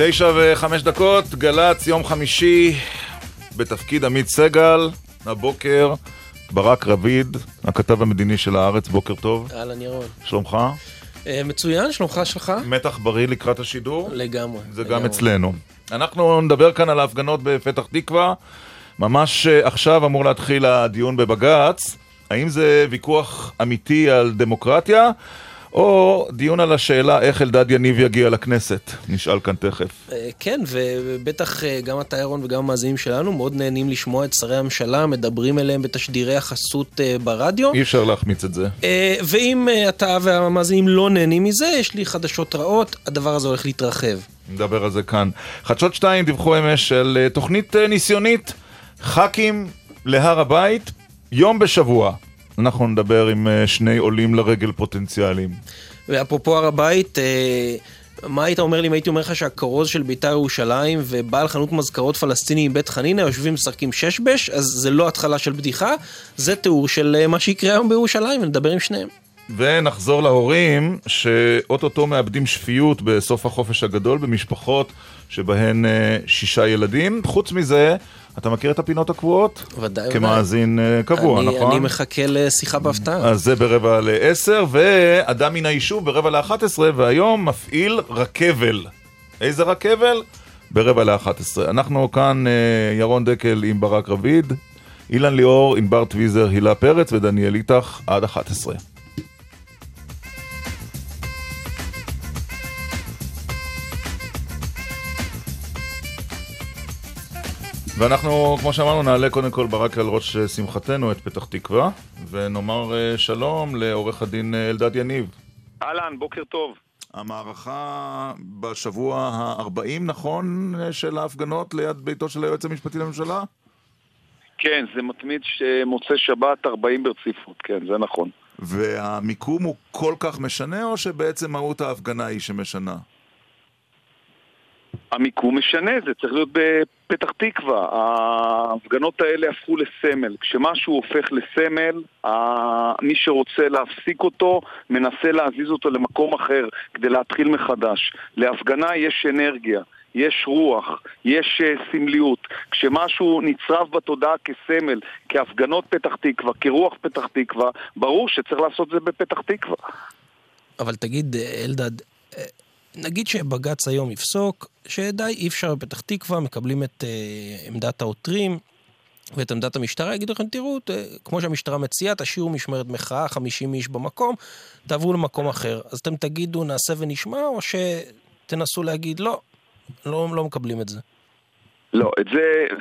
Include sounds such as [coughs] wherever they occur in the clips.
תשע וחמש דקות, גל"צ, יום חמישי, בתפקיד עמית סגל, הבוקר, ברק רביד, הכתב המדיני של הארץ, בוקר טוב. אהלן ירון. שלומך? אה, מצוין, שלומך שלך? מתח בריא לקראת השידור? לגמרי. זה לגמרי. גם אצלנו. אנחנו נדבר כאן על ההפגנות בפתח תקווה. ממש אה, עכשיו אמור להתחיל הדיון בבג"ץ. האם זה ויכוח אמיתי על דמוקרטיה, או דיון על השאלה איך אלדד יניב יגיע לכנסת? נשאל כאן תכף. אה, כן, ובטח אה, גם אתה ירון וגם המאזינים שלנו מאוד נהנים לשמוע את שרי הממשלה מדברים אליהם בתשדירי החסות אה, ברדיו. אי אפשר להחמיץ את זה. ואם אתה והמאזינים לא נהנים מזה, יש לי חדשות רעות, הדבר הזה הולך להתרחב. נדבר על זה כאן. חדשות 2 דיווחו אמש על תוכנית ניסיונית, ח"כים להר הבית, יום בשבוע. אנחנו נדבר עם אה, שני עולים לרגל פוטנציאליים. ואפרופו הר הבית, אה, מה היית אומר לי אם הייתי אומר לך שהכרוז של בית"ר ירושלים ובעל חנות מזכרות פלסטיני מבית חנינא יושבים משחקים שש-בש, אז זה לא התחלה של בדיחה, זה תיאור של אה, מה שיקרה היום בירושלים, ונדבר עם שניהם. ונחזור להורים שאו-טו-טו מאבדים שפיות בסוף החופש הגדול במשפחות שבהן שישה ילדים. חוץ מזה, אתה מכיר את הפינות הקבועות? ודאי. כמאזין ודאי. אה, קבוע, אני, נכון? אני מחכה לשיחה בהפתעה. אז זה ברבע לעשר, ואדם מן היישוב ברבע לאחת עשרה, והיום מפעיל רכבל. איזה רכבל? ברבע לאחת עשרה. אנחנו כאן אה, ירון דקל עם ברק רביד, אילן ליאור, ענבר טוויזר, הילה פרץ ודניאל איתך עד 11. ואנחנו, כמו שאמרנו, נעלה קודם כל ברק על ראש אה, שמחתנו את פתח תקווה, ונאמר אה, שלום לעורך הדין אה, אלדד יניב. אהלן, בוקר טוב. המערכה בשבוע ה-40, נכון, של ההפגנות ליד ביתו של היועץ המשפטי לממשלה? כן, זה מתמיד שמוצא שבת 40 ברציפות, כן, זה נכון. והמיקום הוא כל כך משנה, או שבעצם מהות ההפגנה היא שמשנה? המיקום משנה, זה צריך להיות בפתח תקווה. ההפגנות האלה הפכו לסמל. כשמשהו הופך לסמל, מי שרוצה להפסיק אותו, מנסה להזיז אותו למקום אחר כדי להתחיל מחדש. להפגנה יש אנרגיה. יש רוח, יש uh, סמליות. כשמשהו נצרב בתודעה כסמל, כהפגנות פתח תקווה, כרוח פתח תקווה, ברור שצריך לעשות זה בפתח תקווה. אבל תגיד, אה, אלדד, אה, נגיד שבג"ץ היום יפסוק שדי, אי אפשר בפתח תקווה, מקבלים את אה, עמדת העותרים ואת עמדת המשטרה, יגידו לכם, תראו, ת, כמו שהמשטרה מציעה, תשאירו משמרת מחאה, 50 איש במקום, תעברו למקום אחר. אז אתם תגידו, נעשה ונשמע, או שתנסו להגיד, לא, לא, לא מקבלים את זה. לא, את זה,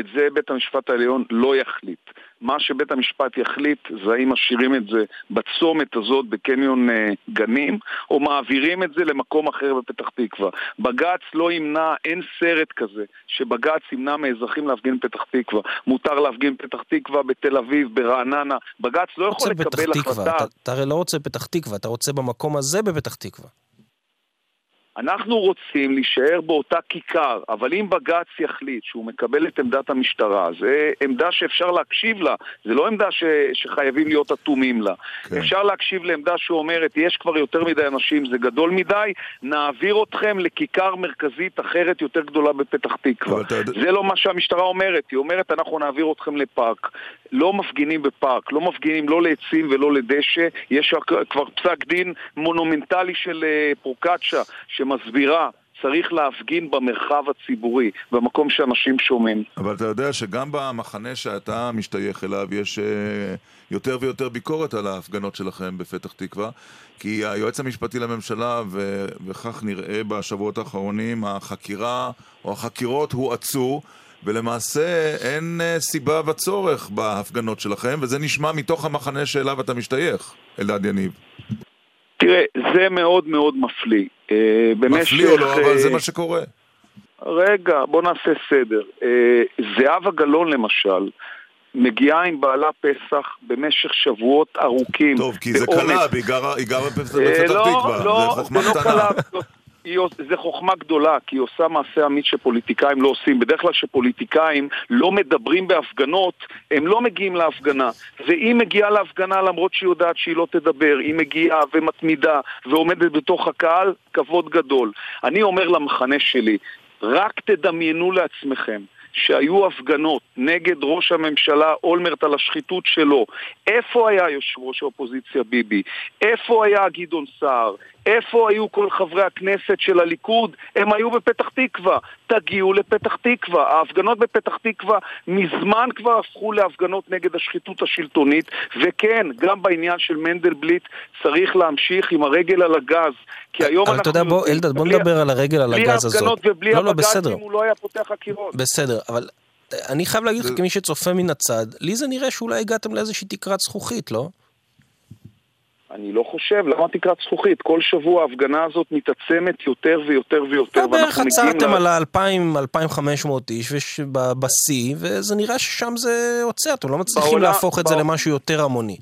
את זה בית המשפט העליון לא יחליט. מה שבית המשפט יחליט זה האם משאירים את זה בצומת הזאת בקניון אה, גנים, או מעבירים את זה למקום אחר בפתח תקווה. בג"ץ לא ימנע, אין סרט כזה, שבג"ץ ימנע מאזרחים להפגין בפתח תקווה. מותר להפגין בפתח תקווה, בתל אביב, ברעננה. בג"ץ לא יכול לקבל החלטה. אתה, הרי לא רוצה בפתח תקווה, אתה רוצה במקום הזה בפתח תקווה. אנחנו רוצים להישאר באותה כיכר, אבל אם בג"ץ יחליט שהוא מקבל את עמדת המשטרה, זו עמדה שאפשר להקשיב לה, זה לא עמדה ש... שחייבים להיות אטומים לה. כן. אפשר להקשיב לעמדה שאומרת, יש כבר יותר מדי אנשים, זה גדול מדי, נעביר אתכם לכיכר מרכזית אחרת יותר גדולה בפתח תקווה. אתה זה לא מה שהמשטרה אומרת, היא אומרת, אנחנו נעביר אתכם לפארק. לא מפגינים בפארק, לא מפגינים לא לעצים ולא לדשא, יש כבר פסק דין מונומנטלי של אה, פרוקצ'ה שמסבירה צריך להפגין במרחב הציבורי, במקום שאנשים שומעים. אבל אתה יודע שגם במחנה שאתה משתייך אליו יש אה, יותר ויותר ביקורת על ההפגנות שלכם בפתח תקווה כי היועץ המשפטי לממשלה, ו- וכך נראה בשבועות האחרונים, החקירה או החקירות הואצו ולמעשה אין אה, סיבה וצורך בהפגנות שלכם וזה נשמע מתוך המחנה שאליו אתה משתייך, אלדד יניב. תראה, זה מאוד מאוד מפליא. אה, במשך... מפליא או לא, אבל אה, זה מה שקורה. רגע, בוא נעשה סדר. אה, זהבה גלאון למשל, מגיעה עם בעלה פסח במשך שבועות ארוכים. טוב, כי זה. קלה, היא גרה בפתח לא, תקווה, לא, זה חוכמה זה לא קטנה. היא, זה חוכמה גדולה, כי היא עושה מעשה אמיץ שפוליטיקאים לא עושים. בדרך כלל כשפוליטיקאים לא מדברים בהפגנות, הם לא מגיעים להפגנה. והיא מגיעה להפגנה למרות שהיא יודעת שהיא לא תדבר, היא מגיעה ומתמידה ועומדת בתוך הקהל, כבוד גדול. אני אומר למחנה שלי, רק תדמיינו לעצמכם שהיו הפגנות נגד ראש הממשלה אולמרט על השחיתות שלו, איפה היה יושב ראש האופוזיציה ביבי? איפה היה גדעון סער? איפה היו כל חברי הכנסת של הליכוד? הם היו בפתח תקווה. תגיעו לפתח תקווה. ההפגנות בפתח תקווה מזמן כבר הפכו להפגנות נגד השחיתות השלטונית, וכן, גם בעניין של מנדלבליט צריך להמשיך עם הרגל על הגז. כי היום אנחנו... אתה יודע, בוא, אלדד, בוא נדבר על הרגל על הגז הזאת. בלי ההפגנות ובלי לא, לא, הבג"צים הוא לא היה פותח חקירות. בסדר, אבל אני חייב להגיד לך, כמי שצופה מן הצד, לי זה נראה שאולי הגעתם לאיזושהי תקרת זכוכית, לא? אני לא חושב, למה תקרת זכוכית? כל שבוע ההפגנה הזאת מתעצמת יותר ויותר ויותר, בערך עצרתם על ה-2,000-2,500 איש בשיא, וזה נראה ששם זה עוצר, אתם לא מצליחים להפוך את זה למשהו יותר המוני.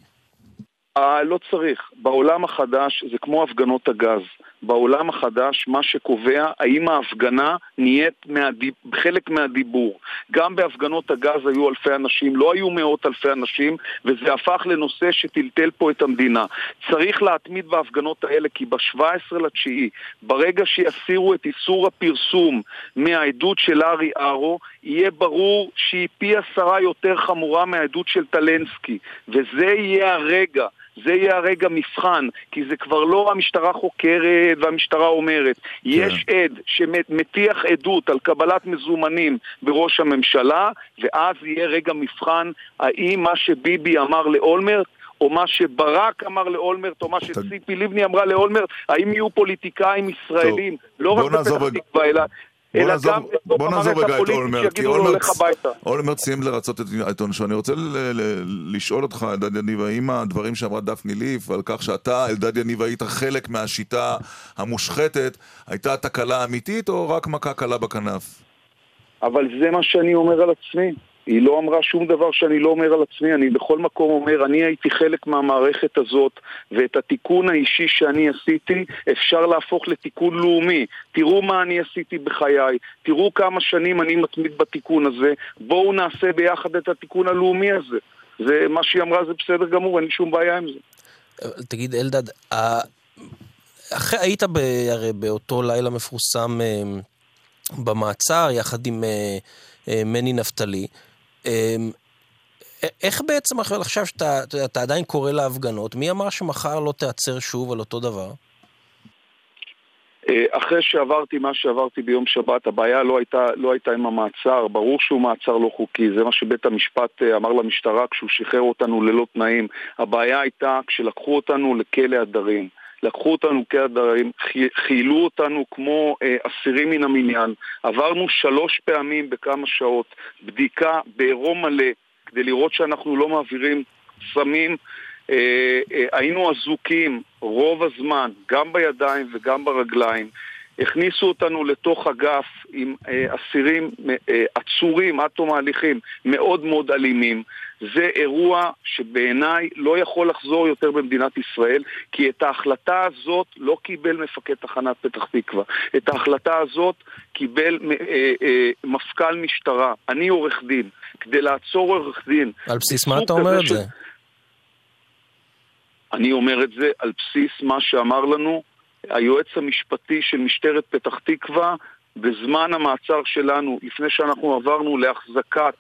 אה, לא צריך. בעולם החדש זה כמו הפגנות הגז. בעולם החדש מה שקובע האם ההפגנה נהיית מהדיב... חלק מהדיבור. גם בהפגנות הגז היו אלפי אנשים, לא היו מאות אלפי אנשים, וזה הפך לנושא שטלטל פה את המדינה. צריך להתמיד בהפגנות האלה, כי ב-17 לתשיעי, ברגע שיסירו את איסור הפרסום מהעדות של ארי ארו, יהיה ברור שהיא פי עשרה יותר חמורה מהעדות של טלנסקי, וזה יהיה הרגע. זה יהיה הרגע מבחן, כי זה כבר לא המשטרה חוקרת והמשטרה אומרת. כן. יש עד שמטיח עדות על קבלת מזומנים בראש הממשלה, ואז יהיה רגע מבחן האם מה שביבי אמר לאולמרט או מה שברק אמר לאולמרט, או מה שציפי לבני אמרה לאולמרט, האם יהיו פוליטיקאים ישראלים, לא רק בפתח תקווה, אלא אלא נעזוב, גם בתוך המערכת הפוליטית שיגידו לו לך הביתה. אולמרט סיים לרצות את עונשו. אני רוצה לשאול אותך, אלדד יניב, האם הדברים שאמרה דפני ליף על כך שאתה, אלדד יניב, היית חלק מהשיטה המושחתת, הייתה תקלה אמיתית או רק מכה קלה בכנף? אבל זה מה שאני אומר על עצמי. היא לא אמרה שום דבר שאני לא אומר על עצמי, אני בכל מקום אומר, אני הייתי חלק מהמערכת הזאת, ואת התיקון האישי שאני עשיתי אפשר להפוך לתיקון לאומי. תראו מה אני עשיתי בחיי, תראו כמה שנים אני מתמיד בתיקון הזה, בואו נעשה ביחד את התיקון הלאומי הזה. זה, מה שהיא אמרה זה בסדר גמור, אין לי שום בעיה עם זה. תגיד, אלדד, אחרי, היית ב, הרי באותו לילה מפורסם אה, במעצר, יחד עם אה, אה, מני נפתלי. אמ, איך בעצם עכשיו שאתה אתה עדיין קורא להפגנות, מי אמר שמחר לא תיעצר שוב על אותו דבר? אה, אחרי שעברתי מה שעברתי ביום שבת, הבעיה לא הייתה, לא הייתה עם המעצר, ברור שהוא מעצר לא חוקי, זה מה שבית המשפט אה, אמר למשטרה כשהוא שחרר אותנו ללא תנאים. הבעיה הייתה כשלקחו אותנו לכלא הדרים. לקחו אותנו כהדרים, חיילו אותנו כמו אה, אסירים מן המניין, עברנו שלוש פעמים בכמה שעות בדיקה בעירום מלא כדי לראות שאנחנו לא מעבירים סמים אה, אה, היינו אזוקים רוב הזמן, גם בידיים וגם ברגליים. הכניסו אותנו לתוך אגף עם אה, אסירים, אה, עצורים עד תום ההליכים, מאוד מאוד אלימים. זה אירוע שבעיניי לא יכול לחזור יותר במדינת ישראל, כי את ההחלטה הזאת לא קיבל מפקד תחנת פתח תקווה. את ההחלטה הזאת קיבל אה, אה, מפכ"ל משטרה. אני עורך דין. כדי לעצור עורך דין... על בסיס מה אתה אומר את ש... זה? אני אומר את זה על בסיס מה שאמר לנו היועץ המשפטי של משטרת פתח תקווה בזמן המעצר שלנו, לפני שאנחנו עברנו להחזקת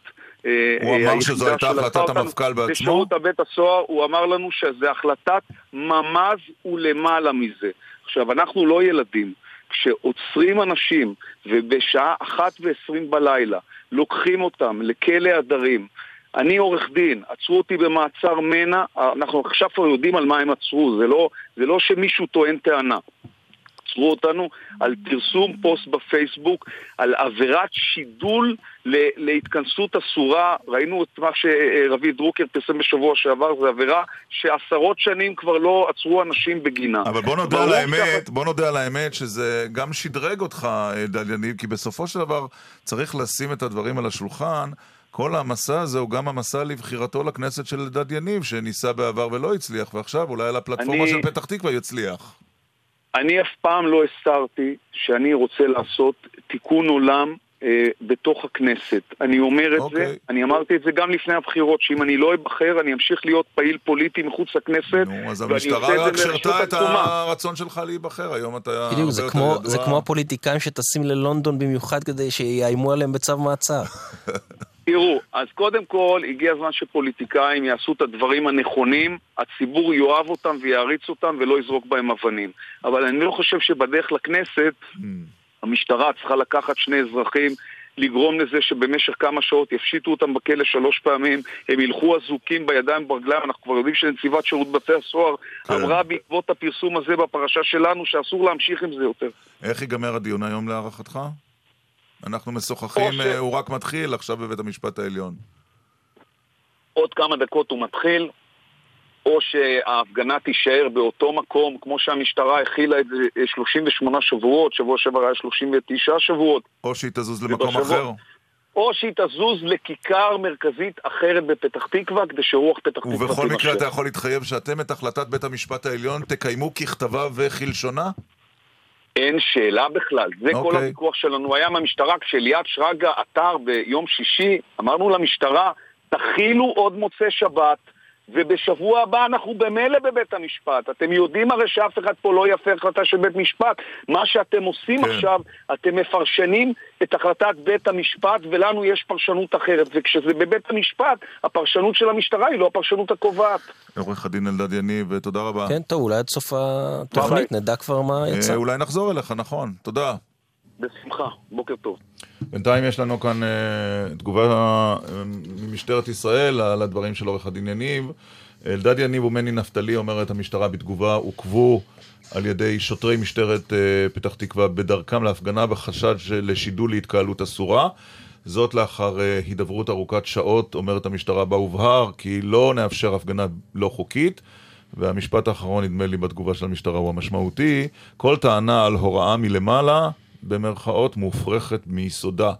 אה, הוא אמר שזו הייתה החלטת המפכ"ל בעצמו? בשירות הבית הסוהר הוא אמר לנו שזו החלטת ממ"ז ולמעלה מזה. עכשיו, אנחנו לא ילדים. כשעוצרים אנשים ובשעה אחת ועשרים בלילה לוקחים אותם לכלא הדרים אני עורך דין, עצרו אותי במעצר מנע, אנחנו עכשיו כבר יודעים על מה הם עצרו, זה לא, זה לא שמישהו טוען טענה. עצרו אותנו על פרסום פוסט בפייסבוק, על עבירת שידול להתכנסות אסורה. ראינו את מה שרביב דרוקר פרסם בשבוע שעבר, זו עבירה שעשרות שנים כבר לא עצרו אנשים בגינה. אבל בוא נודה על האמת, בוא נודה על האמת שזה גם שדרג אותך, דל יניב, כי בסופו של דבר צריך לשים את הדברים על השולחן. כל המסע הזה הוא גם המסע לבחירתו לכנסת של אלדד יניב, שניסה בעבר ולא הצליח, ועכשיו אולי על הפלטפורמה אני... של פתח תקווה יצליח. אני אף פעם לא הסתרתי שאני רוצה לעשות תיקון עולם אה, בתוך הכנסת. אני אומר את okay. זה, אוקיי. אני אמרתי את זה גם לפני הבחירות, שאם אני לא אבחר, אני אמשיך להיות פעיל פוליטי מחוץ לכנסת, נו, אז ואני המשטרה רק שרתה את. הרצון שלך להיבחר, היום אתה בדיוק, זה כמו, זה. כמו הפוליטיקאים שטסים ללונדון במיוחד כדי שיאיימו עליהם בצו מעצר. [laughs] תראו, אז קודם כל, הגיע הזמן שפוליטיקאים יעשו את הדברים הנכונים, הציבור יאהב אותם ויעריץ אותם ולא יזרוק בהם אבנים. אבל אני לא חושב שבדרך לכנסת, Hmm. המשטרה צריכה לקחת שני אזרחים, לגרום לזה שבמשך כמה שעות יפשיטו אותם בכלא שלוש פעמים, הם ילכו אזוקים בידיים וברגליים, אנחנו כבר יודעים שנציבת שירות בתי הסוהר כן. אמרה בעקבות הפרסום הזה בפרשה שלנו שאסור להמשיך עם זה יותר. איך ייגמר הדיון היום להערכתך? אנחנו משוחחים, ש- אה, הוא רק מתחיל עכשיו בבית המשפט העליון. עוד כמה דקות הוא מתחיל, או שההפגנה תישאר באותו מקום, כמו שהמשטרה הכילה את זה אה, 38 שבועות, שבוע שעבר היה 39 שבועות, או שהיא תזוז למקום ובשבוע- אחר. או שהיא תזוז לכיכר מרכזית אחרת בפתח תקווה, כדי שרוח פתח תקווה ובכל תימשך. מקרה אתה יכול להתחייב שאתם את החלטת בית המשפט העליון תקיימו ככתבה וכלשונה? אין שאלה בכלל, זה כל אוקיי. הוויכוח שלנו היה עם המשטרה. כשליאת שרגא עתר ביום שישי, אמרנו למשטרה, תכילו עוד מוצאי שבת, ובשבוע הבא אנחנו במילא בבית המשפט. אתם יודעים הרי שאף אחד פה לא יפר החלטה של בית משפט. מה שאתם עושים כן. עכשיו, אתם מפרשנים את החלטת בית המשפט, ולנו יש פרשנות אחרת. וכשזה בבית המשפט, הפרשנות של המשטרה היא לא הפרשנות הקובעת. עורך הדין אלדד יניב, תודה רבה. כן, טוב, אולי עד סוף התוכנית נדע כבר מה יצא. אה, אולי נחזור אליך, נכון. תודה. בשמחה, בוקר טוב. בינתיים יש לנו כאן אה, תגובה אה, ממשטרת ישראל על הדברים של עורך הדין יניב. אלדד יניב ומני נפתלי, אומרת המשטרה בתגובה, עוכבו על ידי שוטרי משטרת אה, פתח תקווה בדרכם להפגנה בחשד של שידול להתקהלות אסורה. זאת לאחר אה, הידברות ארוכת שעות, אומרת המשטרה בה הובהר כי לא נאפשר הפגנה לא חוקית. והמשפט האחרון, נדמה לי, בתגובה של המשטרה הוא המשמעותי. כל טענה על הוראה מלמעלה, במרכאות, מופרכת מיסודה.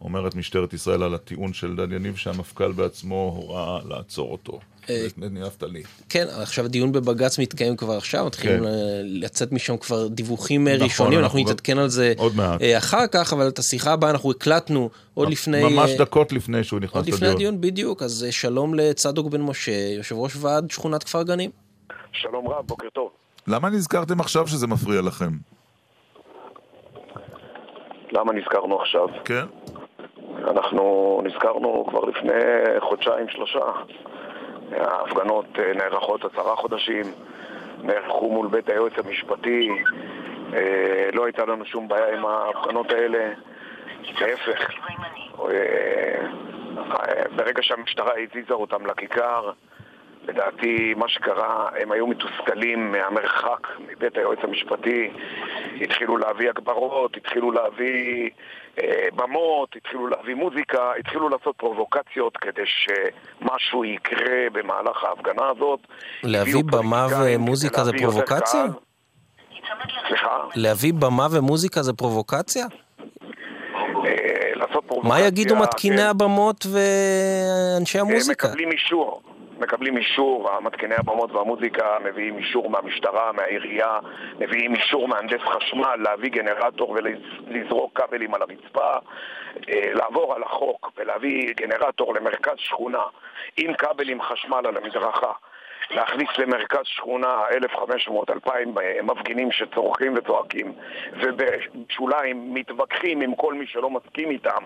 אומרת משטרת ישראל על הטיעון של דן יניב שהמפכ"ל בעצמו הורה לעצור אותו. אה, נפתלי. כן, עכשיו הדיון בבג"ץ מתקיים כבר עכשיו, מתחילים כן. לצאת משם כבר דיווחים אה, נכון, ראשונים, אנחנו אנחנו גם- נתעדכן על זה עוד מעט. אה, אחר כך, אבל את השיחה הבאה אנחנו הקלטנו עוד לפני... ממש דקות לפני שהוא נכנס עוד לפני לדיון. הדיון, בדיוק, אז שלום לצדוק בן משה, יושב ראש ועד שכונת כפר גנים. שלום רב, בוקר טוב. למה נזכרתם עכשיו שזה מפריע לכם? למה נזכרנו עכשיו? כן? אנחנו נזכרנו כבר לפני חודשיים, שלושה. ההפגנות אה, נערכות עשרה חודשים, נערכו מול בית היועץ המשפטי, אה, לא הייתה לנו שום בעיה עם ההפגנות האלה, להפך. אה, ברגע שהמשטרה הזיזה אותם לכיכר, לדעתי מה שקרה, הם היו מתוסכלים מהמרחק מבית היועץ המשפטי, התחילו להביא הגברות, התחילו להביא אה, במות, התחילו להביא מוזיקה, התחילו לעשות פרובוקציות כדי שמשהו יקרה במהלך ההפגנה הזאת. להביא במה ומוזיקה זה פרובוקציה? סליחה? להביא במה ומוזיקה זה פרובוקציה? אה, לעשות פרובוקציה... מה יגידו מתקיני. הבמות ואנשי הם המוזיקה? מקבלים אישור. מקבלים אישור, המתקיני הבמות והמוזיקה מביאים אישור מהמשטרה, מהעירייה, מביאים אישור מהנדס חשמל להביא גנרטור ולזרוק כבלים על הרצפה, אה, לעבור על החוק ולהביא גנרטור למרכז שכונה עם כבלים חשמל על המדרכה. להכניס למרכז שכונה 1,500-2,000 מפגינים שצורכים וצועקים ובשוליים מתווכחים עם כל מי שלא מסכים איתם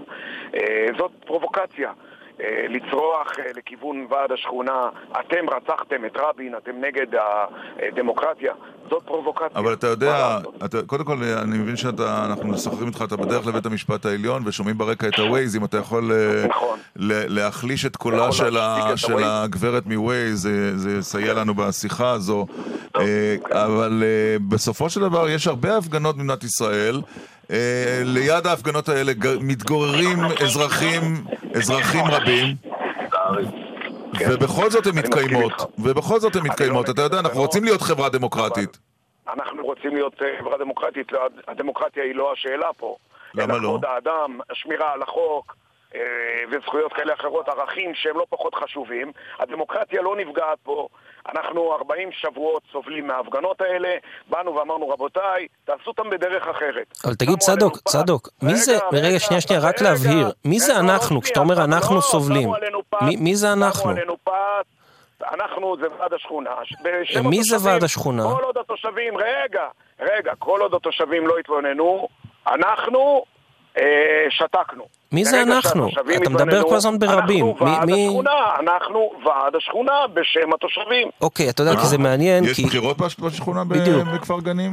אה, זאת פרובוקציה אה, לצרוח אה, לכיוון ועד השכונה אתם רצחתם את רבין, אתם נגד הדמוקרטיה זאת פרובוקציה אבל אתה יודע? אתה, קודם כל אני מבין שאנחנו משוחחים איתך, אתה בדרך לבית המשפט העליון ושומעים ברקע את הווייז, אם אתה יכול אה, נכון. ל- להחליש את קולה יכול של, ה, את של. הגברת מווייז, זה, זה יסייע לנו בשיחה הזו. אה, אבל אה, בסופו של דבר יש הרבה הפגנות במדינת ישראל. אה, ליד ההפגנות האלה מתגוררים אזרחים, אזרחים רבים. ובכל זאת הן מתקיימות. ובכל זאת הן מתקיימות, אתה יודע, אנחנו רוצים להיות חברה דמוקרטית. אנחנו רוצים להיות אה, חברה דמוקרטית, לא, הדמוקרטיה היא לא השאלה פה. למה לא? כבוד האדם, השמירה על החוק, אה, וזכויות כאלה אחרות, ערכים שהם לא פחות חשובים. הדמוקרטיה לא נפגעת פה. אנחנו 40 שבועות סובלים מההפגנות האלה, באנו ואמרנו, רבותיי, תעשו אותם בדרך אחרת. אבל תגיד, צדוק, צדוק, מי זה, רגע, שנייה, שנייה, רק להבהיר, מי זה אנחנו? כשאתה אומר אנחנו סובלים, מי זה אנחנו? אנחנו זה ועד השכונה. מי זה ועד השכונה? כל עוד התושבים, רגע, רגע, כל עוד התושבים לא התלוננו, אנחנו אה, שתקנו. מי זה אנחנו? אתה מדבר כל הזמן ברבים. אנחנו ועד השכונה, אנחנו ועד השכונה בשם התושבים. אוקיי, אתה יודע, כי זה מעניין, יש בחירות בשכונה בכפר גנים?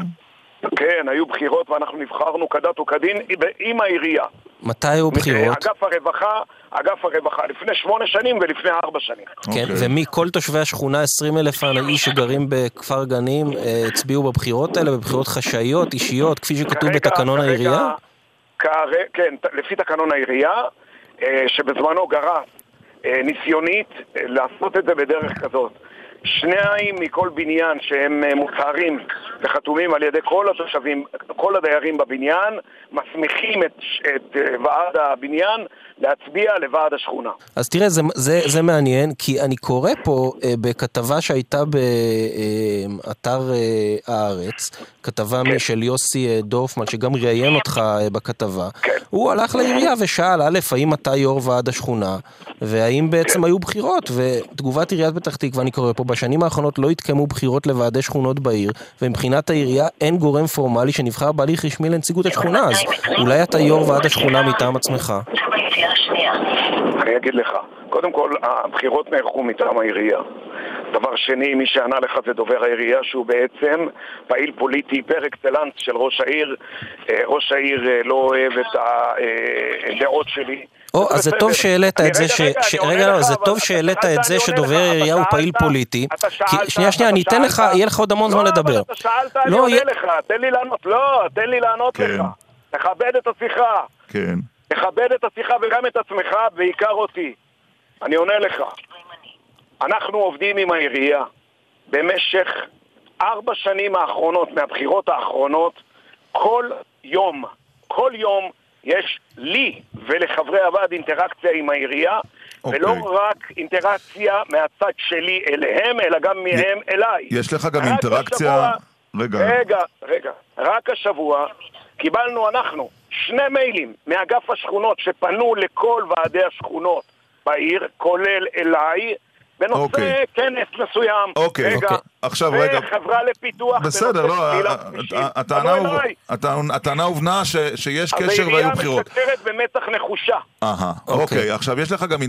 כן, היו בחירות ואנחנו נבחרנו כדת וכדין עם העירייה. מתי היו בחירות? אגף הרווחה, אגף הרווחה, לפני שמונה שנים ולפני ארבע שנים. כן, okay. אוקיי. ומי, כל תושבי השכונה, 20 אלף איש שגרים בכפר גנים, אה, הצביעו בבחירות האלה, בבחירות חשאיות, אישיות, כפי שכתוב בתקנון העירייה? כן, לפי תקנון העירייה, אה, שבזמנו גרס אה, ניסיונית לעשות את זה בדרך כזאת. שניים מכל בניין שהם אה, מוצהרים וחתומים על ידי כל התושבים, כל הדיירים בבניין, מסמיכים את, את אה, ועד הבניין להצביע לוועד השכונה. אז תראה, זה, זה, זה מעניין, כי אני קורא פה אה, בכתבה שהייתה באתר הארץ, כתבה כן. של יוסי דורפמן, שגם ראיין אותך אה, בכתבה. כן. הוא הלך לעירייה ושאל, א', האם אתה יו"ר ועד השכונה, והאם בעצם כן. היו בחירות, ותגובת עיריית פתח תקווה, אני קורא פה, בשנים האחרונות לא התקיימו בחירות לוועדי שכונות בעיר, ומבחינת העירייה אין גורם פורמלי שנבחר בהליך רשמי לנציגות השכונה, אז אולי אתה יו"ר ועד השכונה מטעם עצמך. אני אגיד לך, קודם כל, הבחירות נערכו מטעם העירייה. דבר שני, מי שענה לך זה דובר העירייה, שהוא בעצם פעיל פוליטי פר אקסלנס של ראש העיר. אה, ראש העיר אה, לא אוהב את הדעות אה, שלי. או, אז זה טוב שהעלית את זה ש... רגע, לא, זה טוב שהעלית את זה שדובר העירייה הוא פעיל פוליטי. שנייה, שנייה, אני אתן לך, יהיה לך עוד המון זמן לדבר. לא, אבל אתה שאלת, אני עונה לך, תן לי לענות, לא, תן לי לענות כן. לך. תכבד את השיחה. כן. תכבד את השיחה וגם את עצמך, בעיקר אותי. אני עונה לך. אנחנו עובדים עם העירייה במשך ארבע שנים האחרונות, מהבחירות האחרונות, כל יום, כל יום יש לי ולחברי הוועד אינטראקציה עם העירייה, okay. ולא אוקיי. רק אינטראקציה מהצד שלי אליהם, אלא גם מהם י- אליי. יש לך גם אינטראקציה... השבוע, רגע. רגע, רגע. רק השבוע קיבלנו אנחנו שני מיילים מאגף השכונות שפנו לכל ועדי השכונות בעיר, כולל אליי, בנושא okay. אוקיי. כנס מסוים. אוקיי, okay. רגע. Okay. עכשיו רגע. וחברה לפיתוח. בסדר, לא, הטענה הובנה שיש קשר והיו בחירות. אז העירייה משקרת במצח נחושה. אהה, אוקיי. אוקיי. עכשיו יש לך גם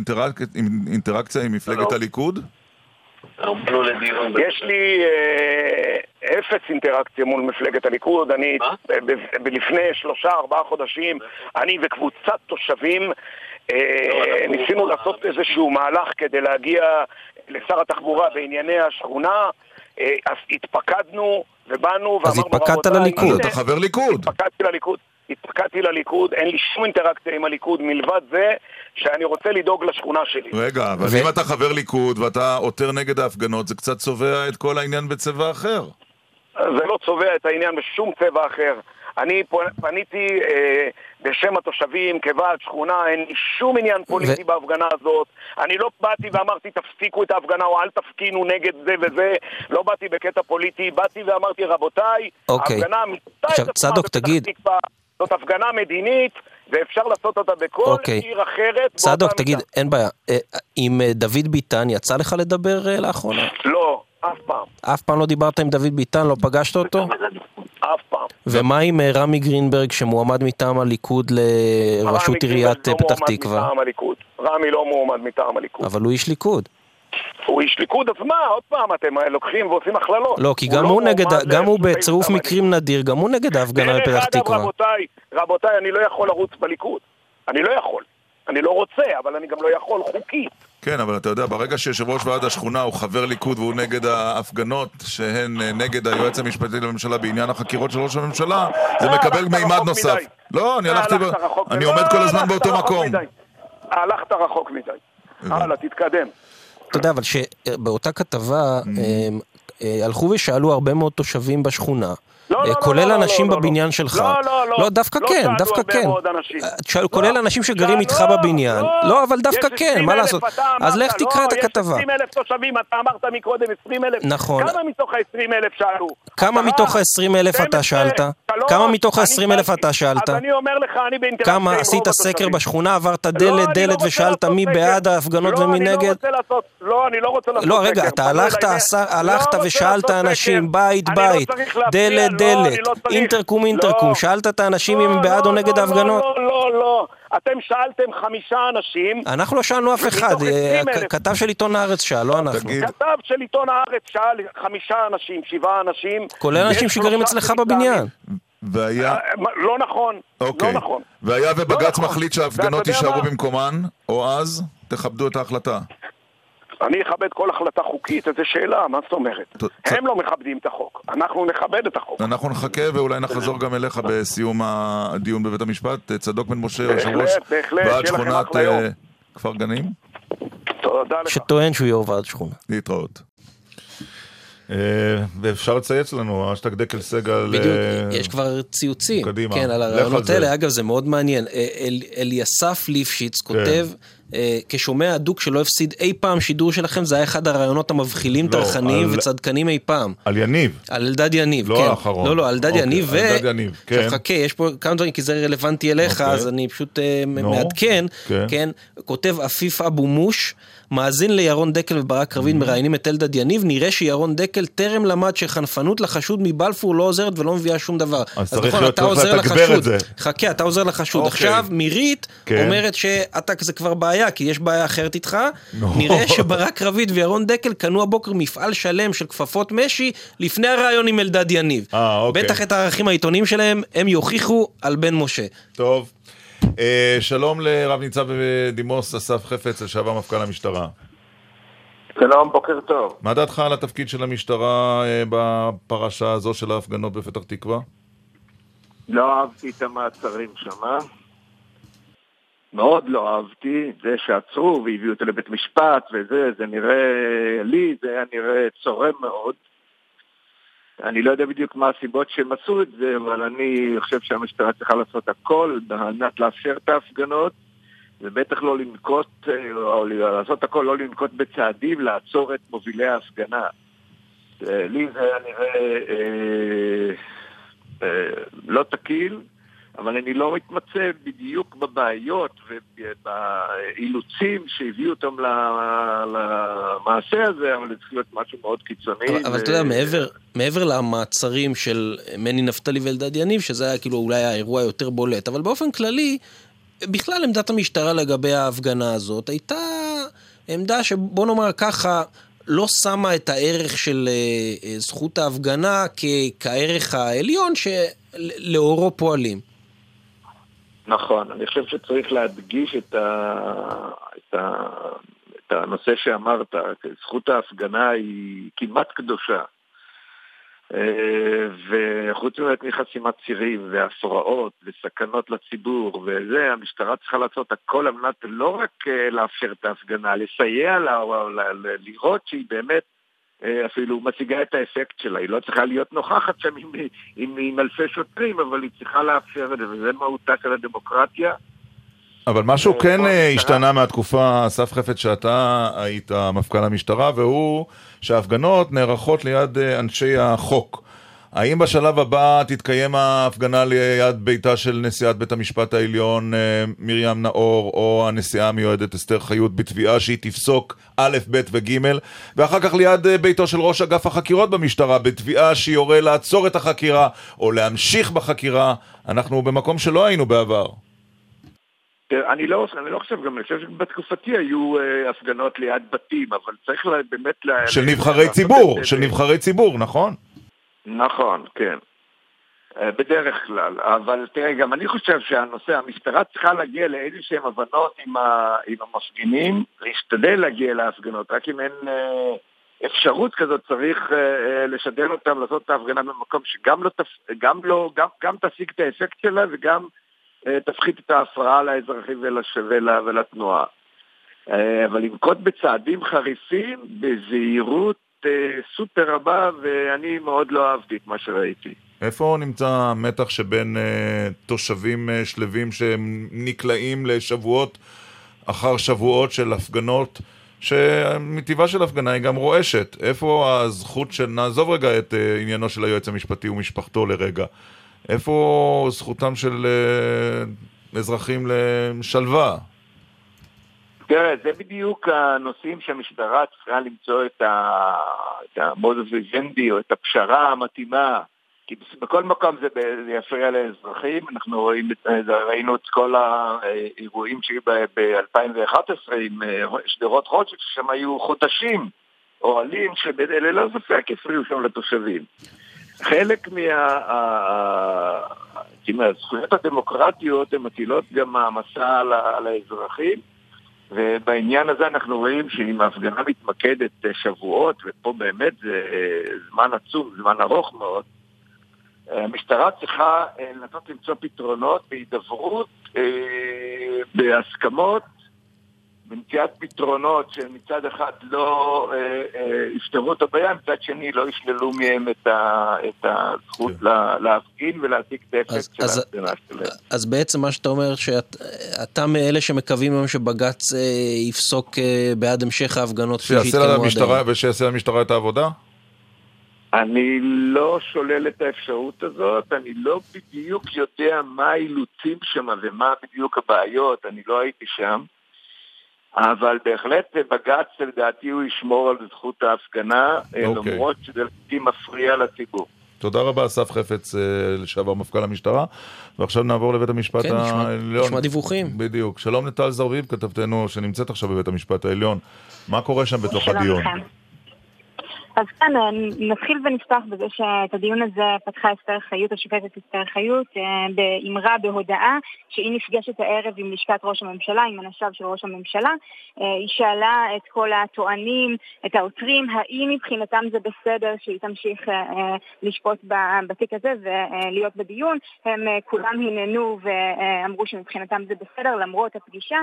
אינטראקציה עם מפלגת לא. הליכוד? יש לי אה, אפס אינטראקציה מול מפלגת הליכוד. אני, לפני שלושה, ארבעה חודשים, אני וקבוצת תושבים אה, ניסינו לעשות איזשהו מהלך כדי להגיע לשר התחבורה בענייני השכונה, אה, אז התפקדנו ובאנו ואמרנו... אז התפקדת לליכוד. אתה חבר ליכוד. התפקדתי לליכוד. התפקדתי לליכוד, אין לי שום אינטראקציה עם הליכוד מלבד זה שאני רוצה לדאוג לשכונה שלי. רגע, אבל ו... אם אתה חבר ליכוד ואתה עותר נגד ההפגנות, זה קצת צובע את כל העניין בצבע אחר. זה לא צובע את העניין בשום צבע אחר. אני פניתי אה, בשם התושבים כוועד שכונה, אין לי שום עניין פוליטי ו... בהפגנה הזאת. אני לא באתי ואמרתי תפסיקו את ההפגנה או אל תפגינו נגד זה וזה. לא באתי בקטע פוליטי, באתי ואמרתי רבותיי, אוקיי. ההפגנה עכשיו, צדוק, תגיד... תקווה, זאת הפגנה מדינית. ואפשר לעשות אותה בכל אוקיי. עיר אחרת. צדוק, תגיד, מידה. אין בעיה. אה, עם אה, דוד ביטן יצא לך לדבר אה, לאחרונה? לא, אף פעם. אף פעם לא דיברת עם דוד ביטן? לא פגשת אותו? ומה עם אה, רמי גרינברג שמועמד מטעם הליכוד לראשות עיריית לא פתח תקווה? רמי לא מועמד מטעם הליכוד. אבל הוא איש ליכוד. הוא איש ליכוד, אז מה, עוד פעם, אתם אה, לוקחים ועושים הכללות. לא, כי גם הוא, הוא נגד, גם הוא בצירוף מקרים נדיר, גם הוא נגד ההפגנה בפתח תקווה. רבותיי, רבותיי, אני לא יכול לרוץ בליכוד. אני לא יכול. אני לא רוצה, אבל אני גם לא יכול חוקית. כן, אבל אתה יודע, ברגע שיושב ראש ועד השכונה הוא חבר ליכוד והוא נגד ההפגנות שהן אה, נגד היועץ המשפטי לממשלה בעניין החקירות של ראש הממשלה, זה מקבל מימד נוסף. לא, אני הלכתי, אני עומד כל הזמן באותו מקום. הלכת רחוק מדי. הלאה, תתקדם. אתה יודע, אבל שבאותה כתבה mm-hmm. אה, הלכו ושאלו הרבה מאוד תושבים בשכונה. לא, לא, כולל לא, אנשים לא, לא, בבניין לא. שלך. לא, לא, לא. לא, דווקא לא כן, דווקא כן. מאוד אנשים. שאל- כולל אנשים שגרים לא, איתך לא, בבניין. לא. לא, אבל דווקא כן, 20,000, מה לעשות? אז לך תקרא את לא, הכתבה. יש 20 אלף תושבים, אתה אמרת מקודם 20 אלף. נכון. כמה מתוך ה-20 אלף שאלו? כמה? מתוך ה-20 אלף אתה 12? שאלת? כמה מתוך אני ה-20 אלף. אתה שאלת? אז אני אומר לך, אני עם כמה עשית סקר. בשכונה, עברת לא, דלת לא דלת ושאלת מי. בעד ההפגנות לא, ומי נגד? לא לא, אני לא רוצה לעשות לא, סקר. רגע, אתה הלכת, לא ושאלת אנשים. בית לא בית, להפריע, דלת לא, דלת, לא צריך. אינטרקום לא. אינטרקום, שאלת את האנשים אם הם בעד או לא, נגד לא, ההפגנות? לא, לא, לא. אתם שאלתם חמישה אנשים, אנחנו לא שאלנו אף אחד, אה, 20,000. כתב של עיתון הארץ שאל, לא אנחנו. תגיד, כתב של עיתון הארץ שאל חמישה אנשים, שבעה אנשים. כולל אנשים שגרים אצלך. בבניין. והיה... אה, לא נכון, אוקיי. לא נכון. והיה ובג"ץ נכון. מחליט שההפגנות יישארו? במקומן, או אז תכבדו את ההחלטה. אני אכבד כל החלטה חוקית, איזה שאלה, מה זאת אומרת? הם לא מכבדים את החוק, אנחנו נכבד את החוק. אנחנו נחכה ואולי נחזור גם אליך בסיום הדיון בבית המשפט. צדוק בן משה, יושב ראש ועד שכונת. אה, כפר גנים. תודה לך. שטוען שהוא יו"ר ועד שכונה. להתראות. אה, ואפשר לצייץ לנו, אשטג דקל סגל. בדיוק, אה, יש כבר ציוצים, קדימה, כן, על הרעיונות. האלה. אגב, זה מאוד מעניין. אה, אל- אליסף ליפשיץ כותב, אה, כשומע הדוק שלא הפסיד אי פעם שידור שלכם, זה היה אחד הרעיונות המבחילים, לא, טרחניים על- וצדקנים אי פעם. על יניב. על אלדד יניב, לא כן. האחרון. לא, לא, על אלדד אוקיי, יניב, ו... אלדד יניב, כן. עכשיו חכה, יש פה כמה דברים, כי זה רלוונטי אליך, אוקיי. אז אני פשוט אה, נו, מעדכן. כן. כן. כותב עפיף אבו מוש, מאזין לירון דקל וברק רביד מראיינים את אלדד יניב, נראה שירון דקל טרם למד שחנפנות לחשוד מבלפור לא עוזרת ולא מביאה שום דבר. אז צריך נכון, להיות- אתה עוזר לחשוד. חכה, אתה עוזר לחשוד. אוקיי. עכשיו, מירית כן. אומרת שאתה, זה כבר בעיה, כי יש בעיה אחרת איתך. נו. נראה שברק רביד וירון דקל קנו הבוקר מפעל שלם של כפפות משי לפני הרעיון עם אלדד יניב. אה, אוקיי. בטח את הערכים העיתוניים שלהם הם יוכיחו על בן משה. טוב. אה, שלום לרב ניצב בדימוס אסף חפץ, לשעבר מפכ"ל המשטרה. שלום, בוקר טוב. מה דעתך על התפקיד של המשטרה אה, בפרשה הזו של ההפגנות בפתח תקווה? לא אהבתי את המעצרים שמה. מאוד לא אהבתי. זה שעצרו והביאו אותו לבית משפט וזה, זה נראה, לי זה היה נראה צורם מאוד. אני לא יודע בדיוק מה הסיבות שהם עשו את זה, אבל אני חושב שהמשטרה צריכה לעשות הכל על מנת לאפשר את ההפגנות, ובטח לא לנקוט, אה, או לעשות הכל, לא לנקוט בצעדים, לעצור את מובילי ההפגנה. אה, לי זה היה נראה אה, אה, לא תקין, אבל אני לא מתמצא בדיוק בבעיות ובאילוצים שהביאו אותם למעשה הזה, אבל זה צריך להיות משהו מאוד קיצוני. אבל, אבל ו- אתה יודע, מעבר, מעבר למעצרים של מני נפתלי ואלדד יניב, שזה היה כאילו אולי האירוע היותר בולט, אבל באופן כללי, בכלל עמדת המשטרה לגבי ההפגנה הזאת הייתה עמדה שבוא נאמר ככה, לא שמה את הערך של אה, אה, זכות ההפגנה כערך העליון שלאורו פועלים. נכון, אני חושב שצריך להדגיש את, ה... את, ה... את הנושא שאמרת, זכות ההפגנה היא כמעט קדושה. אה, וחוץ מזה מחסימת צירים והפרעות וסכנות לציבור וזה, המשטרה צריכה לעשות הכל על מנת לא רק אה, לאפשר את ההפגנה, לסייע לה, לראות שהיא באמת אפילו מציגה את האפקט שלה. היא לא צריכה להיות נוכחת שם עם, עם, עם אלפי שוטרים, אבל היא צריכה לאפשר את זה, וזה מהותה של הדמוקרטיה. אבל משהו אה, כן אה. השתנה מהתקופה, אסף חפץ, שאתה היית מפכ"ל המשטרה, והוא שההפגנות נערכות ליד אה, אנשי החוק. האם בשלב הבא תתקיים ההפגנה ליד ביתה של נשיאת בית המשפט העליון אה, מרים נאור, או הנשיאה המיועדת אסתר חיות, בתביעה שהיא תפסוק א', ב' וג', ואחר כך ליד אה, ביתו של ראש אגף החקירות במשטרה, בתביעה שיורה לעצור את החקירה, או להמשיך בחקירה? אנחנו במקום שלא היינו בעבר. אני לא, אני לא חושב, גם אני חושב שבתקופתי היו אה, הפגנות ליד בתים, אבל צריך לה, באמת... של לה- נבחרי ציבור, את זה של נבחרי ציבור, נכון? נכון, כן. אה, בדרך כלל. אבל תראה, גם אני חושב שהנושא, המשטרה צריכה להגיע לאיזה שהן הבנות עם, ה, עם המפגינים, להשתדל להגיע להפגנות, רק אם אין אה, אפשרות כזאת צריך אה, אה, לשדל אותם לעשות את ההפגנה במקום שגם לא, גם לא, גם, גם תשיג את האפקט שלה וגם אה, תפחית את ההפרעה לאזרחים ולש, ול, ולתנועה. אה, אבל לנקוט בצעדים חריפים, בזהירות אה, סופר רבה, ואני מאוד לא אהבתי את מה שראיתי. איפה נמצא המתח שבין אה, תושבים אה, שלווים שהם נקלעים לשבועות אחר שבועות של הפגנות, שמטבעה של הפגנה היא גם רועשת. איפה הזכות של... נעזוב רגע את אה, עניינו של היועץ המשפטי ומשפחתו לרגע. איפה זכותם של אה, אזרחים לשלווה? תראה, זה בדיוק הנושאים שהמשטרה צריכה למצוא את, ה... את המודוס ויזנדי או את הפשרה המתאימה. כי בכל מקום זה, יפריע לאזרחים, אנחנו רואים, ראינו את כל האירועים שהיו ב-2011 עם אה, שדרות רוטשילד, ששם היו חודשים אוהלים שללא ספק הפריעו שם לתושבים. חלק מהזכויות הדמוקרטיות הן מטילות גם מעמסה על, על האזרחים ובעניין הזה אנחנו רואים שאם ההפגנה מתמקדת שבועות, ופה באמת זה אה, זמן עצום, זמן ארוך מאוד, המשטרה צריכה אה, לנסות למצוא פתרונות בהידברות, אה, בהסכמות, במציאת פתרונות שמצד אחד לא אה, יפתרו את הבעיה, מצד שני לא ישללו מהם את, הזכות כן. להפגין ולהעתיק את האפקט של ההפגנה שלהם. אז בעצם מה שאתה אומר, שאתה מאלה שמקווים היום שבג"ץ יפסוק בעד המשך ההפגנות כפי שהתקיימו עד היום. ושיעשה למשטרה את העבודה? אני לא שולל את האפשרות הזאת, אני לא בדיוק יודע מה האילוצים שם ומה בדיוק הבעיות, אני לא הייתי שם, אבל בהחלט בג"ץ לדעתי הוא ישמור על זכות ההפגנה, okay. אוקיי. למרות שזה לעתים מפריע לציבור. תודה רבה, אסף חפץ, אה, לשעבר מפכ"ל המשטרה. ועכשיו נעבור לבית המשפט כן, העליון. כן, נשמע דיווחים. בדיוק. שלום לטל זרביב, כתבתנו שנמצאת עכשיו בבית המשפט העליון. מה קורה שם בתוך הדיון? שלום לכם. אז כאן אה, נתחיל ונפתח בזה שאת הדיון הזה פתחה אסתר חיות, השופטת אסתר חיות, אה, באמרה, בהודעה, שהיא נפגשת הערב עם לשכת ראש הממשלה, עם אנשיו של ראש הממשלה. אה, היא שאלה את כל הטוענים, את העותרים, האם מבחינתם זה בסדר שהיא תמשיך לשפוט בתיק הזה ולהיות בדיון. הם כולם הננו ואמרו שמבחינתם זה בסדר למרות הפגישה.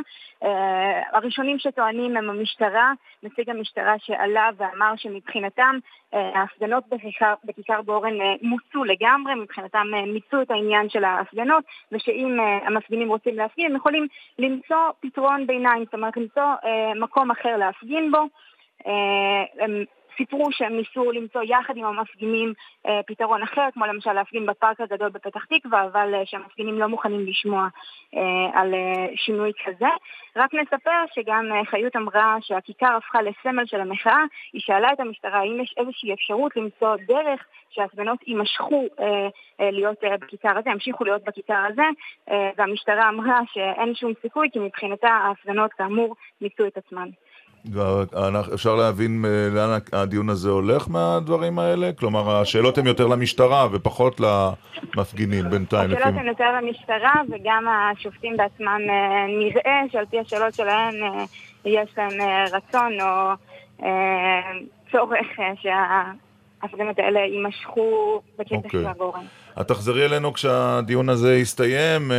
הראשונים שטוענים הם המשטרה, נציג המשטרה שעלה ואמר שמבחינתם מבחינתם אה, ההפגנות בכיכר, בכיכר בורן אה, מוצו לגמרי, מבחינתם אה, מיצו את העניין של ההפגנות, ושאם המפגינים רוצים להפגין הם יכולים למצוא פתרון ביניים, זאת אומרת למצוא מקום אחר להפגין בו. הם סיפרו שהם ניסו למצוא יחד עם המפגינים אה, פתרון אחר, כמו למשל להפגין בפארק הגדול בפתח תקווה, אבל אה, שהמפגינים לא מוכנים לשמוע אה, על שינוי כזה. רק נספר שגם חיות אמרה שהכיכר הפכה לסמל של המחאה, היא שאלה את המשטרה האם יש איזושהי אפשרות למצוא דרך שההפגנות יימשכו להיות בכיכר הזה, ימשיכו להיות בכיכר הזה, והמשטרה אמרה שאין שום סיכוי כי מבחינתה ההפגנות כאמור מיצו את עצמן. אפשר להבין אה, לאן הדיון הזה הולך מהדברים האלה? כלומר, השאלות הן יותר למשטרה ופחות למפגינים בינתיים. השאלות הן יותר למשטרה וגם השופטים בעצמם אה, נראה שעל פי השאלות שלהם אה, יש להם רצון או צורך שההפגנות האלה יימשכו בקטע okay. של הגורם. את תחזרי אלינו כשהדיון הזה יסתיים. אה,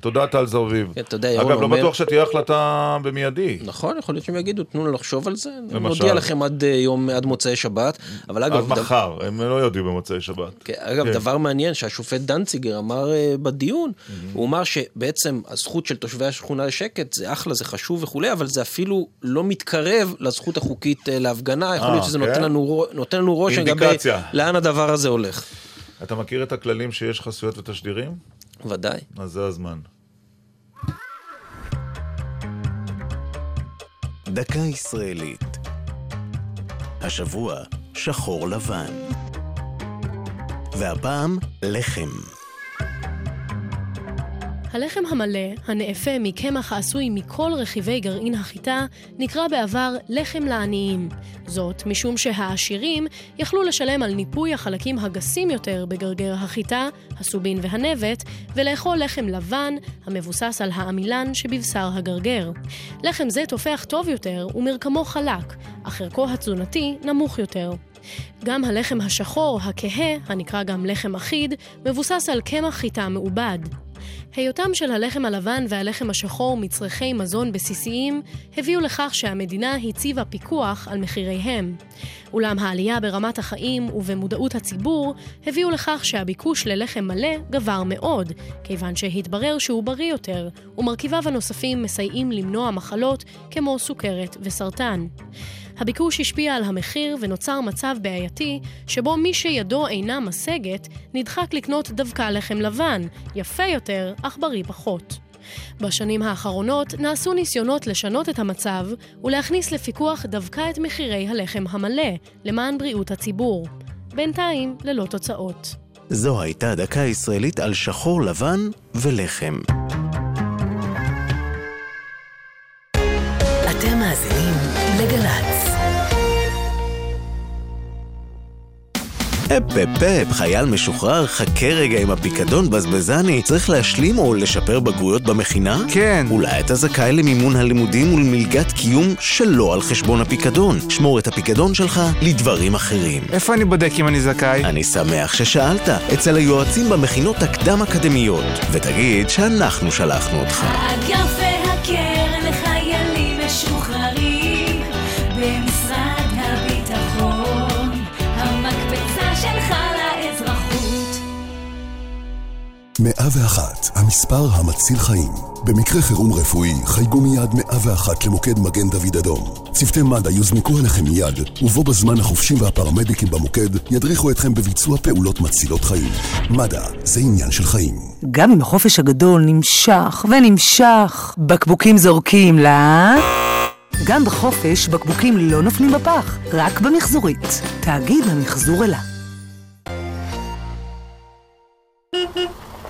תודה, טל זרביב. כן, תודה, ירון אגב, לא בטוח שתהיה החלטה במיידי. נכון, יכול להיות שהם יגידו, תנו לנו לחשוב על זה. נודיע לכם עד אה, יום, עד מוצאי שבת. אבל אגב... עד מחר, הם לא יודיעו במוצאי שבת. כן, אגב, כן. דבר מעניין שהשופט דנציגר אמר אה, בדיון, הוא אמר שבעצם הזכות של תושבי השכונה לשקט זה אחלה, זה חשוב וכולי, אבל זה אפילו לא מתקרב לזכות החוקית להפגנה. יכול להיות שזה כן? נותן לנו רושם לגבי לאן הדבר הזה הולך. אתה מכיר את הכללים שיש חסויות ותשדירים? ודאי. אז זה הזמן. דקה ישראלית. השבוע שחור לבן. והפעם לחם. הלחם המלא, הנאפה מקמח העשוי מכל רכיבי גרעין החיטה, נקרא בעבר לחם לעניים. זאת משום שהעשירים יכלו לשלם על ניפוי החלקים הגסים יותר בגרגר החיטה, הסובין והנבט, ולאכול לחם לבן, המבוסס על העמילן שבבשר הגרגר. לחם זה תופח טוב יותר ומרקמו חלק, אך ערכו התזונתי נמוך יותר. גם הלחם השחור, הכהה, הנקרא גם לחם אחיד, מבוסס על קמח חיטה מעובד. היותם של הלחם הלבן והלחם השחור מצרכי מזון בסיסיים הביאו לכך שהמדינה הציבה פיקוח על מחיריהם. אולם העלייה ברמת החיים ובמודעות הציבור הביאו לכך שהביקוש ללחם מלא גבר מאוד, כיוון שהתברר שהוא בריא יותר, ומרכיביו הנוספים מסייעים למנוע מחלות כמו סוכרת וסרטן. הביקוש השפיע על המחיר ונוצר מצב בעייתי שבו מי שידו אינה משגת נדחק לקנות דווקא לחם לבן, יפה יותר אך בריא פחות. בשנים האחרונות נעשו ניסיונות לשנות את המצב ולהכניס לפיקוח דווקא את מחירי הלחם המלא, למען בריאות הציבור. בינתיים, ללא תוצאות. זו הייתה דקה ישראלית על שחור לבן ולחם. אפ אפ אפ, חייל משוחרר, חכה רגע עם הפיקדון בזבזני. צריך להשלים או לשפר בגרויות במכינה? כן. אולי אתה זכאי למימון הלימודים ולמלגת קיום שלא על חשבון הפיקדון. שמור את הפיקדון שלך לדברים אחרים. איפה אני בודק אם אני זכאי? אני שמח ששאלת, אצל היועצים במכינות הקדם-אקדמיות. ותגיד שאנחנו שלחנו אותך. האגף 101, המספר המציל חיים. במקרה חירום רפואי, חייגו מיד 101 למוקד מגן דוד אדום. צוותי מד"א יוזנקו עליכם מיד, ובו בזמן החופשים והפרמדיקים במוקד ידריכו אתכם בביצוע פעולות מצילות חיים. מד"א, זה עניין של חיים. גם אם החופש הגדול נמשך ונמשך, בקבוקים זורקים ל... גם בחופש בקבוקים לא נופלים בפח, רק במחזורית. תאגיד המחזור אלה.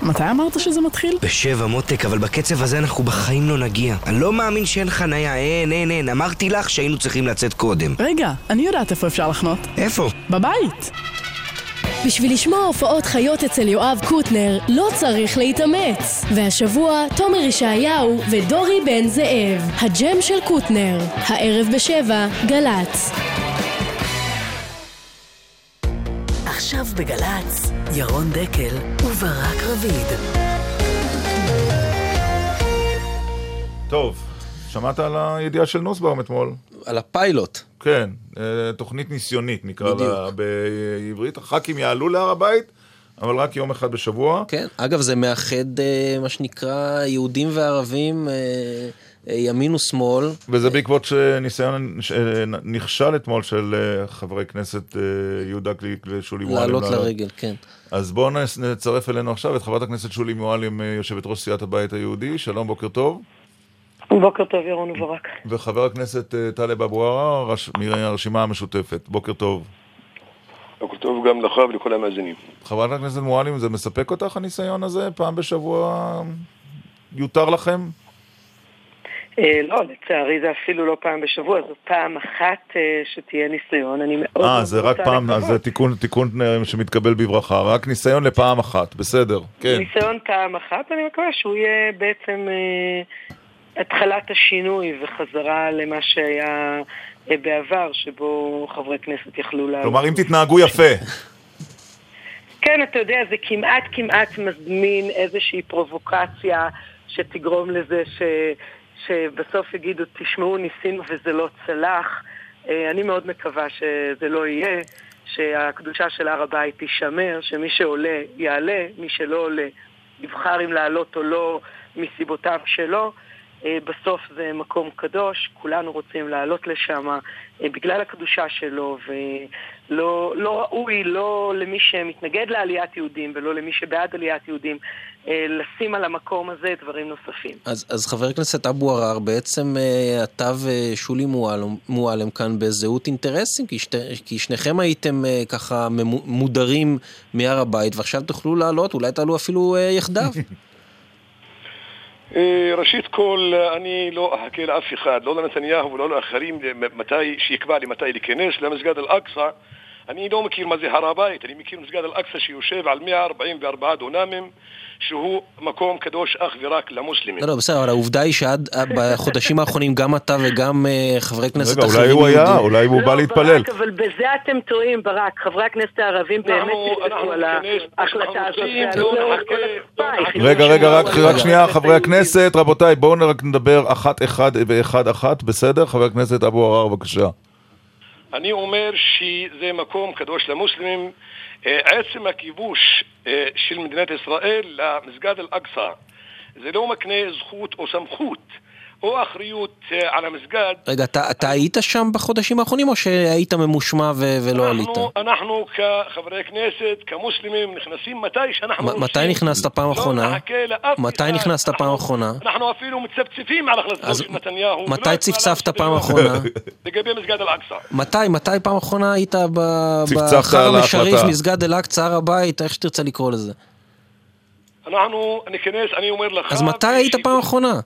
מתי אמרת שזה מתחיל? בשבע מותק, אבל בקצב הזה אנחנו בחיים לא נגיע. אני לא מאמין שאין חניה, אין, אין, אין. אמרתי לך שהיינו צריכים לצאת קודם. רגע, אני יודעת איפה אפשר לחנות. איפה? בבית. בשביל לשמוע הופעות חיות אצל יואב קוטנר, לא צריך להתאמץ. והשבוע, תומר ישעיהו ודורי בן זאב, הג'ם של קוטנר. הערב בשבע, גל"צ. עכשיו בגל"צ, ירון דקל וברק רביד. טוב, שמעת על הידיעה של נוסבאום אתמול? על הפיילוט. כן, אה, תוכנית ניסיונית נקרא בדיוק. לה בעברית. הח"כים יעלו להר הבית, אבל רק יום אחד בשבוע. כן, אגב, זה מאחד אה, מה שנקרא יהודים וערבים, אה, ימין ושמאל. וזה בעקבות שניסיון נכשל אתמול של אה, חברי כנסת אה, יהודה גליק ושולי מועלם. לעלות לרגל, כן. אז בואו נצרף אלינו עכשיו את חברת הכנסת שולי מועלם, אה, יושבת ראש סיעת הבית היהודי. שלום, בוקר טוב. בוקר טוב, ירון וברק. וחבר הכנסת אה, טלב אבו עראר רש- מהרשימה המשותפת. בוקר טוב. בוקר טוב גם לך ולכל המאזינים. חברת הכנסת מועלם, זה מספק אותך הניסיון הזה? פעם בשבוע יותר לכם? אה, לא, לצערי זה אפילו לא פעם בשבוע, זו פעם אחת אה, שתהיה ניסיון, אני מאוד אה, מאוד זה רק רוצה פעם, אז. זה תיקון, תיקון אה, שמתקבל בברכה. רק ניסיון לפעם אחת, בסדר, כן. ניסיון פעם אחת, אני מקווה שהוא יהיה בעצם אה, התחלת השינוי וחזרה למה שהיה אה, בעבר, שבו חברי כנסת יכלו לעלות. כלומר, אם תתנהגו יפה. כן, אתה יודע, זה כמעט כמעט מזמין איזושהי פרובוקציה שתגרום לזה ש, שבסוף יגידו, תשמעו, ניסינו וזה לא צלח. אה, אני מאוד מקווה שזה לא יהיה, שהקדושה של הר הבית תישמר, שמי שעולה יעלה, מי שלא עולה יבחר אם לעלות או לא מסיבותיו שלו. אה, בסוף זה מקום קדוש, כולנו רוצים לעלות לשם אה, בגלל הקדושה שלו, ולא לא ראוי לא למי שמתנגד לעליית יהודים ולא למי שבעד עליית יהודים אה, לשים על המקום הזה דברים נוספים. אז, אז חבר הכנסת אבו עראר, בעצם אתה ושולי מועלם, מועלם כאן בזהות אינטרסים, כי, שתי, כי שניכם הייתם ככה מודרים מהר הבית, ועכשיו תוכלו לעלות, אולי תעלו אפילו יחדיו. [laughs] אה, ראשית כל, אני לא אחכה לאף אחד, לא לנתניהו ולא לאחרים, מתי, שיקבע לי מתי להיכנס למסגד אל-אקצא. אני לא מכיר מה זה הר הבית, אני מכיר מסגד אל-אקצא שיושב על 144 דונמים, שהוא מקום קדוש אך ורק למוסלמים. לא, לא, בסדר, אבל העובדה היא שעד עד בחודשים האחרונים גם אתה וגם אה, חברי כנסת רגע, אחרים... אולי הוא היה, אולי הוא בא להתפלל. ברק, אבל בזה אתם טועים, ברק. חברי הכנסת הערבים באמת נדבקו על ההחלטה הזאת. התקופה. רגע, רגע, רק רגע. רק שנייה, חברי הכנסת, רבותיי, בואו רק נדבר אחת אחד ואחד אחת, בסדר? חבר הכנסת אבו עראר, בבקשה. אני אומר שזה מקום קדוש למוסלמים. אה, עצם הכיבוש אה, של מדינת ישראל למסגד אל-אקצא זה לא מקנה זכות או סמכות או אחריות אה, על המסגד. רגע, אתה אתה היית שם בחודשים האחרונים, או שהיית ממושמע ו- ולא עלית? אנחנו, אנחנו כחברי כנסת, כמוסלמים, נכנסים מתי שאנחנו מ- מתי נכנסת פעם אחרונה? לא נחכה לאף מתי. נכנסת פעם אחרונה? אנחנו אפילו מצפצפים על החלטתו של נתניהו. מתי צפצפת פעם אחרונה? [laughs] לגבי מסגד אל-אקצא. מתי, מתי פעם אחרונה היית בחרם א-שריף. מסגד אל-אקצא, הר הבית, איך שתרצה לקרוא לזה? אנחנו ניכנס, אני אומר לך... אז מתי היית פעם אחרונה?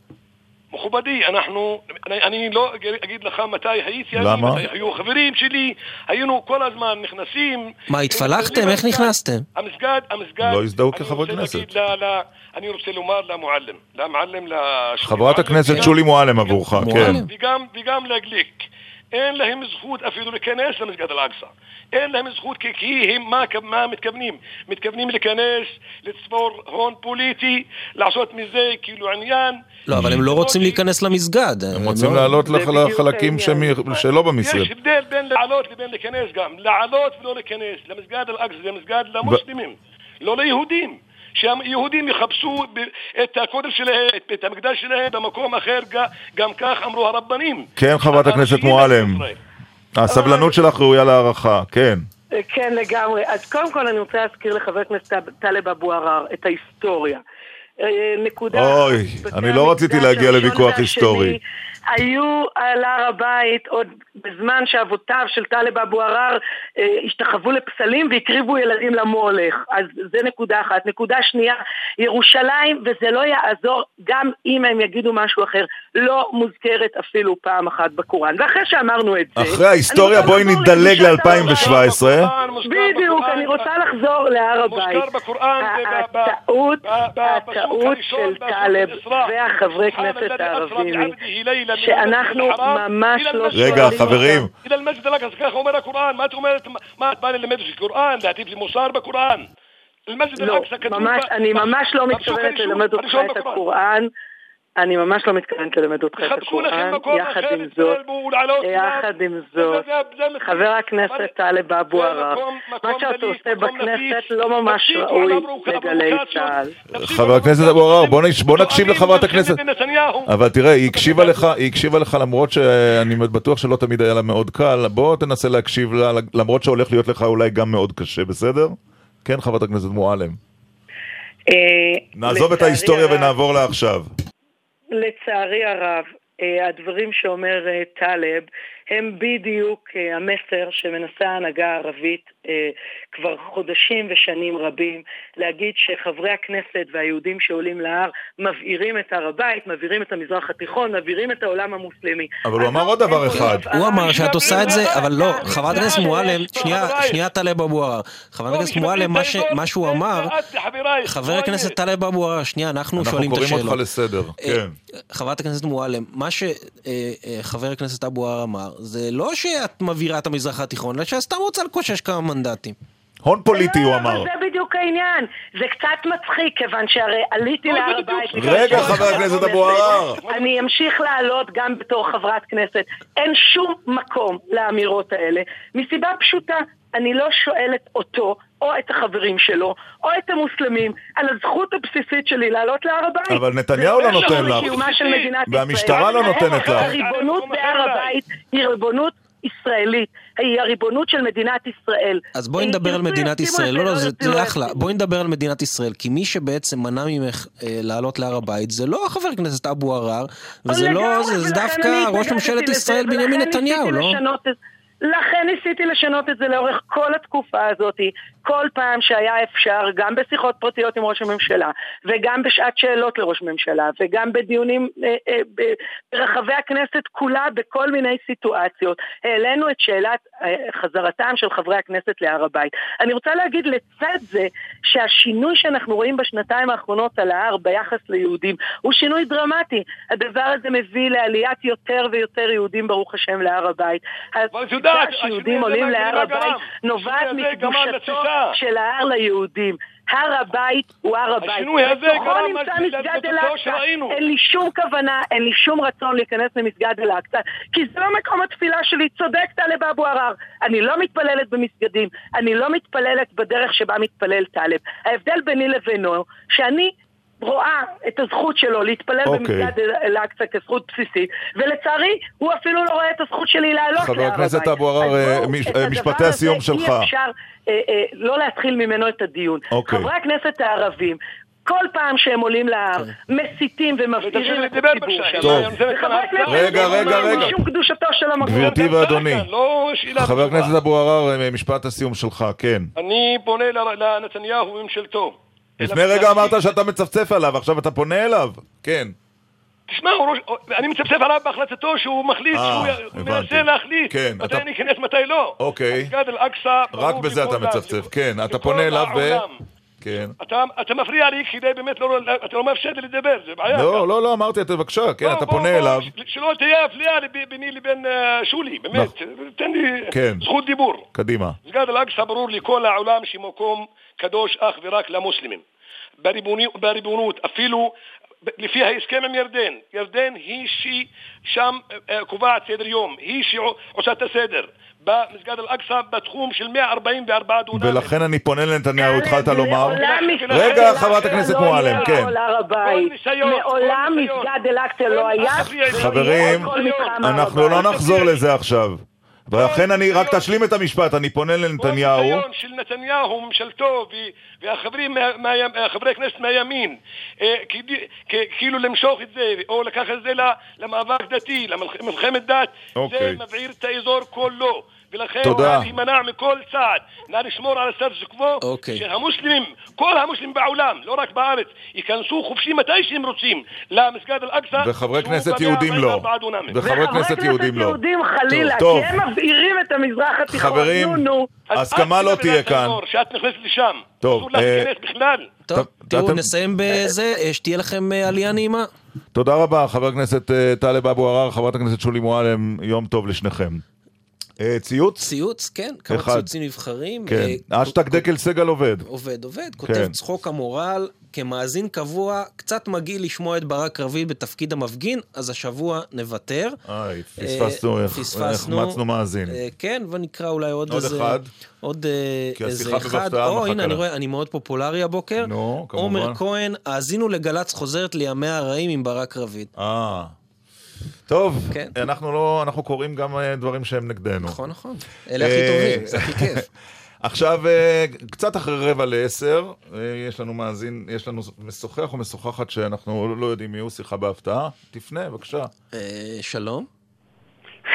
מכובדי, אנחנו, אני, אני לא אגיד לך מתי הייתי, אני, למה? מתי היו חברים שלי, היינו כל הזמן נכנסים. מה, התפלחתם? איך נכנסתם? המסגד, המסגד... לא הזדהו אני כחברי רוצה כנסת. להגיד ל- ל- אני רוצה לומר למועלם, למועלם, לש- חברת הכנסת שולי מועלם עבורך, כן. וגם, וגם לגליק. אין להם זכות אפילו להיכנס למסגד אל-אקצא. אין להם זכות כי, כי הם, מה, מה מתכוונים? מתכוונים להיכנס, לצבור הון פוליטי, לעשות מזה כאילו עניין. לא, אבל הם לא רוצים להיכנס למסגד. הם רוצים לעלות לח- לחלקים שמי- שלא במסגד. יש הבדל בין לעלות לבין להיכנס גם. לעלות ולא להיכנס. למסגד אל-אקצא זה מסגד למוסלמים, לא ליהודים. שהיהודים יחפשו את הכותל שלהם, את- את המקדש שלהם במקום אחר, גם כך אמרו הרבנים. כן, חברת הכנסת מועלם. הסבלנות שלך ראויה להערכה, כן. כן, לגמרי. אז קודם כל אני רוצה להזכיר לחבר הכנסת טלב אבו עראר את ההיסטוריה. אה, נקודה... אוי, אני לא רציתי להגיע לוויכוח היסטורי. היו על הר הבית עוד בזמן שאבותיו של טלב אבו עראר אה, השתחוו לפסלים והקריבו ילדים למולך. אז זה נקודה אחת. נקודה שנייה, ירושלים, וזה לא יעזור גם אם הם יגידו משהו אחר, לא מוזכרת אפילו פעם אחת בקוראן. ואחרי שאמרנו את זה... אחרי ההיסטוריה בואי נדלג לירושלים. ל-2017. בדיוק, אני רוצה לחזור להר הבית. הטעות, הטעות של טלב והחברי כנסת הערבים שאנחנו ממש לא שואלים רגע, חברים. ככה אומר הקוראן, מה את אומרת, מה את באה ללמד קוראן, להטיף לי מוסר בקוראן? לא, ממש, אני ממש לא מתכוונת ללמד אותך את הקוראן. אני ממש לא מתכוונת ללמד אותך את הקוראן. יחד עם זאת, אליו. יחד עם זאת, חבר הכנסת טלב אבו עראר, מה שאתה עושה בכנסת לא ממש ראוי לגלי צה"ל. חבר הכנסת אבו עראר, בוא נקשיב לחברת הכנסת. אבל תראה, היא הקשיבה לך, היא הקשיבה לך למרות שאני בטוח שלא תמיד היה לה מאוד קל. בוא תנסה להקשיב לה, למרות שהולך להיות לך אולי גם מאוד קשה, בסדר? כן, חברת הכנסת מועלם. אה, נעזוב את ההיסטוריה ונעבור לעכשיו. לצערי הרב, אה, הדברים שאומר אה, טלב הם בדיוק אה, המסר שמנסה ההנהגה הערבית אה, כבר חודשים ושנים רבים להגיד שחברי הכנסת והיהודים שעולים להר מבעירים את הר הבית, מבעירים את המזרח התיכון, מבעירים את העולם המוסלמי. אבל הוא אמר עוד דבר אחד. הוא אמר שאת עושה את זה, אבל לא, חברת הכנסת מועלם, שנייה, שנייה טלב אבו עראר. חברת הכנסת מועלם, מה שהוא אמר, חבר הכנסת טלב אבו עראר, שנייה, אנחנו אנחנו שואלים את קוראים השאלות. אותך לסדר, כן. חברת הכנסת מועלם, מה שחבר הכנסת אבו עראר אמר, זה לא שאת מבעירה את המזרח התיכון, אלא שאת סתם רוצה לקושש כמה מנדטים. הון פוליטי, הוא אבל אמר. זה בדיוק העניין. זה קצת מצחיק, כיוון שהרי עליתי להר הבית... רגע, חבר הכנסת אבו עראר. אני אמשיך לעלות גם בתור חברת כנסת. אין שום מקום לאמירות האלה, מסיבה פשוטה. אני לא שואלת אותו, או את החברים שלו, או את המוסלמים, על הזכות הבסיסית שלי לעלות להר הבית. אבל נתניהו לא זה נותן לך. והמשטרה לא נותנת לך. הריבונות בהר הבית היא ריבונות ישראלית. היא הריבונות של מדינת ישראל. אז בואי נדבר על מדינת ישראל. לא, לא, זה זה אחלה. בואי נדבר על מדינת ישראל. כי מי שבעצם מנע ממך אה, לעלות להר הבית זה לא חבר הכנסת אבו עראר, וזה לא, זה דווקא ראש ממשלת ישראל בנימין נתניהו, לא? לכן ניסיתי לשנות את זה לאורך כל התקופה הזאת, כל פעם שהיה אפשר, גם בשיחות פרטיות עם ראש הממשלה, וגם בשעת שאלות לראש הממשלה, וגם בדיונים אה, אה, ברחבי הכנסת כולה, בכל מיני סיטואציות, העלינו את שאלת אה, חזרתם של חברי הכנסת להר הבית. אני רוצה להגיד לצד זה, שהשינוי שאנחנו רואים בשנתיים האחרונות על ההר ביחס ליהודים, הוא שינוי דרמטי. הדבר הזה מביא לעליית יותר ויותר יהודים, ברוך השם, להר הבית. העובדה שיהודים עולים להר הבית נובעת מקדושתו של ההר ליהודים. הר הבית הוא הר הבית. השינוי הזה גרם לתוצאות מסגד אל-אקצא. שראינו. אין לי שום כוונה, אין לי שום רצון להיכנס למסגד אל-אקצא, כי זה לא מקום התפילה שלי, צודק טלב אבו עראר. אני לא מתפללת במסגדים, אני לא מתפללת בדרך שבה מתפלל טלב. ההבדל ביני לבינו, שאני רואה את הזכות שלו להתפלל אוקיי. במסגד אל-אקצא כזכות בסיסית, ולצערי, הוא אפילו לא רואה את הזכות שלי לעלות להר חבר הבית. הכנסת אבו עראר, אה, אה, משפטי הסיום שלך. אי אפשר אה, אה, לא להתחיל ממנו את הדיון. אוקיי. חברי הכנסת הערבים, כל פעם שהם עולים להר, מסיתים ומבעירים את לדבר הציבור שלהם. טוב. רגע, רגע, רגע. משום קדושתו של המקום. גברתי ואדוני, לא חבר. הכנסת אבו עראר, אה, משפט הסיום שלך, כן. אני פונה ל- לנתניהו וממשלתו. לפני רגע אמרת שאתה מצפצף עליו, עכשיו אתה פונה אליו? כן. תשמע, ראש- אני מצפצף עליו בהחלטתו שהוא מחליט, אה, שהוא. מנסה להחליט כן, מתי אתה- אני אכנס, מתי לא. אוקיי. מסגד אל-אקצא, רק בזה אתה מצפצף, כן. אתה פונה אליו ו... כן. אתה, אתה מפריע לי כדי באמת לא, אתה לא מאפשר לי לדבר, זה בעיה. לא, לא, לא, אמרתי, אתה בבקשה, כן, בוא, אתה פונה אליו. שלא תהיה אפליה ביני לבין אה, שולי, באמת, תן לי כן. זכות דיבור. קדימה. מסגד אל-אקצא ברור לכל העולם שמקום קדוש אך ורק למוסלמים. בריבונות, אפילו לפי ההסכם עם ירדן, ירדן היא ששם אה, קובעת סדר יום, היא שעושה את הסדר. במסגד אל-אקצא בתחום של 144 דונם. ולכן אני פונה לנתניהו, התחלת לומר. רגע, אל-אקצא חברת הכנסת לא מועלם, כן. מעולם מסגד אל-אקצא לא היה. חברים, אנחנו לא. נחזור לזה עכשיו. ולכן אני, רק תשלים את המשפט, אני פונה לנתניהו. ניסיון של נתניהו וממשלתו ו- והחברים, חברי הכנסת מהימין, אה, כאילו למשוך את זה, או לקחת את זה למאבק דתי, למלחמת דת, זה אוקיי. מבעיר את האזור כולו. ולכן תודה. להימנע מכל צעד, נא לשמור על הסטטוס קוו, אוקיי. שהמוסלמים, כל המוסלמים בעולם, לא רק בארץ, ייכנסו חופשי מתי שהם רוצים למסגד אל-אקצא, וחברי כנסת יהודים לא. 44 דונמים. וחברי כנסת יהודים לא. יהודים חלילה, טוב. כי הם מבעירים את המזרח התיכון. חברים, נו, נו. הסכמה לא תהיה כאן. שאת נכנסת לשם. טוב, אה, להיכנס בכלל. טוב, תראו, אתם- נסיים בזה, אה, שתהיה לכם אה, עלייה נעימה. תודה רבה, חבר הכנסת אה, טלב אבו עראר, חברת הכנסת שולי מועלם, יום טוב לשניכם. אה, ציוץ? ציוץ, כן, כמה אחד. ציוצים נבחרים. כן. אה, אשטג דקל סגל עובד. עובד, עובד, כן. כותב צחוק המורל, כמאזין קבוע, קצת מגעיל לשמוע את ברק רביד בתפקיד המפגין, אז השבוע נוותר. איי, פספסנו, אה, פספסנו. החמצנו מאזין. כן, ונקרא אולי עוד עוד איזה... אחד. עוד איזה אחד. או, הנה, אני. רואה, אני מאוד פופולרי הבוקר. נו, כמובן. עומר כהן, האזינו לגל"צ חוזרת לימיה הרעים עם ברק רביד. אה. טוב, כן. אנחנו לא, אנחנו קוראים גם אה, דברים שהם נגדנו. נכון, נכון. אלה הכי אה, טובים, זה הכי כיף. [laughs] עכשיו, אה, קצת אחרי רבע לעשר, יש לנו מאזין, יש לנו משוחח או משוחחת שאנחנו לא יודעים מי הוא, שיחה בהפתעה. תפנה, בבקשה. אה, שלום.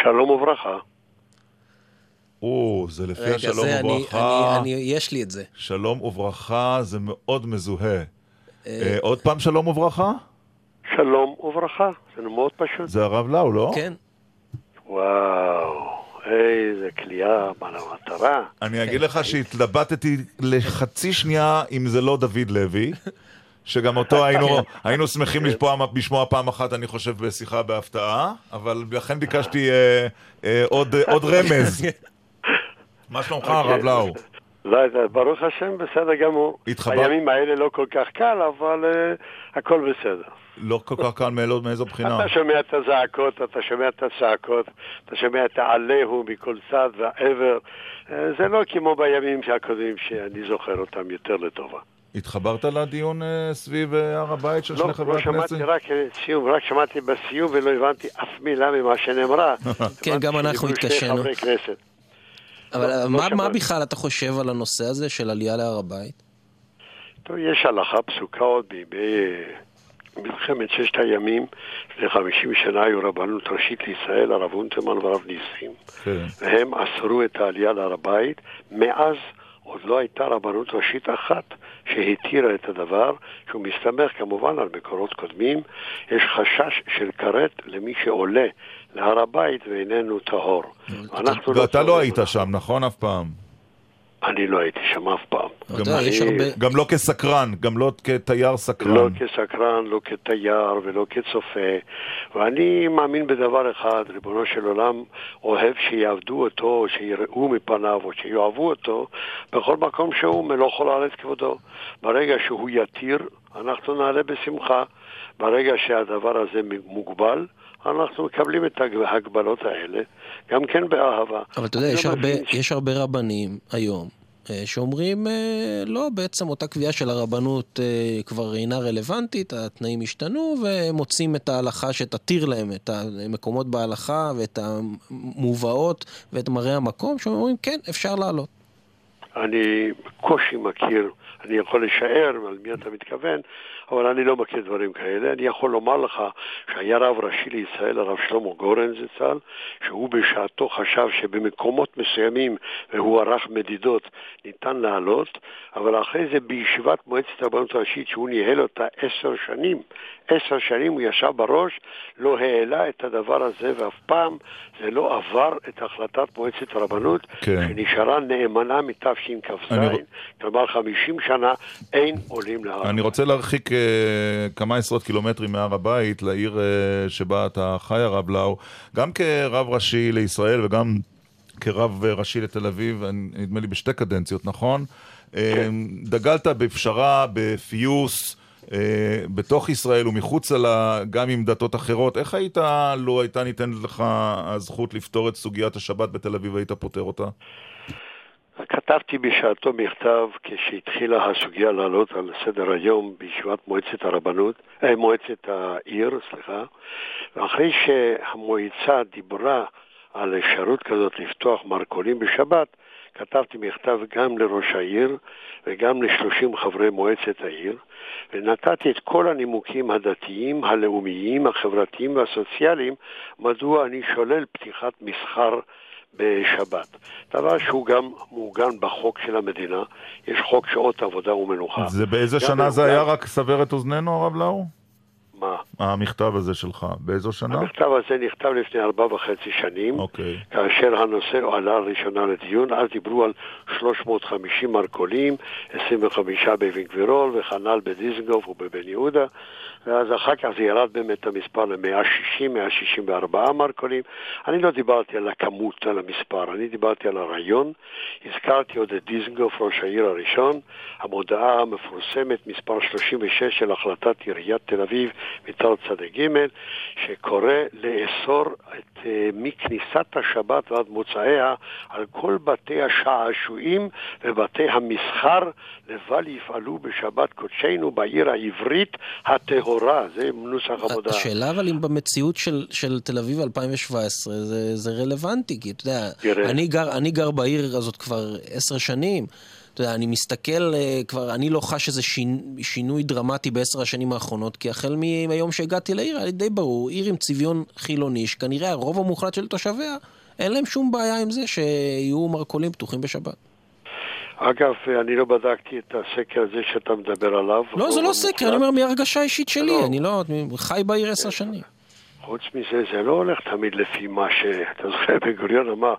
שלום וברכה. או, זה לפי רגע, השלום זה, אני, וברכה. אני, אני, יש לי את זה. שלום וברכה, זה מאוד מזוהה. אה, אה, עוד פעם שלום וברכה? שלום וברכה. זה מאוד פשוט. זה הרב לאו, לא? כן. וואו, איזה כליאה, מה למטרה. אני אגיד לך שהתלבטתי לחצי שנייה אם זה לא דוד לוי, שגם אותו היינו, היינו שמחים לשמוע, לשמוע פעם אחת, אני חושב, בשיחה בהפתעה, אבל לכן ביקשתי אה, אה, עוד, עוד רמז. [laughs] מה שלומך, הרב לאו? לא, זה- ברוך השם, בסדר גמור. התחבר- הימים האלה לא כל כך קל, אבל uh, הכל בסדר. לא כל כך קל מאילו- מאיזו בחינה. אתה שומע את הזעקות, אתה שומע את הצעקות, אתה שומע את העליהו מכל צד והעבר. אה, זה לא כמו בימים הקודמים שאני זוכר אותם יותר לטובה. התחברת לדיון אה, סביב אה, הר הבית של לא, שני חברי לא הכנסת? שמעתי רק סיום, רק שמעתי בסיום ולא הבנתי אף מילה ממה שנאמרה. [laughs] כן, גם אנחנו התקשינו. אבל לא- לא מה, מה. בכלל אתה חושב על הנושא הזה של עלייה להר הבית? טוב, יש הלכה פסוקה עוד בימי מלחמת ששת הימים, לפני 50 שנה היו רבנות ראשית לישראל, הרב אונטרמן והרב ניסים. כן. והם אסרו את העלייה להר הבית. מאז עוד לא הייתה רבנות ראשית אחת שהתירה את הדבר, שהוא מסתמך כמובן על מקורות קודמים. יש חשש של כרת למי שעולה להר הבית ואיננו טהור. ואתה לא צורכים היית שם, נכון? אף פעם. אני לא הייתי שם אף פעם. גם- יודע, אני- הרבה- גם לא כסקרן, גם לא כתייר סקרן. לא כסקרן, לא כתייר ולא כצופה. ואני מאמין בדבר אחד, ריבונו של עולם אוהב שיעבדו אותו, שיראו מפניו או שיאהבו אותו בכל מקום שהוא, מלוא כל הארץ כבודו. ברגע שהוא יתיר, אנחנו נעלה בשמחה. ברגע שהדבר הזה מוגבל, אנחנו מקבלים את ההגבלות האלה, גם כן באהבה. אבל אתה יודע, יש הרבה, מבין יש הרבה רבנים היום אה, שאומרים, אה, לא, בעצם אותה קביעה של הרבנות אה, כבר אינה רלוונטית, התנאים השתנו, והם מוצאים את ההלכה שתתיר להם את המקומות בהלכה ואת המובאות ואת מראה המקום, שאומרים, כן, אפשר לעלות. אני בקושי מכיר, אני יכול לשער על מי אתה מתכוון, אבל אני לא מכיר דברים כאלה. אני יכול לומר לך שהיה רב ראשי לישראל, הרב שלמה גורן זצ"ל, שהוא בשעתו חשב שבמקומות מסוימים, והוא ערך מדידות, ניתן לעלות, אבל אחרי זה בישיבת מועצת הרבנות הראשית, שהוא ניהל אותה עשר שנים, עשר שנים הוא ישב בראש, לא העלה את הדבר הזה, ואף פעם זה לא עבר את החלטת מועצת הרבנות, כן. שנשארה נאמנה מתשכ"ז, אני- כלומר 50 שנה אין עולים להר. אני רוצה להרחיק אה, כמה עשרות קילומטרים מהר הבית, לעיר אה, שבה אתה חי, הרב לאו, גם כרב ראשי לישראל וגם כרב אה, ראשי לתל אביב, נדמה לי בשתי קדנציות, נכון? אה, דגלת בפשרה, בפיוס. אה, בתוך ישראל ומחוצה לה, גם עם דתות אחרות. איך היית, לו הייתה ניתנת לך הזכות לפתור את סוגיית השבת בתל אביב, היית פותר אותה? כתבתי בשעתו מכתב כשהתחילה הסוגיה לעלות על סדר היום בישיבת מועצת הרבנות, אה, מועצת העיר, סליחה, ואחרי שהמועצה דיברה על אפשרות כזאת לפתוח מרכולים בשבת, כתבתי מכתב גם לראש העיר וגם לשלושים חברי מועצת העיר, ונתתי את כל הנימוקים הדתיים, הלאומיים, החברתיים והסוציאליים, מדוע אני שולל פתיחת מסחר בשבת. דבר שהוא גם מעוגן בחוק של המדינה, יש חוק שעות עבודה ומנוחה. זה באיזה שנה זה היה? רק סבר את אוזננו, הרב לאו? מה? המכתב הזה שלך, באיזו שנה? המכתב הזה נכתב לפני ארבע וחצי שנים, אוקיי. כאשר הנושא עלה ראשונה לדיון, אז דיברו על 350 מרכולים, 25 באבן גבירול וכנ"ל בדיזנגוף ובבן יהודה, ואז אחר כך זה ירד באמת המספר ל-160, 164 מרכולים. אני לא דיברתי על הכמות, על המספר, אני דיברתי על הרעיון. הזכרתי עוד את דיזנגוף, ראש העיר הראשון, המודעה המפורסמת, מספר 36 של החלטת עיריית תל אביב מצד צד ג', שקורא לאסור את, אה, מכניסת השבת ועד מוצאיה על כל בתי השעשועים ובתי המסחר, לבל יפעלו בשבת קודשנו בעיר העברית הטהורה. זה נוסח המודעה. השאלה אבל אם במציאות של, של תל אביב 2017 זה, זה רלוונטי, כי אתה יודע, תראה. אני גר, אני גר בעיר הזאת כבר עשר שנים. אתה יודע, אני מסתכל אה, כבר, אני לא חש איזה שינ, שינוי דרמטי בעשר השנים האחרונות, כי החל מהיום שהגעתי לעיר, היה לי די ברור, עיר עם צביון חילוני, שכנראה הרוב המוחלט של תושביה, אין להם שום בעיה עם זה שיהיו מרכולים פתוחים בשבת. אגב, אני לא בדקתי את הסקר הזה שאתה מדבר עליו. לא, זה לא סקר. אני אומר מהרגשה אישית שלי, לא. אני לא, חי בעיר עשר שנים. חוץ מזה, זה לא הולך תמיד לפי מה שאתה זוכר, [laughs] בן גוריון אמר,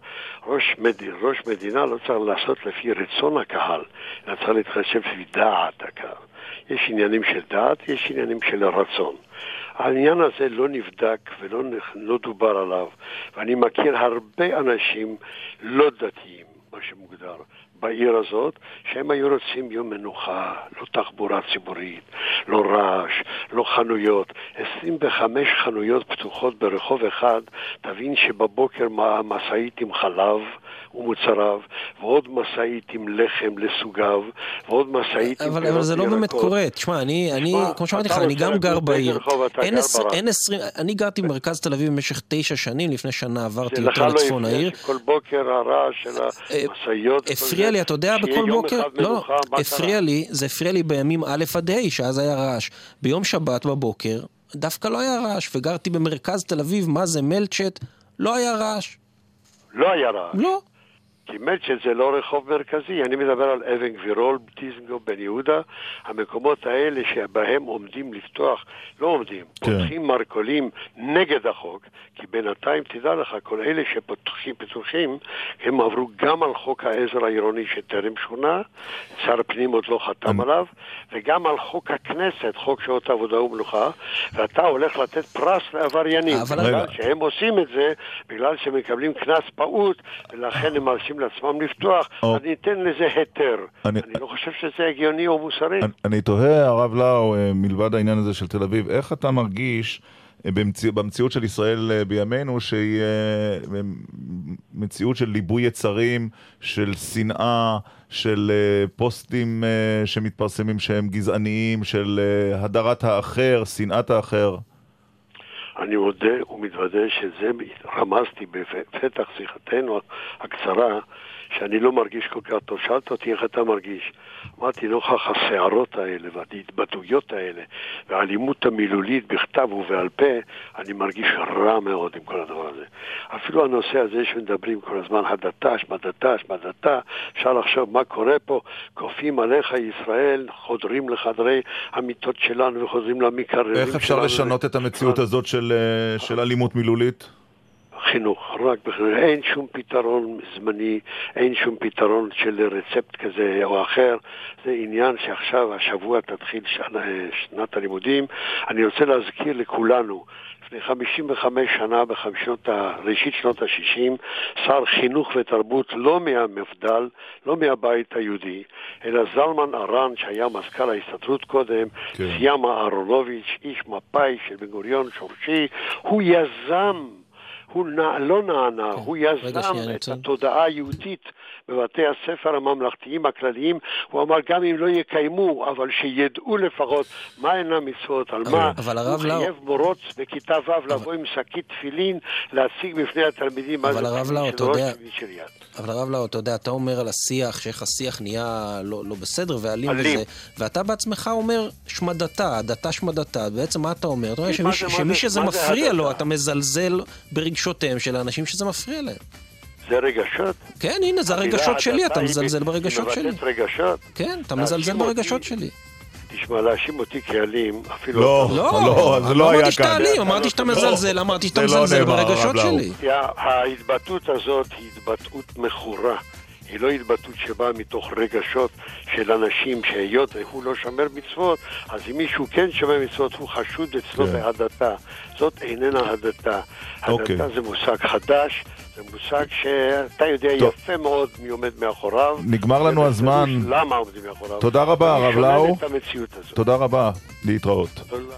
ראש, מד... ראש מדינה לא צריך לעשות לפי רצון הקהל, אלא צריך להתחשב לפי דעת הקהל. יש עניינים של דעת, יש עניינים של רצון. העניין הזה לא נבדק ולא לא דובר עליו, ואני מכיר הרבה אנשים לא דתיים, מה שמוגדר, בעיר הזאת, שהם היו רוצים יום מנוחה, לא תחבורה ציבורית, לא רעש, לא חנויות. 25 חנויות פתוחות ברחוב אחד, תבין שבבוקר משאית עם חלב ומוצריו, ועוד משאית עם לחם לסוגיו, ועוד משאית עם אבל, פירות אבל זה לא באמת. קורה. תשמע, אני, אני כמו שאמרתי לך, אני גם גר בעיר. אין גר עשרים, אני גרתי במרכז תל אביב במשך תשע שנים, לפני שנה עברתי יותר לא לצפון העיר. שכל בוקר הרעש של המשאיות. וכל הפריע לי, אתה יודע, בכל בוקר, לא, הפריע? לי, זה הפריע לי בימים א' עד ה', שאז היה רעש. ביום שבת בבוקר, דווקא לא היה רעש, וגרתי במרכז תל אביב, מה זה מלצ'ט, לא היה רעש. לא היה רעש. לא. כי מלצ'ן זה לא רחוב מרכזי, אני מדבר על אבן גבירול, דיזנגוף, בן יהודה, המקומות האלה שבהם עומדים לפתוח, לא עומדים, כן. פותחים מרכולים נגד החוק, כי בינתיים תדע לך, כל אלה שפותחים פתוחים, הם עברו גם על חוק העזר העירוני שטרם שונה, שר הפנים עוד לא חתם עליו, וגם על חוק הכנסת, חוק שעות עבודה ומנוחה, ואתה הולך לתת פרס לעבריינים, בגלל. שהם עושים את זה, בגלל שהם מקבלים קנס פעוט, ולכן הם מרשים לעצמם לפתוח, או. אז ניתן לזה היתר. אני- אני לא חושב שזה הגיוני או מוסרי. אני- אני תוהה, הרב לאו, אה, מלבד העניין הזה של תל אביב, איך אתה מרגיש אה, במציא, במציאות של ישראל אה, בימינו, שהיא מציאות של ליבוי יצרים, של שנאה, של פוסטים שמתפרסמים שהם גזעניים, של הדרת האחר, שנאת האחר? אני מודה ומתוודה שזה רמזתי בפתח שיחתנו הקצרה, שאני לא מרגיש כל כך טוב. שאלת אותי איך אתה מרגיש. אמרתי, נוכח הסערות האלה וההתבטאויות האלה והאלימות המילולית בכתב ובעל פה, אני מרגיש רע מאוד עם כל הדבר הזה. אפילו הנושא הזה שמדברים כל הזמן, הדתה, השמדתה, השמדתה, אפשר לחשוב מה קורה פה, כופים עליך ישראל, חודרים לחדרי המיטות שלנו וחודרים למקררים שלנו. איך אפשר לשנות את המציאות הזאת של, אה, של אלימות מילולית? חינוך, רק בחינוך. אין שום פתרון זמני, אין שום פתרון של רצפט כזה או אחר. זה עניין שעכשיו, השבוע תתחיל שנה, שנת הלימודים. אני רוצה להזכיר לכולנו, לפני 55 שנה, בשנות ה- ראשית שנות ה-60, שר חינוך ותרבות לא מהמפד"ל, לא מהבית היהודי, אלא זלמן ארן, שהיה מזכ"ל ההסתדרות קודם, כן. סיאמה אהרונוביץ', איש מפא"י של בן גוריון שורשי, הוא יזם הוא נע, לא נענה, הוא רגע, יזם את רוצה- התודעה היהודית בבתי הספר הממלכתיים הכלליים. הוא אמר, גם אם לא יקיימו, אבל שידעו לפחות מהן המצוות, על מה. אבל הרב הוא לאו- חייב מורות בכיתה ו' לבוא עם שקית תפילין, להציג בפני התלמידים מה אבל זה הרב תפילין של ראש ושל יד. אבל הרב לאו, אתה יודע, אתה אומר על השיח, שאיך השיח נהיה לא, לא בסדר ואלים אלים. וזה, ואתה בעצמך אומר שמדתה, הדתה שמדתה, בעצם מה אתה אומר? אתה אומר מה שמי, זה- מה שמי זה- שזה מה זה מפריע לו? אתה מזלזל ברגשותיהם של האנשים שזה מפריע להם. זה רגשות? כן, הנה, זה הרגשות שלי, אתה מזלזל ברגשות שלי. מבטאת רגשות? כן, אתה מזלזל ברגשות שלי. תשמע, להאשים אותי כאלים, אפילו... לא, לא, זה אני לא היה אמרתי שאתה כאן. אלים, אמרתי שאתה לא, מזלזל, אמרתי שאתה זה לא מזלזל ברגשות. שלי. ההתבטאות הזאת היא התבטאות מכורה. היא לא התבטאות שבאה מתוך רגשות של אנשים שהיות והוא לא שומר מצוות, אז אם מישהו כן שומר מצוות, הוא חשוד אצלו כן. בהדתה. זאת איננה הדתה. אוקיי. הדתה זה מושג חדש, זה מושג שאתה יודע טוב. יפה מאוד מי עומד מאחוריו. נגמר לנו הזמן. למה עומדים מאחוריו. תודה רבה, הרב לאו. תודה רבה, להתראות. תודה.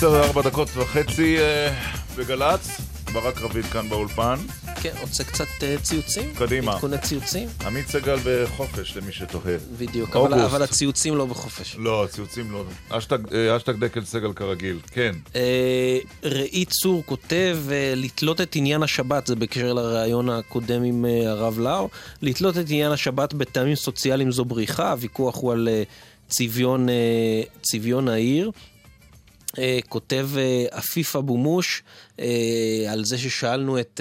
עשר וארבע דקות וחצי אה, בגל"צ, ברק רביד כאן באולפן. כן, רוצה קצת אה, ציוצים? קדימה. עדכוני ציוצים? עמית סגל בחופש, למי שתוהה. בדיוק, אבל. אבל הציוצים לא בחופש. לא, הציוצים לא. אשטג אה, אשטג דקל סגל כרגיל, כן. אה, ראי צור כותב לתלות את עניין השבת, זה בקשר לראיון הקודם עם הרב לאו, לתלות את עניין השבת בטעמים סוציאליים זו בריחה, הוויכוח הוא על צביון, צביון העיר. אה, כותב אה, עפיף אבו מוש אה, על זה ששאלנו את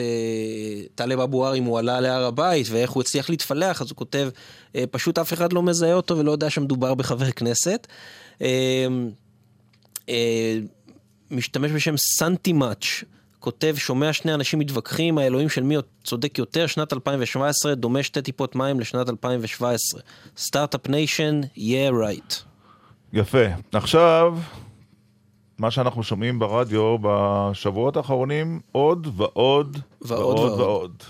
טלב אבו אם הוא עלה להר הבית ואיך הוא הצליח להתפלח, אז הוא כותב, אה, פשוט אף אחד לא מזהה אותו ולא יודע שמדובר בחבר כנסת. אה, אה, משתמש בשם סנטי מאץ', כותב, שומע שני אנשים מתווכחים, האלוהים של מי צודק יותר, שנת 2017, דומה שתי טיפות מים לשנת 2017. Start-up nation, yeah right. יפה. עכשיו, מה שאנחנו שומעים ברדיו בשבועות האחרונים, עוד ועוד ועוד ועוד ועוד. ועוד.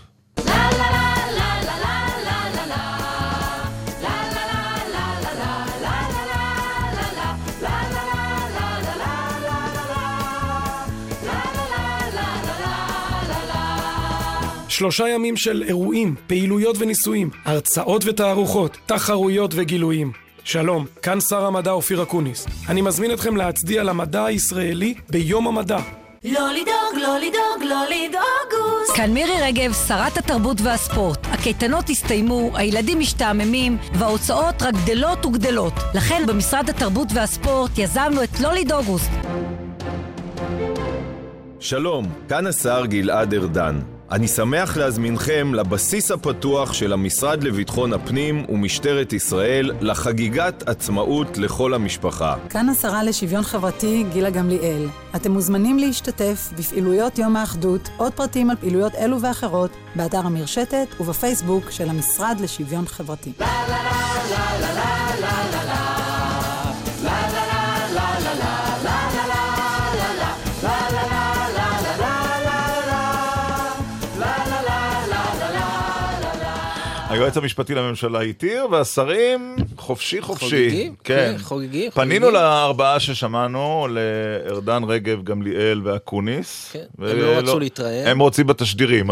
שלושה ימים של אירועים, פעילויות וניסויים, הרצאות ותערוכות, תחרויות וגילויים. שלום, כאן שר המדע אופיר אקוניס. אני מזמין אתכם להצדיע למדע הישראלי ביום המדע. לא לדאוג, לא לדאוג, לא לדאוגוס. כאן מירי רגב, שרת התרבות והספורט. הקייטנות הסתיימו, הילדים משתעממים, וההוצאות רק גדלות וגדלות. לכן במשרד התרבות והספורט יזמנו את לא לדאוגוס. שלום, כאן השר גלעד ארדן. אני שמח להזמינכם לבסיס הפתוח של המשרד לביטחון הפנים ומשטרת ישראל לחגיגת עצמאות לכל המשפחה. כאן השרה לשוויון חברתי גילה גמליאל. אתם מוזמנים להשתתף בפעילויות יום האחדות, עוד פרטים על פעילויות אלו ואחרות, באתר המרשתת ובפייסבוק של המשרד לשוויון חברתי. היועץ המשפטי לממשלה התיר, והשרים חופשי חופשי. חוגגים? כן. כן, חוגגים, פנינו. לארבעה ששמענו, לארדן, רגב, גמליאל ואקוניס. כן, הם לא רצו להתראיין. הם רוצים בתשדירים,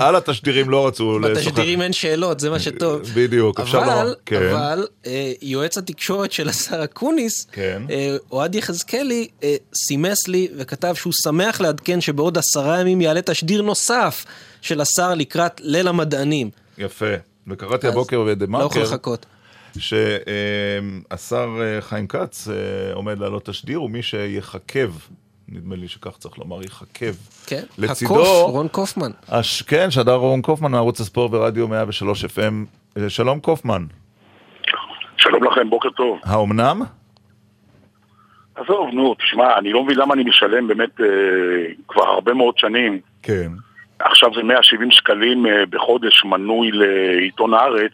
על התשדירים לא רצו לשוחח. בתשדירים אין שאלות, זה מה שטוב. בדיוק, אפשר אבל, לומר. כן. אבל אה, יועץ התקשורת של השר אקוניס, כן. אה, אוהד יחזקאלי, אה, סימס לי וכתב שהוא שמח לעדכן שבעוד עשרה ימים יעלה תשדיר נוסף של השר לקראת ליל המדענים. יפה. וקראתי הבוקר בדה לא יכול מרקר, לחכות. שהשר אה, חיים כץ אה, עומד להעלות תשדיר, ומי שיחכב, נדמה לי שכך צריך לומר, יחכב. כן, לצידו... הקוף, רון קופמן. הש... כן, שדר רון קופמן מערוץ הספורט ברדיו 103 FM. שלום קופמן. שלום לכם, בוקר טוב. האומנם? עזוב, נו, תשמע, אני לא מבין למה אני משלם באמת אה, כבר הרבה מאוד שנים. כן. עכשיו זה 170 שקלים אה, בחודש מנוי לעיתון הארץ,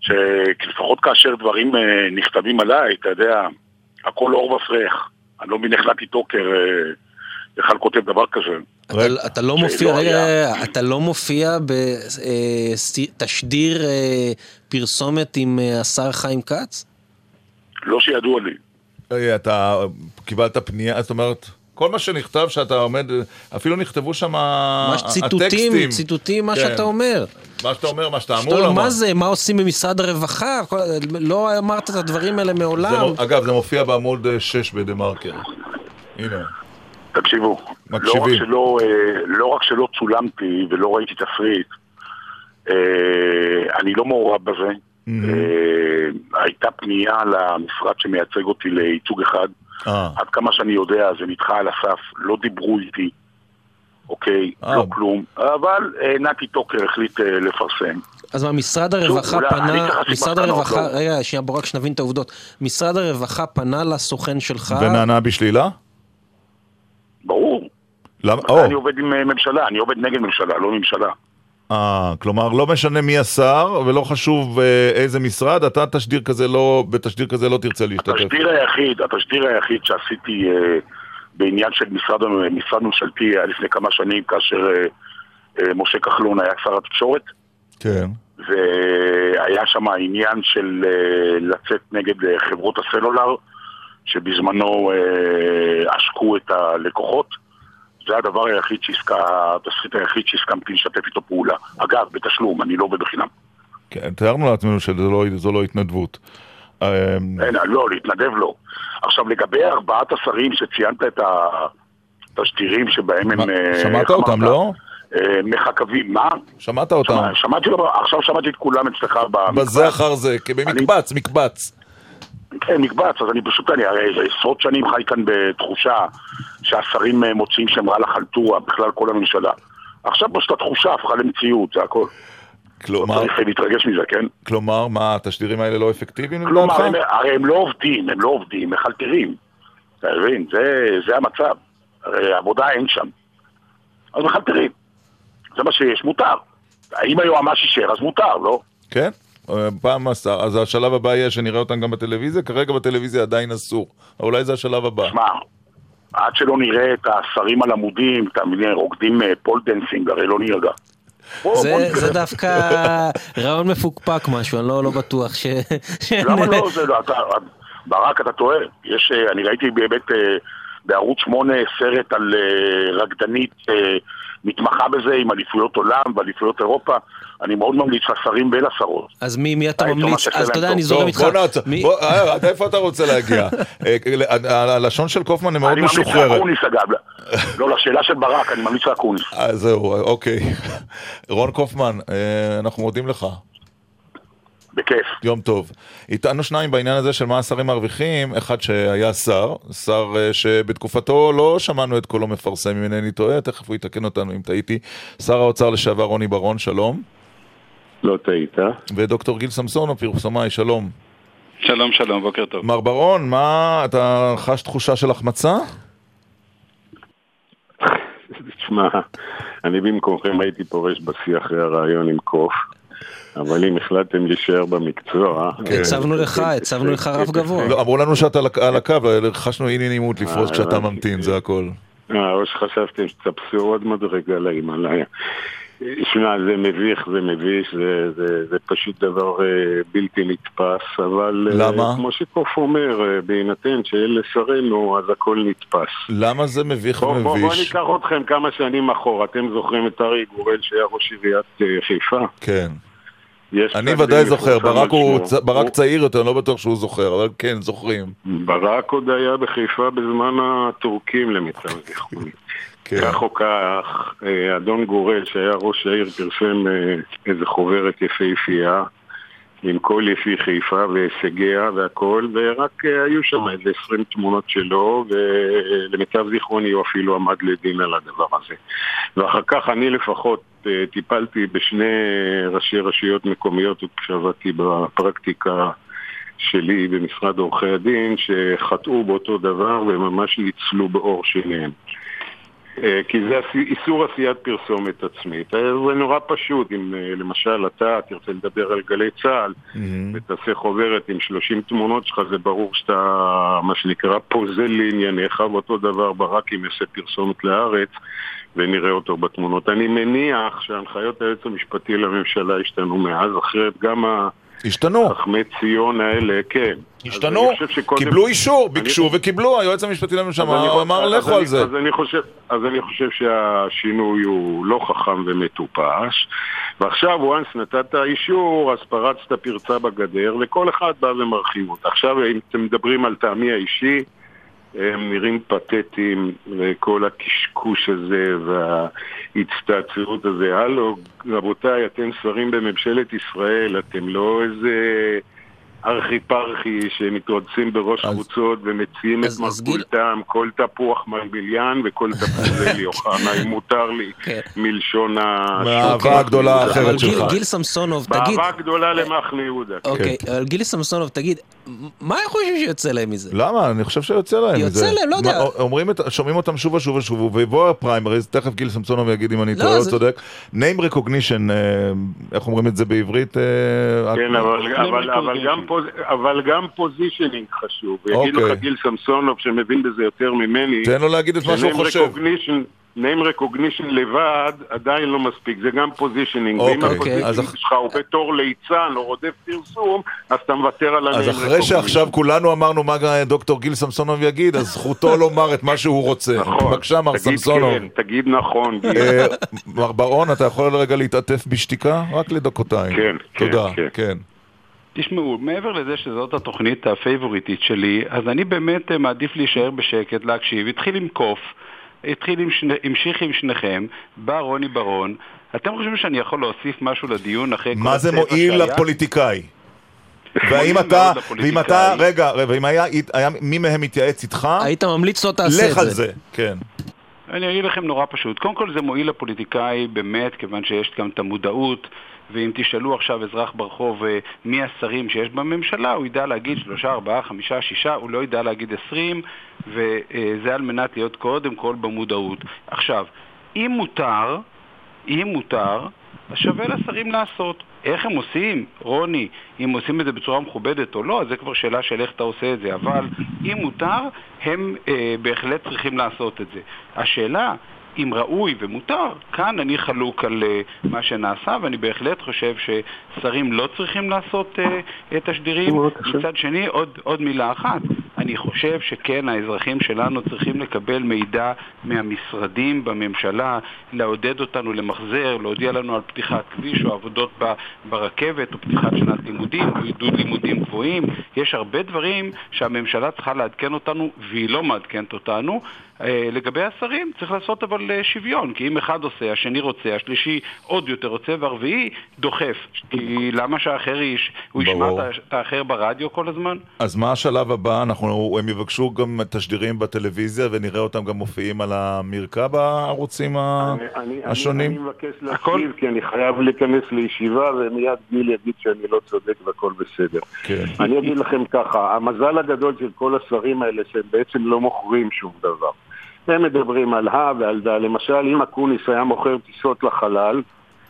שלפחות כאשר דברים אה, נכתבים עליי, אתה יודע, הכל עור ופרח. אני לא מבין איך נתי טוקר אה, בכלל כותב דבר כזה. אתה- אתה לא מופיע, שלא רגע, אתה לא מופיע בתשדיר פרסומת עם השר חיים כץ? לא שידוע לי. אתה קיבלת פנייה, זאת אומרת, כל מה שנכתב שאתה עומד, אפילו נכתבו שם ציטוטים, הטקסטים. ציטוטים, מה כן. שאתה אומר. מה שאתה אומר, מה שאתה אמור לומר. מה זה, מה עושים במשרד הרווחה? כל- לא אמרת את הדברים האלה זה מעולם. מו- אגב, זה מופיע בעמוד 6 בדה מרקר. הנה. תקשיבו, לא רק, מקשיבים. שלא, אה, לא רק שלא צולמתי ולא ראיתי תפריט, אה, אני לא מעורב בזה. אה, הייתה פנייה למשרד שמייצג אותי לייצוג אחד. אה. עד כמה שאני יודע, זה נדחה על הסף, לא דיברו איתי, אוקיי? אה. לא כלום. אבל אה, נתי טוקר החליט אה, לפרסם. אז מה, משרד הרווחה אני פנה, משרד הרווחה, לא. רגע, שנייה, בוא רק שנבין את העובדות. משרד הרווחה פנה לסוכן שלך, ונענה בשלילה? ברור. למה? אני עובד עם אה, ממשלה, אני עובד נגד ממשלה, לא ממשלה. אה, כלומר, לא משנה מי השר, ולא חשוב אה, איזה משרד, אתה תשדיר כזה לא, בתשדיר כזה לא תרצה להשתתף. התשדיר היחיד, התשדיר היחיד שעשיתי אה, בעניין של משרד, משרד ממשלתי היה לפני כמה שנים כאשר אה, אה, משה כחלון היה שר התקשורת כן. והיה שם העניין של אה, לצאת נגד אה, חברות הסלולר שבזמנו אה, עשקו את הלקוחות זה הדבר היחיד שהסכ... התסריט היחיד שהסכמתי לשתף איתו פעולה. אגב, בתשלום, אני לא עובד בחינם. כן, תיארנו לעצמנו שזו לא, לא התנדבות. אה, אין, לא, להתנדב לא. עכשיו, לגבי ארבעת השרים שציינת את התשדירים שבהם הם... אה, שמעת אותם? לא? אה, מחכבים, מה? שמעת אותם. שמע- שמעתי, עכשיו שמעתי את כולם אצלך במקבץ. בזה אחר זה, כי במקבץ, מקבץ. כן, מקבץ, אז אני פשוט, אני הרי עשרות שנים חי כאן בתחושה שהשרים אה, מוציאים שם רע לחלטורה, בכלל כל הממשלה. עכשיו פשוט התחושה הפכה למציאות, זה הכל. כלומר, צריך להתרגש מזה, כן? כלומר, מה, התשדירים האלה לא אפקטיביים כלומר? הם, הרי הם לא עובדים, הם לא עובדים, הם מחלטרים. אתה מבין? זה, זה המצב. הרי עבודה אין שם. אז מחלטרים. זה מה שיש, מותר. אם היועמ"ש אישר, אז מותר, לא? כן? אה, פעם השר, אז השלב הבא יהיה שנראה אותם גם בטלוויזיה, כרגע בטלוויזיה עדיין אסור. אולי זה השלב הבא. שמע, עד שלא נראה את השרים על עמודים, אתה מבין, רוקדים אה, pole dancing, הרי לא נרגע. זה-. זה דווקא [laughs] רעיון מפוקפק משהו, אני לא לא בטוח ש... למה לא? [laughs] זה לא, אתה, ברק, אתה טועה. יש, אה, אני ראיתי באמת אה, בערוץ 8 סרט על אה, רקדנית אה, מתמחה בזה עם אליפויות עולם ואליפויות אירופה. אני מאוד ממליץ לשרים ולשרות. אז מי, מי אתה ממליץ? אז אתה יודע, אני. זורם איתך. בוא נעצור, מי- בוא, אה, עד איפה אתה רוצה להגיע? [laughs] אה, הלשון של קופמן היא מאוד אני ממליץ משוחררת. לאקוניס אגב. לא, לשאלה של ברק, אני ממליץ לאקוניס. אה, זהו, אוקיי. רון קופמן, אנחנו מודים לך. בכיף. יום טוב. איתנו שניים בעניין הזה של מה השרים מרוויחים, אחד שהיה שר, שר שבתקופתו לא שמענו את קולו מפרסם אם אינני טועה, תכף הוא יתקן אותנו אם טעיתי, שר האוצר לשעבר רוני בר-און, שלום. לא טעית. ודוקטור גיל סמסונוב, פרסומאי, שלום. שלום, שלום, בוקר טוב. מר בר-און, מה, אתה חש תחושה של החמצה? תשמע, אני במקומכם הייתי פורש בשיא אחרי הרעיון עם קוף, אבל אם החלטתם להישאר במקצוע... הצבנו לך, הצבנו לך רף גבוה. לא, אמרו לנו שאתה על הק- על הקו, חשנו אי נעימות לפרוס אה, כשאתה. ממתין, זה הכל. אה, או שחשבתם שתפסו עוד מדרגה להימאליה. שמע, זה מביך, זה מביש, זה, זה, זה פשוט דבר אה, בלתי נתפס, אבל... אה, למה? כמו שקוף אומר, אה, בהינתן שאלה שרינו, אז הכל נתפס. למה זה מביך בואו בוא, בוא ומביש? ניקח אתכם כמה שנים אחורה. אתם זוכרים את ארי גורל שהיה ראש עיריית חיפה? כן. אני ודאי זוכר, ברק הוא. צ- ברק צעיר יותר, לא בטוח שהוא זוכר, אבל כן, זוכרים. ברק עוד היה בחיפה בזמן הטורקים למיטב זיכרוני. כן. או כך, אה, אדון גורל, שהיה ראש העיר, פרסם אה, איזה חוברת יפהפייה עם כל יפי חיפה והישגיה והכל, ורק אה, היו שם איזה 20 תמונות שלו, ולמיטב זיכרוני הוא אפילו עמד לדין על הדבר הזה. ואחר כך אני לפחות טיפלתי בשני ראשי רשויות מקומיות כשעבדתי בפרקטיקה שלי במשרד עורכי הדין, שחטאו באותו דבר וממש ניצלו באור שניהם. אה, כי זה איסור עשיית פרסומת עצמית. אה, זה נורא פשוט, אם אה, למשל אתה תרצה לדבר על גלי צה"ל ותעשה חוברת עם 30 תמונות שלך, זה ברור שאתה, מה שנקרא, פוזל לענייניך, ואותו דבר ברק אם יעשה פרסומת לארץ ונראה אותו בתמונות. אני מניח שהנחיות היועץ המשפטי לממשלה השתנו מאז, אחרת גם ה... השתנו. חכמי ציון האלה, כן. השתנו, אני שקודם- קיבלו אישור, אני- ביקשו וקיבלו, היועץ המשפטי לממשלה אני אמר- לכו אני- על זה. אז אני חושב, אז אני חושב שהשינוי הוא לא חכם ומטופש, ועכשיו, once נתת אישור, אז פרצת פרצה בגדר, וכל אחד בא ומרחיב אותה. עכשיו, אם אתם מדברים על טעמי האישי, הם נראים פתטיים, וכל הקשקוש הזה וההצטעצעות הזה. הלו, רבותיי, אתם שרים בממשלת ישראל, אתם לא איזה ארכי פרחי שמתרוצים בראש קבוצות ומציעים את מרכולתם, כל תפוח מלמיליאן וכל תפוזלי [laughs] אוחנה, אם מותר לי, מלשון ה... מהאהבה הגדולה האחרת שלך. גיל סמסונוב, תגיד... באהבה גדולה למחנה יהודה. כן. אוקיי, אבל גיל סמסונוב, תגיד, מה הם חושבים שיוצא להם מזה? למה? אני חושב שיוצא להם יוצא מזה. להם, לא יודע. מה, אומרים, את- שומעים אותם שוב ושוב ושוב, ויבוא הפריימריז, תכף גיל סמסונוב יגיד אם אני לא, טועה או צודק. name recognition, אה, איך אומרים את זה בעברית? אה, כן, את- אבל, אבל, אבל, גם פוז', אבל גם positioning חשוב. אוקיי. לך גיל סמסונוב שמבין בזה יותר ממני. תן לו להגיד את מה שהוא חושב. recognition- name recognition לבד עדיין לא מספיק, זה גם positioning. ואם אוקיי. ה positioning אז שלך הוא בתור ליצן או רודף פרסום, אז אתה מוותר על אז ה-name אחרי. שעכשיו כולנו אמרנו מה דוקטור גיל סמסונוב יגיד, אז זכותו [laughs] לומר את מה שהוא רוצה. בבקשה, מר נכון. תגיד סמסונוב. כן, תגיד נכון. גיל. אה, מר בר-און, אתה יכול רגע להתעטף בשתיקה? רק לדקותיים. כן, תודה, כן. תשמעו, מעבר לזה שזאת התוכנית הפייבוריטית שלי, אז אני באמת אה, מעדיף להישאר בשקט, להקשיב. התחיל עם קוף, התחיל עם שני, המשיך עם שניכם, בא רוני ברון. אתם חושבים שאני יכול להוסיף משהו לדיון אחרי כל מה זה הצבע מועיל שהיה? לפוליטיקאי? והאם [laughs] מועיל אתה, ואם אתה, לפוליטיקאי. רגע, ואם היה, היה מי מהם מתייעץ איתך, היית ממליץ לא תעשה את לך על זה. זה, כן. אני אגיד לכם נורא פשוט. קודם כל זה מועיל לפוליטיקאי באמת, כיוון שיש גם את המודעות, ואם תשאלו עכשיו אזרח ברחוב אה, מי השרים שיש בממשלה, הוא ידע להגיד שלושה, ארבעה, חמישה, שישה, הוא לא ידע להגיד עשרים, וזה על מנת להיות קודם כל במודעות. עכשיו, אם מותר, אם מותר, אז שווה לשרים לעשות. איך הם עושים, רוני, אם עושים את זה בצורה מכובדת או לא, אז זה כבר שאלה של איך אתה עושה את זה, אבל אם מותר, הם אה, בהחלט צריכים לעשות את זה. השאלה, אם ראוי ומותר, כאן אני חלוק על אה, מה שנעשה, ואני בהחלט חושב ששרים לא צריכים לעשות אה, את השדירים. מצד שני, עוד, עוד מילה אחת, אני חושב שכן, האזרחים שלנו צריכים לקבל מידע מהמשרדים בממשלה, לעודד אותנו למחזר, להודיע לנו על פתיחת כביש או עבודות ברכבת או פתיחת שנת לימודים או עידוד לימודים גבוהים. יש הרבה דברים שהממשלה צריכה לעדכן אותנו והיא לא מעדכנת אותנו. אה, לגבי השרים צריך לעשות אבל אה, שוויון, כי אם אחד עושה, השני רוצה, השלישי עוד יותר רוצה, והרביעי דוחף. כי למה שהאחר איש, הוא ישמע. את האחר ברדיו כל הזמן? אז מה השלב הבא? אנחנו, הם יבקשו גם תשדירים בטלוויזיה ונראה אותם גם מופיעים על המרקע בערוצים ה- אני- אני- השונים? אני מבקש להשיב, כי אני חייב להיכנס לישיבה, ומיד גיל יגיד שאני לא צודק והכל בסדר. כן. אני אגיד לכם ככה, המזל הגדול של כל השרים האלה, שהם בעצם לא מוכרים שום דבר. הם מדברים על הא ועל דא. למשל, אם אקוניס היה מוכר טיסות לחלל,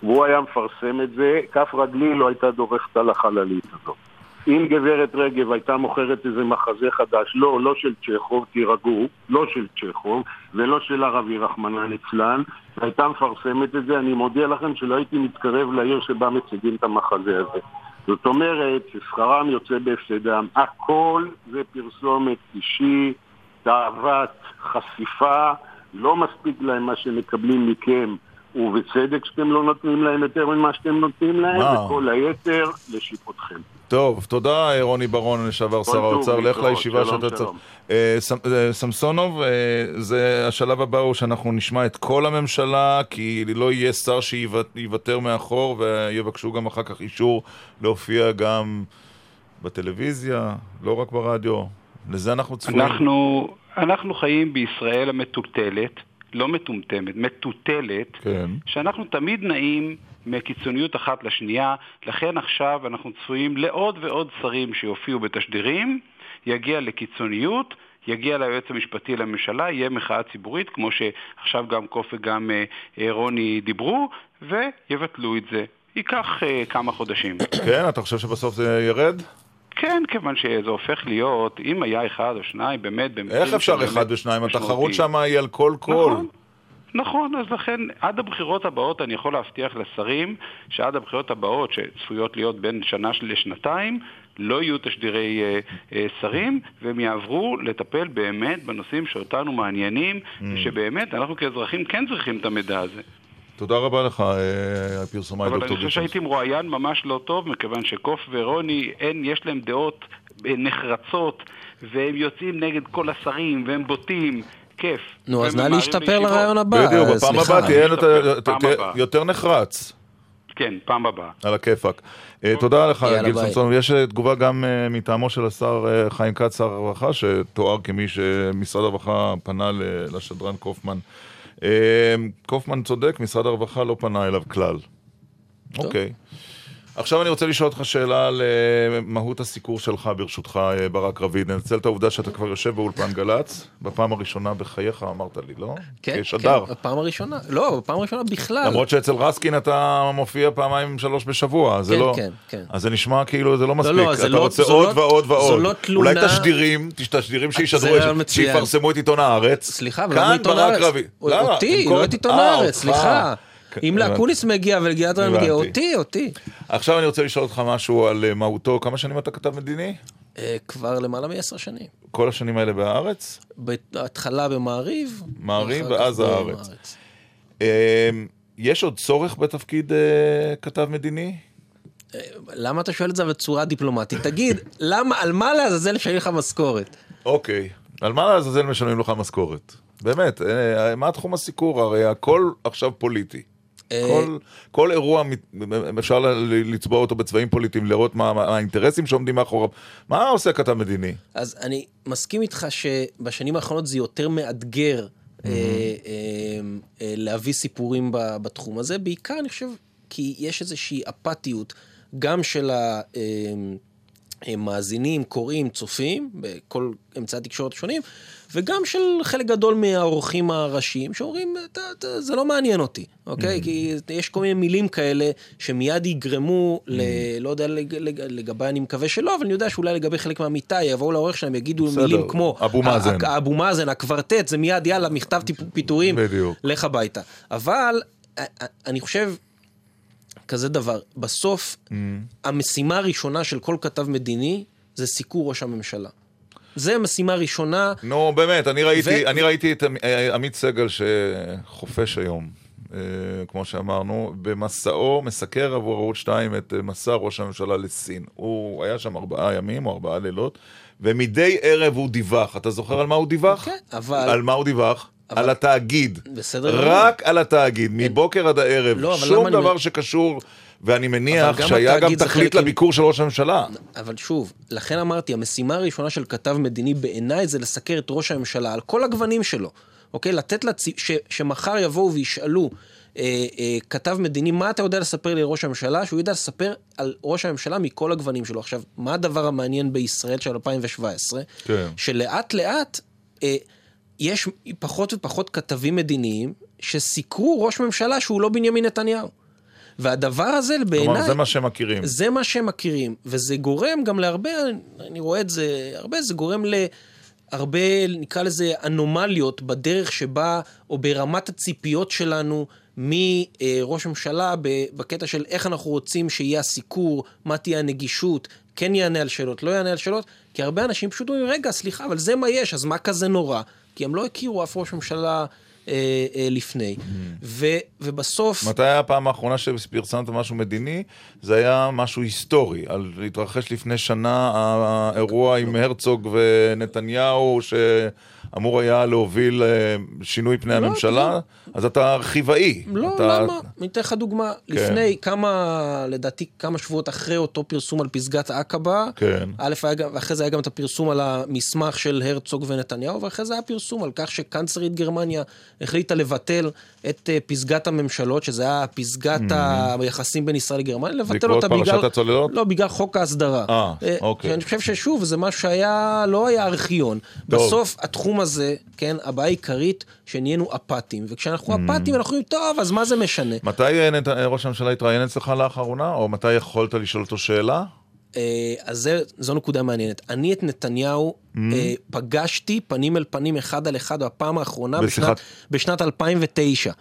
והוא היה מפרסם את זה, כף רגלי לא הייתה דורכת על החללית הזאת. אם גברת רגב הייתה מוכרת איזה מחזה חדש, לא, לא של צ'כוב, תירגעו, לא של צ'כוב, ולא של ערבי רחמנא ליצלן, והייתה מפרסמת את זה, אני מודיע לכם שלא הייתי מתקרב לעיר שבה מציגים את המחזה הזה. זאת אומרת ששכרם יוצא בהפסדם, הכל זה פרסומת אישי, תאוות, חשיפה, לא מספיק להם מה שמקבלים מכם, ובצדק שאתם לא נותנים להם יותר ממה שאתם נותנים להם, מה? וכל היתר לשיפוטכם. טוב, תודה רוני ברון, לשעבר שר האוצר, לך. לישיבה שאתה צריך. אה, אה, סמסונוב, אה, זה השלב הבא הוא שאנחנו נשמע את כל הממשלה, כי לא יהיה שר שיוותר מאחור, ויבקשו גם אחר כך אישור להופיע גם בטלוויזיה, לא רק ברדיו. לזה אנחנו צפויים. אנחנו, אנחנו חיים בישראל המטוטלת, לא מטומטמת, מטוטלת, כן. שאנחנו תמיד נעים מקיצוניות אחת לשנייה, לכן עכשיו אנחנו צפויים לעוד ועוד שרים שיופיעו בתשדירים, יגיע לקיצוניות, יגיע ליועץ המשפטי לממשלה, יהיה מחאה ציבורית, כמו שעכשיו גם קוף וגם אה, אה, רוני דיברו, ויבטלו את זה. ייקח אה, כמה חודשים. [coughs] כן, אתה חושב שבסוף זה ירד? כן, כיוון שזה הופך להיות, אם היה אחד או שניים, באמת, במקרים איך אפשר שבאמת אחד ושניים? התחרות. שם היא על כל קול. נכון. נכון, אז לכן עד הבחירות הבאות אני יכול להבטיח לשרים שעד הבחירות הבאות שצפויות להיות בין שנה לשנתיים לא יהיו תשדירי אה, אה, שרים והם יעברו לטפל באמת בנושאים שאותנו מעניינים Mm. ושבאמת אנחנו כאזרחים כן צריכים את המידע הזה. תודה רבה לך, אה, הפרסומאי אבל דוקטור אני חושב. שהייתי מרואיין ממש לא טוב מכיוון שקוף ורוני אין, יש להם דעות אה, נחרצות והם יוצאים נגד כל השרים והם בוטים כיף. נו, אז נא להשתפר. לרעיון הבא. בדיוק, אה, בפעם. הבאה תהיה יותר- נחרץ. כן, פעם הבאה. על הכיפאק. תודה לך, גיל. סמסון. יש תגובה גם מטעמו של השר חיים כץ, שר הרווחה, שתואר כמי שמשרד הרווחה פנה לשדרן קופמן. אה, קופמן צודק, משרד הרווחה לא פנה אליו כלל. אוקיי. עכשיו אני רוצה לשאול אותך שאלה על אה, מהות הסיקור שלך, ברשותך, אה, ברק רביד. ננצל את העובדה שאתה כבר יושב באולפן גל"צ, בפעם הראשונה בחייך אמרת לי, לא? כן, כשדר. כן, בפעם הראשונה, לא, בפעם הראשונה בכלל. למרות שאצל רסקין אתה מופיע פעמיים שלוש בשבוע, זה כן, לא... כן, כן. אז זה נשמע כאילו זה לא מספיק. לא, זה אתה לא- רוצה זו עוד לא- ועוד זו ועוד. לא תלונה- אולי תשדירים, תש- תשדירים שישדרו. שיפרסמו את עיתון הארץ. סליחה, אבל למה עיתון הארץ? אותי, לא את עיתון הארץ. סליחה. כן, אם. לאקוניס מגיע ולגלעד רן מגיע. אותי, אותי. עכשיו אני רוצה לשאול אותך משהו על אה, מהותו. כמה שנים אתה כתב מדיני? אה, כבר למעלה מעשר שנים. כל השנים האלה בהארץ? בהתחלה במעריב. מעריב ואז הארץ. אה, יש עוד צורך בתפקיד אה, כתב מדיני? למה אתה שואל את זה בצורה דיפלומטית? תגיד, [laughs] למה, על מה לעזאזל לשלם לך משכורת? אוקיי. על מה לעזאזל משלמים לך משכורת? באמת, מה תחום הסיקור? הרי הכל עכשיו פוליטי. כל, כל אירוע אפשר לצבוע אותו בצבעים פוליטיים, לראות מה, מה האינטרסים שעומדים מאחוריו. מה עושה כתב מדיני? אז אני מסכים איתך שבשנים האחרונות זה יותר מאתגר אה, להביא סיפורים בתחום הזה, בעיקר אני חושב כי יש איזושהי אפתיות גם של המאזינים, קוראים, צופים, בכל אמצעי התקשורת השונים, וגם של חלק גדול מהאורחים הראשיים שאומרים, "אתה- אתה- זה לא מעניין אותי, אוקיי? כי יש כל מיני מילים כאלה שמיד יגרמו, ל... לא יודע לג- לג- לגבי, אני מקווה שלא, אבל אני יודע שאולי לגבי חלק מהמיטה יבואו לעורך שלהם, יגידו בסדר, מילים כמו... אבו מאזן. אבו מאזן, הקוורטט, זה מיד, יאללה, מכתב פיטורים. לך הביתה. אבל אני חושב, כזה דבר, בסוף, המשימה הראשונה של כל כתב מדיני זה סיקור ראש הממשלה. זה משימה ראשונה. נו, באמת, אני ראיתי, ו- אני ראיתי את אה, עמית סגל שחופש היום, אה, כמו שאמרנו, במסעו מסקר עבור ערוץ 2 את אה, מסע ראש הממשלה לסין. הוא היה שם ארבעה ימים או ארבעה לילות, ומדי ערב הוא דיווח. אתה זוכר על מה הוא דיווח? כן, אבל... על מה הוא דיווח? על התאגיד. בסדר. רק על התאגיד, מבוקר עד הערב. לא, אבל שום אני דבר מ- שקשור, ואני מניח שהיה גם תכלית לביקור של ראש הממשלה. אבל שוב, לכן אמרתי, המשימה הראשונה של כתב מדיני בעיניי זה לסקר את ראש הממשלה על כל הגוונים שלו. אוקיי? לתת לה... ש... שמחר יבואו וישאלו אה, אה, כתב מדיני, מה אתה יודע לספר לי ראש הממשלה? שהוא יודע לספר על ראש הממשלה מכל הגוונים שלו. עכשיו, מה הדבר המעניין בישראל של 2017? כן. שלאט לאט אה, יש פחות ופחות כתבים מדיניים שסיקרו ראש ממשלה שהוא לא בנימין נתניהו. והדבר הזה בעיניי... כלומר, זה מה שהם מכירים. זה מה שהם מכירים, וזה גורם גם להרבה, אני רואה את זה הרבה, זה גורם להרבה, נקרא לזה, אנומליות בדרך שבה, או ברמת הציפיות שלנו מראש ממשלה, ב- בקטע של איך אנחנו רוצים שיהיה הסיקור, מה תהיה הנגישות, כן יענה על שאלות, לא יענה על שאלות, כי הרבה אנשים פשוט אומרים, רגע, סליחה, אבל זה מה יש, אז מה כזה נורא? כי הם לא הכירו אף ראש ממשלה אה, אה, לפני. ו, ובסוף... מתי היה הפעם האחרונה שפרסמת משהו מדיני? זה היה משהו היסטורי, על להתרחש לפני שנה האירוע עם הרצוג ונתניהו, שאמור היה להוביל אה, שינוי פני לא, הממשלה, אז אתה ארכיבאי. לא, אתה... למה? אני אתן לך דוגמה. כן. לפני כמה, לדעתי כמה שבועות אחרי אותו פרסום על פסגת עקבה, כן. א', גם, ואחרי זה היה גם את הפרסום על המסמך של הרצוג ונתניהו, ואחרי זה היה פרסום על כך שקנצלרית גרמניה החליטה לבטל את אה, פסגת הממשלות, שזה היה פסגת היחסים בין ישראל לגרמניה, לבטל Mm-hmm. בעקבות אותה פרשת בגלל... הצוללות? לא, בגלל חוק ההסדרה. אה, אוקיי. אני חושב ששוב, זה משהו שהיה, לא היה ארכיון. טוב. בסוף התחום הזה, כן, הבעיה העיקרית, שנהיינו אפאתיים. וכשאנחנו Mm. אפאתיים, אנחנו אומרים, טוב, אז מה זה משנה? מתי אה. אה, ראש הממשלה התראיין אצלך לאחרונה, או מתי יכולת לשאול אותו שאלה? אה, אז זה, זו נקודה מעניינת. אני את נתניהו Mm. פגשתי פנים אל פנים, אחד על אחד, בפעם האחרונה, בשיחת- בשנת, בשנת 2009.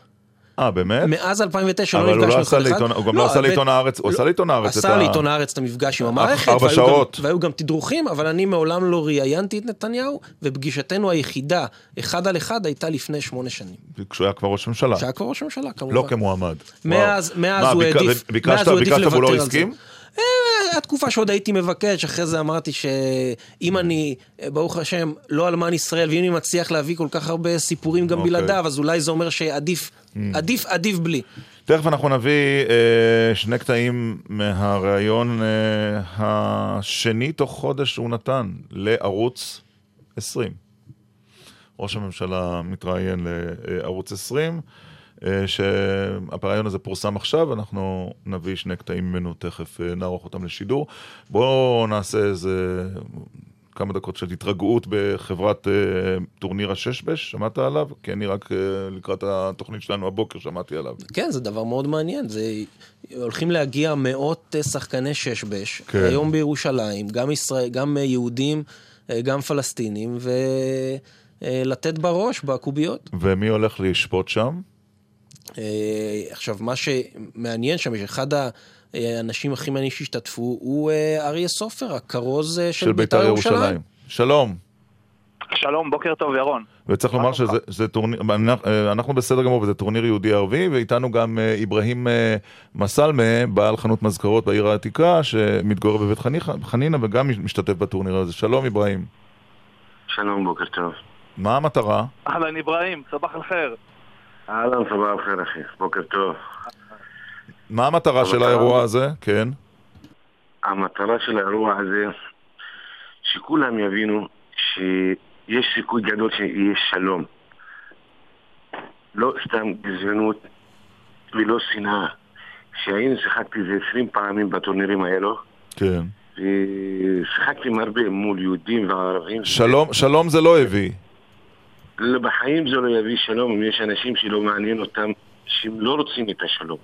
אה, באמת? מאז 2009 לא אבל הוא נפגשנו לא עשה אחד אחד. לעיתון- הוא גם לא עשה לעיתון הארץ, הוא עשה לעיתון הארץ את עשה ה- לעיתון הארץ את המפגש עם המערכת. ארבע שעות. והיו גם תדרוכים, אבל אני מעולם לא ראיינתי את נתניהו, ופגישתנו היחידה, אחד על אחד, הייתה לפני שמונה שנים. כשהוא היה כבר ראש ממשלה. שהיה כבר ראש ממשלה, כמובן. לא כמועמד. מאז, הוא העדיף, מאז הוא העדיף ביקשת והוא לא לוותר על זה. הסכים? אה, הייתה תקופה שעוד הייתי מבקש, אחרי זה אמרתי שאם אני, ברוך השם, לא אלמן ישראל, ואם אני מצליח להביא כל כך הרבה סיפורים גם אוקיי. בלעדיו, אז אולי זה אומר שעדיף, עדיף, עדיף בלי. תכף אנחנו נביא אה, שני קטעים מהראיון אה, השני תוך חודש שהוא נתן לערוץ 20. ראש הממשלה מתראיין לערוץ 20, אה, שהפראיון הזה פורסם עכשיו, אנחנו נביא שני קטעים ממנו, תכף אה, נערוך אותם לשידור. בואו נעשה איזה כמה דקות של התרגעות בחברת אה, טורניר הששבש, שמעת עליו? כי אני רק לקראת התוכנית שלנו הבוקר שמעתי עליו. כן, זה דבר מאוד מעניין. זה... הולכים להגיע מאות שחקני ששבש, כן. היום בירושלים, גם, ישראל, גם יהודים, גם פלסטינים, ולתת בראש בקוביות. ומי הולך לשפוט שם? אה, עכשיו, מה שמעניין שם, שאחד האנשים הכי מעניינים שהשתתפו, הוא אה, אריה סופר, הכרוז אה, של, של בית"ר ירושלים. שלום. שלום, בוקר טוב, ירון. וצריך לומר שזה זה טורניר, אנחנו בסדר גמור, וזה טורניר יהודי ערבי, ואיתנו גם אברהים מסלמה, בעל חנות מזכרות בעיר העתיקה, שמתגורר בבית חנינא וגם משתתף בטורניר הזה. שלום אברהים. שלום, בוקר טוב. מה המטרה? אהלן אברהים, סבח אל-חיר. אהלן, סבבה אחר אחי, בוקר טוב. מה המטרה של האירוע הזה? כן. המטרה של האירוע הזה, שכולם יבינו שיש סיכוי גדול שיהיה שלום. לא סתם גזענות ולא שנאה. כשהיינו שיחקתי איזה 20 פעמים בטורנירים האלו, כן. ושיחקתי עם הרבה מול יהודים וערבים. שלום, שלום זה לא הביא. לא, בחיים זה לא יביא שלום אם יש אנשים שלא מעניין אותם, שהם לא רוצים את השלום.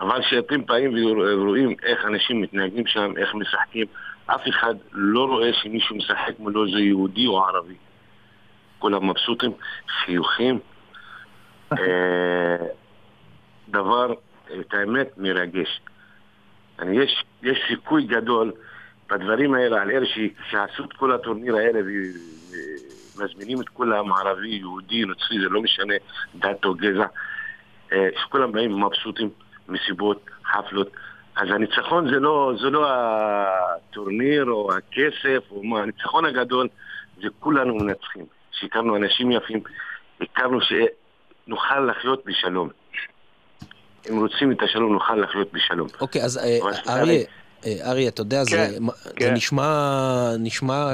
אבל כשאתם באים ורואים איך אנשים מתנהגים שם, איך משחקים, אף אחד לא רואה שמישהו משחק מולו זה יהודי או ערבי. כולם מבסוטים, חיוכים. אה, דבר, את האמת, מרגש. יש, יש סיכוי גדול בדברים האלה, על אלה שעשו את כל הטורניר האלה ומזמינים את כולם, ערבי, יהודי, נוצרי, זה לא משנה, דת או גזע, אה, שכולם באים מבסוטים, מסיבות, חפלות. אז הניצחון זה לא, זה לא הטורניר או הכסף, או מה, הניצחון הגדול זה כולנו מנצחים. שהכרנו אנשים יפים, הכרנו שנוכל לחיות בשלום. אם רוצים את השלום, נוכל לחיות בשלום. אוקיי, אז אה, אריה, אה, אריה, אתה יודע, זה כן, זה כן. נשמע, נשמע,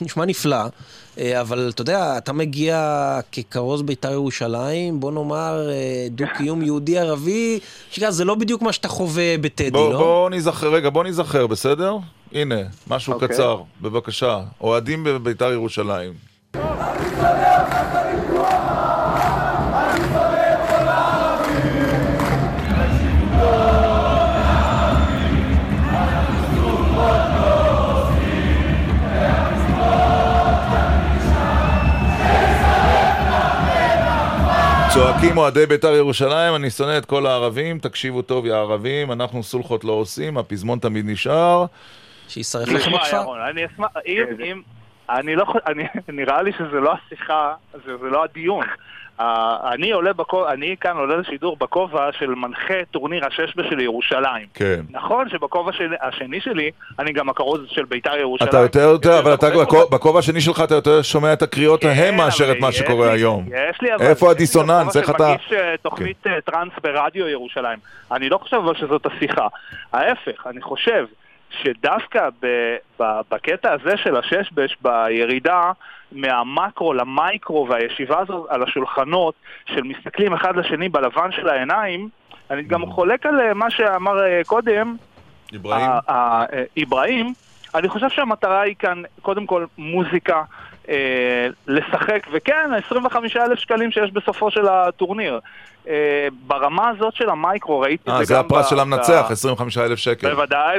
נשמע נפלא, אה, אבל אתה יודע, אתה מגיע ככרוז בית"ר ירושלים, בוא נאמר, אה, דו-קיום יהודי-ערבי, זה לא בדיוק מה שאתה חווה בטדי, בוא, לא? בוא נזכר, רגע, בוא נזכר, בסדר? הנה, משהו אוקיי. קצר, בבקשה. אוהדים בביתר ירושלים. צועקים אוהדי בית"ר ירושלים, אני שונא את כל הערבים, תקשיבו טוב, יא ערבים, אנחנו סולחות לא עושים, הפזמון תמיד נשאר. שישרף תשמע, ירון, אני אשמח, אם, אם, אני לא, [laughs] נראה לי שזה לא השיחה, זה לא הדיון. אני עולה בכובע, אני כאן עולה לשידור בכובע של מנחה טורניר השש של ירושלים. כן. נכון שבכובע של, השני שלי, אני גם הכרוז של בית"ר ירושלים. אתה יותר יותר, אבל אתה בכובע- בכובע השני שלך אתה יותר שומע את הקריאות ההם מאשר את מה כן, שקורה לי- היום. יש לי אבל... איפה הדיסוננס? איך אתה... שמגיש אה, תוכנית אה, טראנס ברדיו ירושלים. אני לא חושב אבל שזאת השיחה. ההפך, אני חושב שדווקא ב- ב- בקטע הזה של הששבש, בירידה מהמקרו למייקרו והישיבה הזו על השולחנות, של מסתכלים אחד לשני בלבן של העיניים, אני גם חולק על אה, מה שאמר אה, קודם, אה, אברהים, אני חושב שהמטרה היא כאן, קודם כל, מוזיקה, אה, לשחק, וכן, 25 אלף שקלים שיש בסופו של הטורניר. אה, ברמה הזאת של המייקרו, ראיתי אה, את זה זה גם הפרס ב- של ב- המנצח, 25,000 שקל. בוודאי,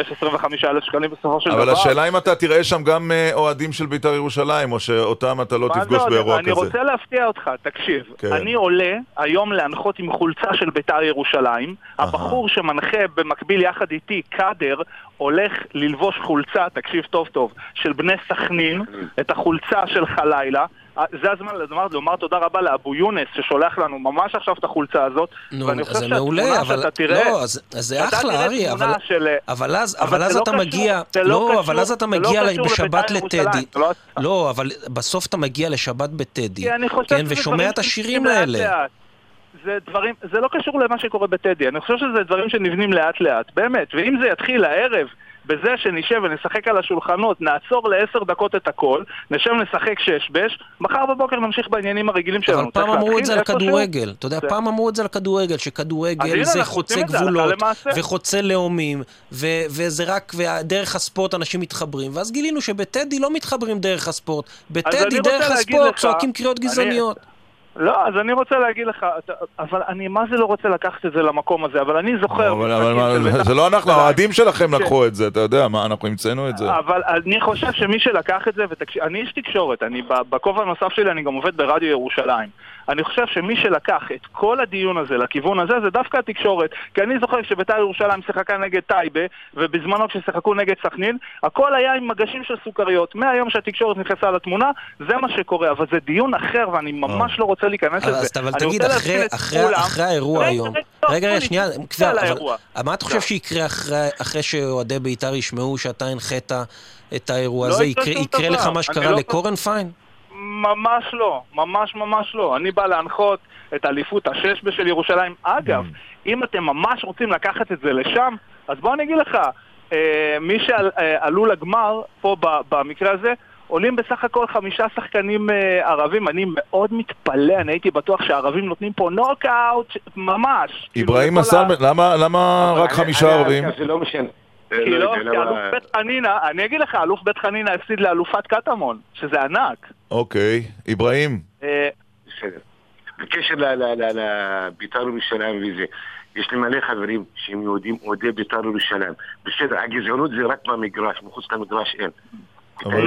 יש 25 אלף שקלים בסופו של דבר. אבל השאלה אם אתה תראה שם גם אה, אוהדים של בית"ר ירושלים, או שאותם אתה לא תפגוש זה, באירוע אני כזה. רוצה להפתיע אותך, תקשיב. כן. אני עולה היום להנחות עם חולצה של בית"ר ירושלים. הבחור שמנחה במקביל יחד איתי, קאדר, הולך ללבוש חולצה, תקשיב טוב טוב, של בני סכנין, את החולצה של חלילה. אה, זה הזמן לומר, לומר תודה רבה לאבו יונס ששולח לנו ממש עכשיו את החולצה הזאת. נו, ואני חושב זה שהתמונה מעולה, אבל... שאתה תראה- לא, אז אז זה אחלה, תמונה אבל... של- אבל אז, אבל אבל אז לא אתה קשור, מגיע... לא לא, קשור, אבל אז אתה לא מגיע קשור בשבת לבית"ר ירושלים, לטדי. לא- לא, אבל בסוף אתה מגיע לשבת בטדי, כן, ושומע את השירים האלה. זה דברים, זה לא קשור למה שקורה בטדי, אני חושב שזה דברים שנבנים לאט לאט, באמת, ואם זה יתחיל הערב בזה שנשב ונשחק על השולחנות, נעצור לעשר דקות את הכל, נשב נשחק שש-בש, מחר בבוקר נמשיך בעניינים הרגילים שלנו. אבל פעם אמרו את זה על. כדורגל, אתה יודע, זה- פעם אמרו את זה על כדורגל, שכדורגל זה חוצה גבולות. וחוצה לאומים, ו- וזה רק, ודרך הספורט אנשים מתחברים, ואז גילינו שבטדי לא מתחברים דרך הספורט, אני בטדי דרך הספורט לך- צועקים קריאות אני- גזעניות. לא, אז אני רוצה להגיד לך, אתה- אבל אני מה זה לא רוצה לקחת את זה למקום הזה, אבל אני זוכר... אבל אבל מה, בית"ר זה לא אנחנו, האוהדים שלכם ש- לקחו את זה, אתה יודע, מה, אנחנו המצאנו את זה. אבל אני חושב שמי שלקח את זה, ותקשיב, אני איש תקשורת, אני בכובע הנוסף שלי אני גם עובד ברדיו ירושלים. אני חושב שמי שלקח את כל הדיון הזה לכיוון הזה זה דווקא התקשורת. כי אני זוכר שבית"ר ירושלים שיחקה נגד טייבה, ובזמנו כששיחקו נגד סכנין, הכל היה עם מגשים של סוכריות. מהיום שהתקשורת נכנסה לתמונה, זה מה שקורה. אבל זה דיון אחר, ואני ממש לא רוצה להיכנס לזה. אז- אבל תגיד, אחרי- האירוע היום, רגע, רגע, שנייה. מה אתה חושב שיקרה אחרי- שאוהדי בית"ר ישמעו שאתה הנחית את האירוע לא הזה? יקרה. לך מה שקרה לא- לקורנפיין? ממש לא, ממש ממש לא. אני בא להנחות את אליפות השש של ירושלים. אגב, אם אתם ממש רוצים לקחת את זה לשם, אז בוא אני אגיד לך, אה, מי שעלו לגמר, פה ב- במקרה הזה, עולים בסך הכל חמישה שחקנים אה, ערבים. אני מאוד מתפלא, אני הייתי בטוח שהערבים נותנים פה נוקאוט, ממש. כאילו, אברהים לכל ה- למה- למה רק חמישה ערבים? זה לא משנה. כי לא, זה כי אלוף בית חנינא, אני אגיד לך, אלוף בית חנינא הפסיד לאלופת קטמון, שזה ענק. אוקיי, אברהים. אה, בסדר. בקשר לבית"ר ירושלים וזה, יש לי מלא חברים שהם יהודים אוהדי בית"ר ירושלים. בסדר, הגזענות זה רק במגרש, מחוץ למגרש אין. נכון,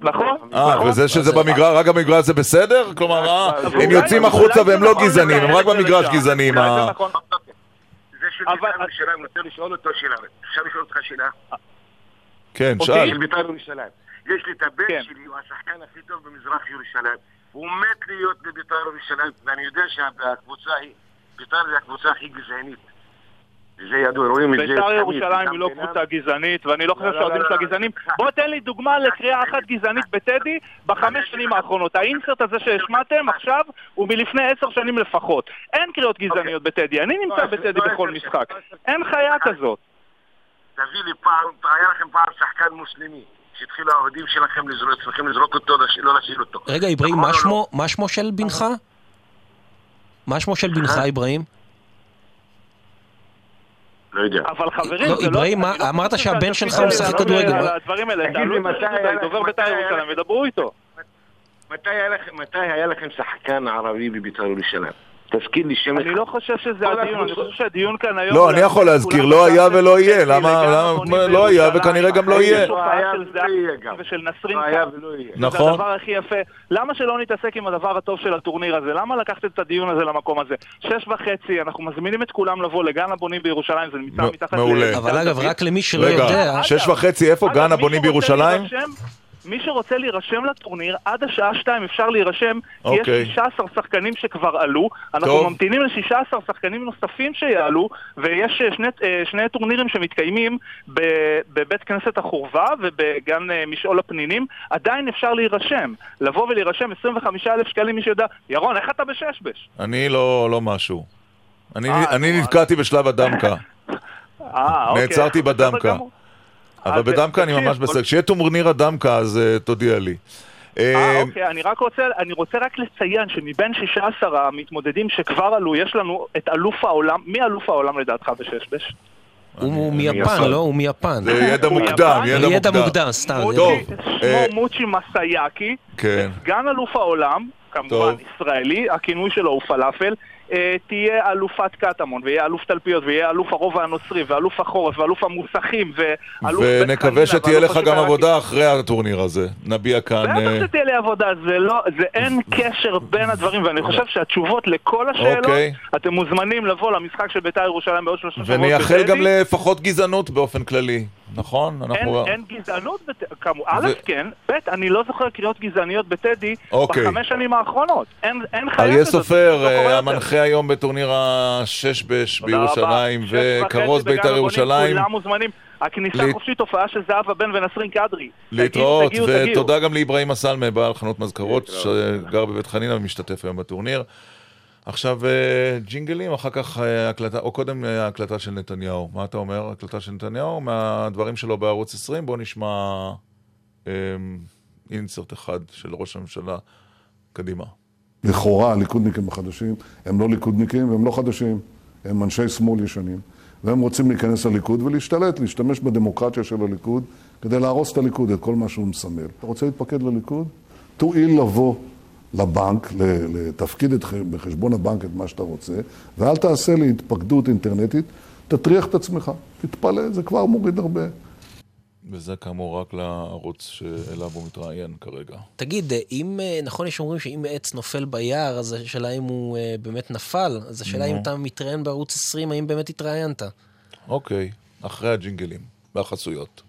נכון. אה, וזה שזה במגרש, רק במגרש זה בסדר? כלומר, אה, הם יוצאים החוצה והם לא נכון גזענים, הם רק במגרש. גזענים. אולי אה. זה נכון. זה של בית"ר ירושלים, רוצה לשאול אותך שאלה. אפשר לשאול אותך שאלה? כן, אוקיי? שאל. של בית"ר ירושלים. יש לי את הבן שלי, הוא השחקן הכי טוב במזרח ירושלים. הוא מת להיות בבית"ר ירושלים, ואני יודע שהקבוצה היא, בית"ר זה הקבוצה הכי גזענית. זה ידוע, רואים את זה בית"ר ירושלים היא לא. קבוצה גזענית, ואני לא חושב לא, לא, שהאוהדים לא, שלה. גזענים. בוא תן לי דוגמה לקריאה אחת גזענית בטדי בחמש שנים האחרונות. האינסרט הזה שהשמעתם עכשיו הוא מלפני עשר שנים לפחות. אין קריאות גזעניות בטדי, אני נמצא בטדי בכל משחק. אין חיה כזאת. תביא לי פעם, היה לכם פעם שחקן מוסלמי, שהתחילו האוהדים שלכם לזרוק, צריכים לזרוק אותו, לא להשאיר אותו. רגע, אברהים, מה או? שמו- מה שמו של בנך? מה שמו של בנך, אברהים? לא יודע. אבל חברים, לא, זה לא... מה- לא אמרת שהבן שלך משחק כדורגל, מה? הדברים האלה, תגיד תעלו לי, את דובר בית"ר ירושלים, ודברו איתו. מתי היה לכם שחקן ערבי בבית"ר ירושלים? תזכיר לי שם אני לא חושב שזה הדיון, אני חושב שהדיון כאן היום... לא, אני יכול להזכיר, לא היה ולא יהיה. למה, לא היה. וכנראה גם לא יהיה. גם. ושל נסרין לא יהיה. זה נכון. הדבר הכי יפה. למה שלא נתעסק עם הדבר הטוב של הטורניר הזה? למה לקחת את הדיון הזה למקום הזה? שש וחצי, אנחנו מזמינים את כולם לבוא לגן הבונים בירושלים, זה נמצא מתחת מעולה. אבל אגב, רק למי שלא רגע, יודע... שש וחצי, איפה? גן הבונים בירושלים? מי שרוצה להירשם לטורניר, עד השעה שתיים אפשר להירשם, כי אוקיי. יש 16 שחקנים שכבר עלו. אנחנו טוב. ממתינים ל-16 שחקנים נוספים שיעלו, ויש אה, שני, אה, שני טורנירים שמתקיימים בבית כנסת החורבה ובגן אה, משעול הפנינים. עדיין אפשר להירשם. לבוא ולהירשם 25,000 שקלים, מי שיודע. ירון, איך אתה בששבש? אני לא לא משהו. אני- אני נתקעתי בשלב הדמקה. אוקיי. נעצרתי בדמקה. אבל אז, בדמקה אני ממש בסדר. כשיהיה טורניר הדמקה אז אה, תודיע לי. אה, אה, אוקיי, אני רק רוצה, אני רוצה רק לציין שמבין 16 המתמודדים שכבר עלו, יש לנו את אלוף העולם, מי אלוף העולם לדעתך בששבש? הוא מיפן, לא? הוא מיפן. זה ידע מוקדם? ידע ידע מוקדם. מוקדם, סתם. שמו אה, מוצ'י מסאיאקי, כן. סגן אלוף העולם, כמובן. ישראלי, הכינוי שלו הוא פלאפל, תהיה אלופת קטמון, ויהיה אלוף תלפיות, ויהיה אלוף הרובע הנוצרי, ואלוף החורף, ואלוף המוסכים, ואלוף בית ונקווה שתהיה לך גם עבודה אחרי הטורניר הזה. נביע כאן... אה, בטח שתהיה לי עבודה, זה לא, זה אין קשר בין הדברים, ואני חושב שהתשובות לכל השאלות, אוקיי. אתם מוזמנים לבוא למשחק של בית"ר ירושלים בעוד שלושה שבועות. ונייחל. גם לפחות גזענות באופן כללי, נכון? אין, אנחנו... אין גזענות, בת... כמו, א', כן, ב', אני לא זוכר קריאות גזעניות בטדי אוקיי. בחמש שנים האחרונות. אין, אין חיה אריה סופר, לא קורה אה. המנחה היום בטורניר תודה רבה. בירושלים, וכרוז בית"ר ירושלים. כולם מוזמנים. הכניסה להת- חופשית, הופעה של זהבה בן ונסרין קדרי. להתראות. ותודה גם לאיברהים אסלמה, בעל חנות מזכרות, שגר בבית חנינא ומשתתף היום בטורניר. עכשיו אה, ג'ינגלים, אחר כך אה, הקלטה, או קודם אה, הקלטה של נתניהו. מה אתה אומר? הקלטה של נתניהו מהדברים שלו בערוץ 20? בואו נשמע אה, אינסרט אחד של ראש הממשלה. קדימה. לכאורה הליכודניקים החדשים הם לא ליכודניקים והם לא חדשים, הם אנשי שמאל ישנים, והם רוצים להיכנס לליכוד ולהשתלט, להשתמש בדמוקרטיה של הליכוד כדי להרוס את הליכוד, את כל מה שהוא מסמל. אתה רוצה להתפקד לליכוד? תואיל לבוא לבנק, ל- לתפקיד את, בחשבון הבנק את מה שאתה רוצה, ואל תעשה לי התפקדות אינטרנטית, תטריח את עצמך, תתפלא, זה כבר מוריד הרבה. וזה כאמור רק לערוץ שאליו הוא מתראיין כרגע. תגיד, אם, אה, נכון יש אומרים שאם עץ נופל ביער, אז השאלה אם הוא אה, באמת נפל, אז השאלה. אם אתה מתראיין בערוץ 20, האם באמת התראיינת? אוקיי, אחרי הג'ינגלים והחסויות.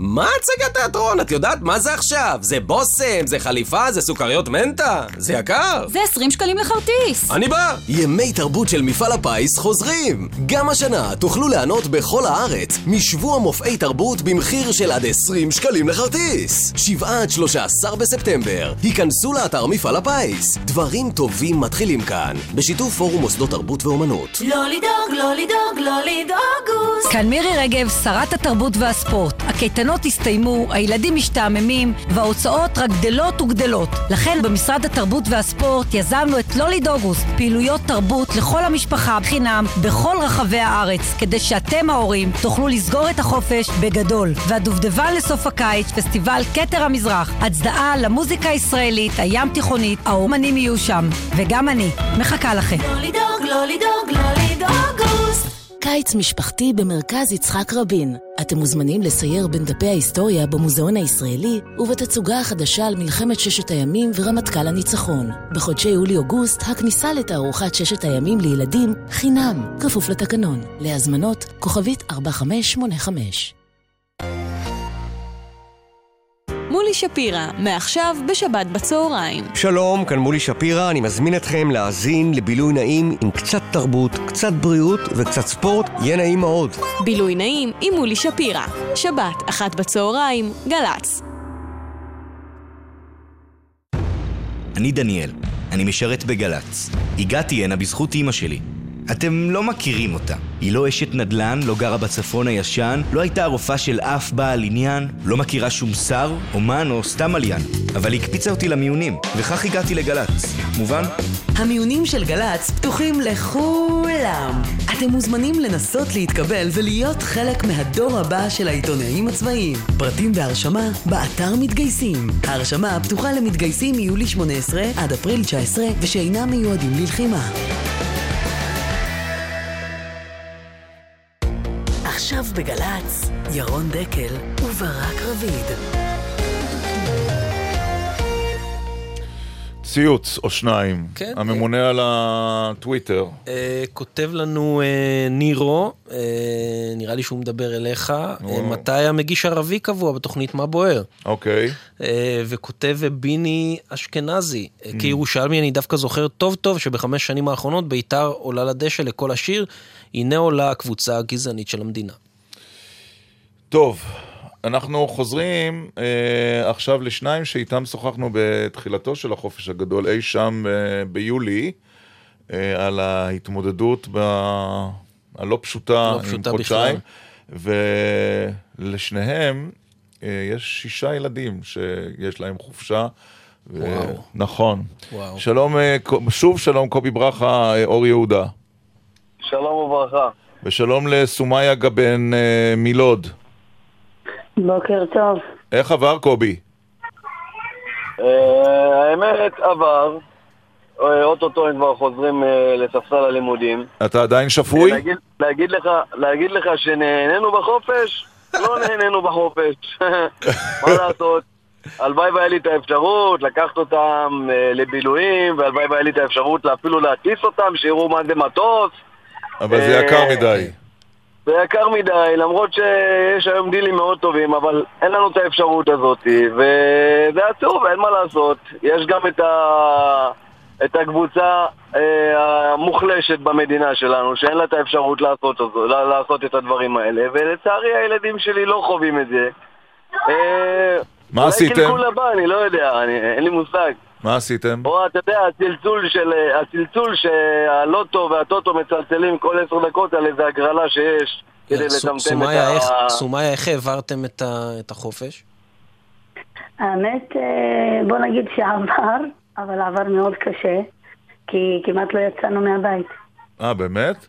מה הצגת תיאטרון? את יודעת מה זה עכשיו? זה בושם, זה חליפה, זה סוכריות מנטה? זה יקר. זה 20 שקלים לכרטיס. אני בא! ימי תרבות של מפעל הפיס חוזרים! גם השנה תוכלו ליהנות בכל הארץ משבוע מופעי תרבות במחיר של עד 20 שקלים לכרטיס! 7 עד 13 בספטמבר. היכנסו לאתר מפעל הפיס. דברים טובים מתחילים כאן, בשיתוף פורום מוסדות תרבות ואומנות. לא לדאוג, לא לדאוג, לא לדאוג, כאן מירי רגב, שרת התרבות והספורט. הקייטנות הסתיימו, הילדים משתעממים, וההוצאות רק גדלות וגדלות. לכן במשרד התרבות והספורט יזמנו את לא לדאוג אוגוסט, פעילויות תרבות לכל המשפחה חינם בכל רחבי הארץ, כדי שאתם ההורים תוכלו לסגור את החופש בגדול. והדובדבן לסוף הקיץ, פסטיבל כתר המזרח. הצדעה למוזיקה הישראלית, הים תיכונית, האומנים יהיו שם. וגם אני, מחכה לכם. לא לדאוג, לא לדאוג, לא לדאוג. קיץ משפחתי במרכז יצחק רבין. אתם מוזמנים לסייר בין דפי ההיסטוריה במוזיאון הישראלי ובתצוגה החדשה על מלחמת ששת הימים ורמטכ"ל הניצחון. בחודשי יולי-אוגוסט הכניסה לתערוכת ששת הימים לילדים חינם, כפוף לתקנון. להזמנות, כוכבית 4585. מולי שפירא, מעכשיו בשבת בצהריים. שלום, כאן מולי שפירא, אני מזמין אתכם להאזין לבילוי נעים עם קצת תרבות, קצת בריאות וקצת ספורט, יהיה נעים מאוד. בילוי נעים עם מולי שפירא. שבת, אחת בצהריים, גל"צ. אני דניאל, אני משרת בגל"צ. הגעתי הנה בזכות אימא שלי. אתם לא מכירים אותה. היא לא אשת נדל"ן, לא גרה בצפון הישן, לא הייתה הרופאה של אף בעל עניין, לא מכירה שום שר, אומן או סתם עליין. אבל היא הקפיצה אותי למיונים, וכך הגעתי לגל"צ. מובן? המיונים של גל"צ פתוחים לכולם. אתם מוזמנים לנסות להתקבל ולהיות חלק מהדור הבא של העיתונאים הצבאיים. פרטים והרשמה באתר מתגייסים. ההרשמה פתוחה למתגייסים מיולי 18 עד אפריל 19 ושאינם מיועדים ללחימה. עכשיו בגל"צ, ירון דקל וברק רביד. ציוץ או שניים. כן. הממונה על הטוויטר. אה, כותב לנו אה, נירו, אה, נראה לי שהוא מדבר אליך, אה, מתי המגיש ערבי קבוע בתוכנית מה בוער? אוקיי. אה, וכותב ביני אשכנזי, אה, Mm. כירושלמי אני דווקא זוכר טוב טוב שבחמש שנים האחרונות ביתר עולה לדשא לכל השיר, הנה עולה הקבוצה הגזענית של המדינה. טוב, אנחנו חוזרים אה, עכשיו לשניים שאיתם שוחחנו בתחילתו של החופש הגדול, אי שם אה, ביולי, אה, על ההתמודדות ב... הלא פשוטה, לא עם פשוטה חודשיים, ולשניהם אה, יש שישה ילדים שיש להם חופשה. וואו. נכון. וואו. שלום, אה, שוב שלום קובי ברכה, אה, אור יהודה. שלום וברכה. ושלום לסומיה גבן אה, מלוד. בוקר טוב. איך עבר קובי? אה, האמת, עבר. אה, אוטוטו הם כבר חוזרים אה, לספסל הלימודים. אתה עדיין שפוי? להגיד, להגיד, לך, להגיד לך שנהנינו בחופש? [laughs] לא נהנינו בחופש. [laughs] מה לעשות? הלוואי והיה לי את האפשרות לקחת אותם אה, לבילויים, והלוואי והיה לי את האפשרות אפילו להטיס אותם, שיראו מה זה מטוס. אבל זה אה, יקר מדי. זה יקר מדי, למרות שיש היום דילים מאוד טובים, אבל אין לנו את האפשרות הזאת, וזה עצוב, אין מה לעשות. יש גם את, ה... את הקבוצה אה, המוחלשת במדינה שלנו, שאין לה את האפשרות לעשות, לעשות את הדברים האלה, ולצערי הילדים שלי לא חווים את זה. אה, מה אולי עשיתם? קלקול הבא, אני לא יודע, אני, אין לי מושג. מה עשיתם? או אתה יודע, הצלצול של, הצלצול שהלוטו והטוטו מצלצלים כל עשר דקות על איזה הגרלה שיש כדי סו- לטמטם את ה... סומיה, איך העברתם את החופש? האמת, אה, בוא נגיד שעבר, אבל עבר מאוד קשה, כי כמעט לא יצאנו מהבית. אה, באמת?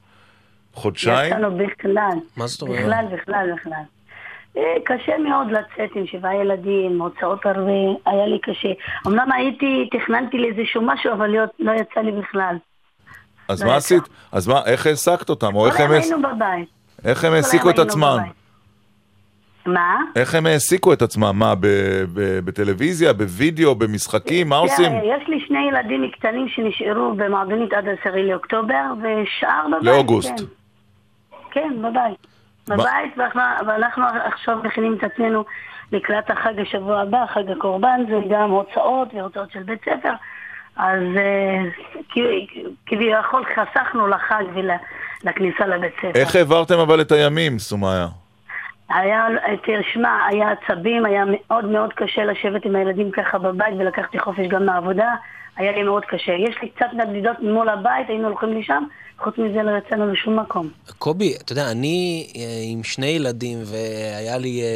חודשיים? יצאנו בכלל. מה זאת אומרת? בכלל, בכלל, בכלל. אה, קשה מאוד לצאת עם שבעה ילדים, הוצאות הרבה, היה לי קשה. אמנם הייתי, תכננתי לאיזשהו משהו, אבל לא, יצא לי בכלל. אז לא מה. עשית? אז מה, איך העסקת אותם? או איך הם היינו בבית. איך הם העסיקו את עצמם? מה? איך הם העסיקו את עצמם? מה, בטלוויזיה, בווידאו, במשחקים? מה עושים? יש לי שני ילדים קטנים שנשארו במועדונית עד 10 לאוקטובר, ושאר בבית. לאוגוסט. כן, כן בבית. בבית, ואנחנו, עכשיו מכינים את עצמנו לקראת החג השבוע הבא, חג הקורבן, זה גם הוצאות והוצאות של בית ספר. אז אה, כביכול חסכנו לחג ולכניסה לבית ספר. איך העברתם אבל את הימים, סומיה? היה, תשמע, היה עצבים, היה מאוד מאוד קשה לשבת עם הילדים ככה בבית ולקחתי חופש גם מהעבודה, היה לי מאוד קשה. יש לי קצת נדנדות מול הבית, היינו הולכים לשם, חוץ מזה לא יצאנו לשום מקום. קובי, אתה יודע, אני אה, עם שני ילדים, והיה לי אה,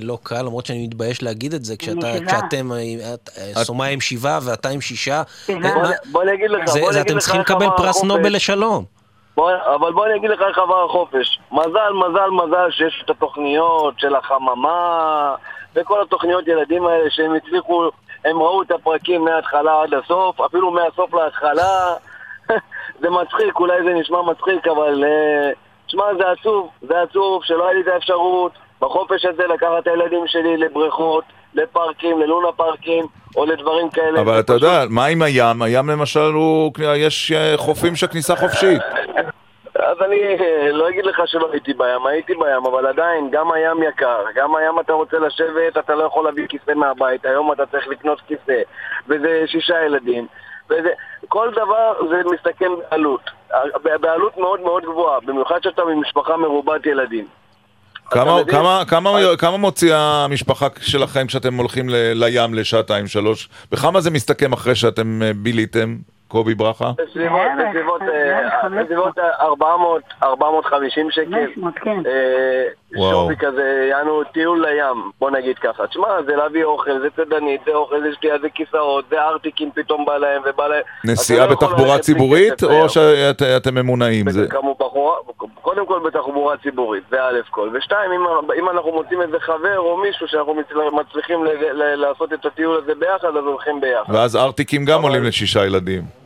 לא קל, למרות שאני מתבייש להגיד את זה, כשאתה. כשאתם, אה, סומיה עם שבעה ואתה עם שישה, בוא- אני אגיד לך, זה- בוא אני אגיד אתם לך צריכים לקבל פרס. נובל לשלום. אבל בוא אני אגיד לך איך עבר החופש. מזל, מזל, מזל שיש את התוכניות של החממה וכל התוכניות ילדים האלה שהם הצליחו, הם ראו את הפרקים מההתחלה עד הסוף, אפילו מהסוף להתחלה. [laughs] זה מצחיק, אולי זה נשמע מצחיק, אבל uh, תשמע, זה עצוב, זה עצוב שלא היה לי את האפשרות בחופש הזה לקחת את הילדים שלי לבריכות, לפארקים, ללונה פארקים, או לדברים כאלה. אבל אתה יודע, מה עם הים? הים למשל הוא... יש אה, חופים של כניסה חופשית. [laughs] אז אני אה, לא אגיד לך שלא הייתי בים, הייתי בים, אבל עדיין, גם הים יקר, גם הים אתה רוצה לשבת, אתה לא יכול להביא כיסא מהבית, היום אתה צריך לקנות כיסא, וזה שישה ילדים, וזה, כל דבר זה מסתכם בעלות, בעלות מאוד מאוד גבוהה, במיוחד שאתה ממשפחה מרובת ילדים. כמה, כמה, כמה, כמה מוציאה המשפחה שלכם כשאתם הולכים ל- לים לשעתיים, שלוש? וכמה זה מסתכם אחרי שאתם אה, ביליתם, קובי ברכה? בסביבות, בסביבות, אה, בסביבות 400, 450 שקל. 500, וואו. שווי כזה, יענו טיול לים, בוא נגיד ככה. תשמע, זה להביא אוכל, זה צדנית, זה אוכל, זה שתייה, זה כיסאות, זה ארטיקים פתאום בא להם ובא להם. נסיעה לא יכול בתחבורה ציבורית, או. שאתם ממונעים? קודם כל בתחבורה ציבורית, זה א' כל. ושתיים, אם, אם אנחנו מוצאים איזה חבר או מישהו שאנחנו מצל- מצליחים לעשות את הטיול הזה ביחד, אז הולכים ביחד. ואז ארטיקים גם עולים לשישה ילדים.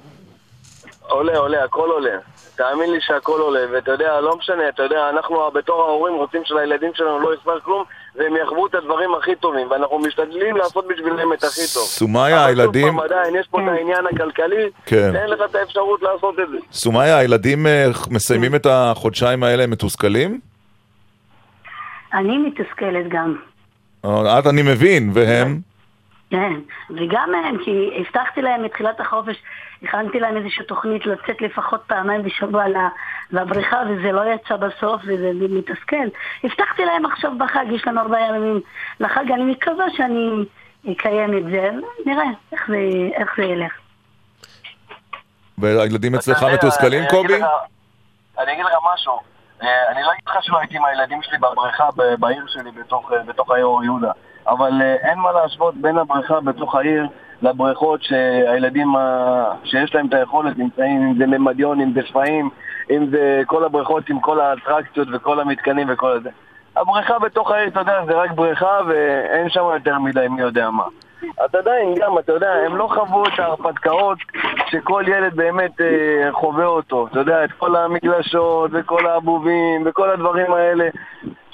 עולה, עולה, הכל עולה. תאמין לי שהכל עולה, ואתה יודע, לא משנה, אתה יודע, אנחנו בתור ההורים רוצים שלילדים שלנו לא יספר כלום, והם יחוו את הדברים הכי טובים, ואנחנו משתדלים לעשות בשבילם את הכי טוב. סומיה, אבל הילדים... פעם, עדיין, יש פה את העניין הכלכלי, כן. אין לך את האפשרות לעשות את זה. סומיה, הילדים אה, מסיימים את החודשיים האלה הם מתוסכלים? אני מתוסכלת גם. אה, את אני מבין, והם? כן, וגם הם, כי הבטחתי להם מתחילת החופש, הכנתי להם איזושהי תוכנית לצאת לפחות פעמיים בשבוע לבריכה, וזה לא יצא בסוף, וזה מתסכל. הבטחתי להם עכשיו בחג, יש לנו ארבעה ימים לחג, אני מקווה שאני אקיים את זה, נראה איך זה, איך זה ילך. והילדים אצלך מתוסכלים, אני קובי? אני אגיד לך משהו. אה, אני לא אגיד לך שלא הייתי עם הילדים שלי בבריכה בעיר שלי בתוך, אה, בתוך העיר אור יהודה. אבל אה, אין מה להשוות בין הבריכה בתוך העיר לבריכות שהילדים ה- שיש להם את היכולת נמצאים, אם זה ממדיון, אם זה שפיים, אם זה כל הבריכות עם כל האטרקציות וכל המתקנים וכל זה. הבריכה בתוך העיר, אתה יודע, זה רק בריכה ואין שם יותר מדי מי יודע מה. אז עדיין גם, אתה יודע, הם לא חוו את ההרפתקאות שכל ילד באמת אה, חווה אותו. אתה יודע, את כל המגלשות וכל הבובים וכל הדברים האלה.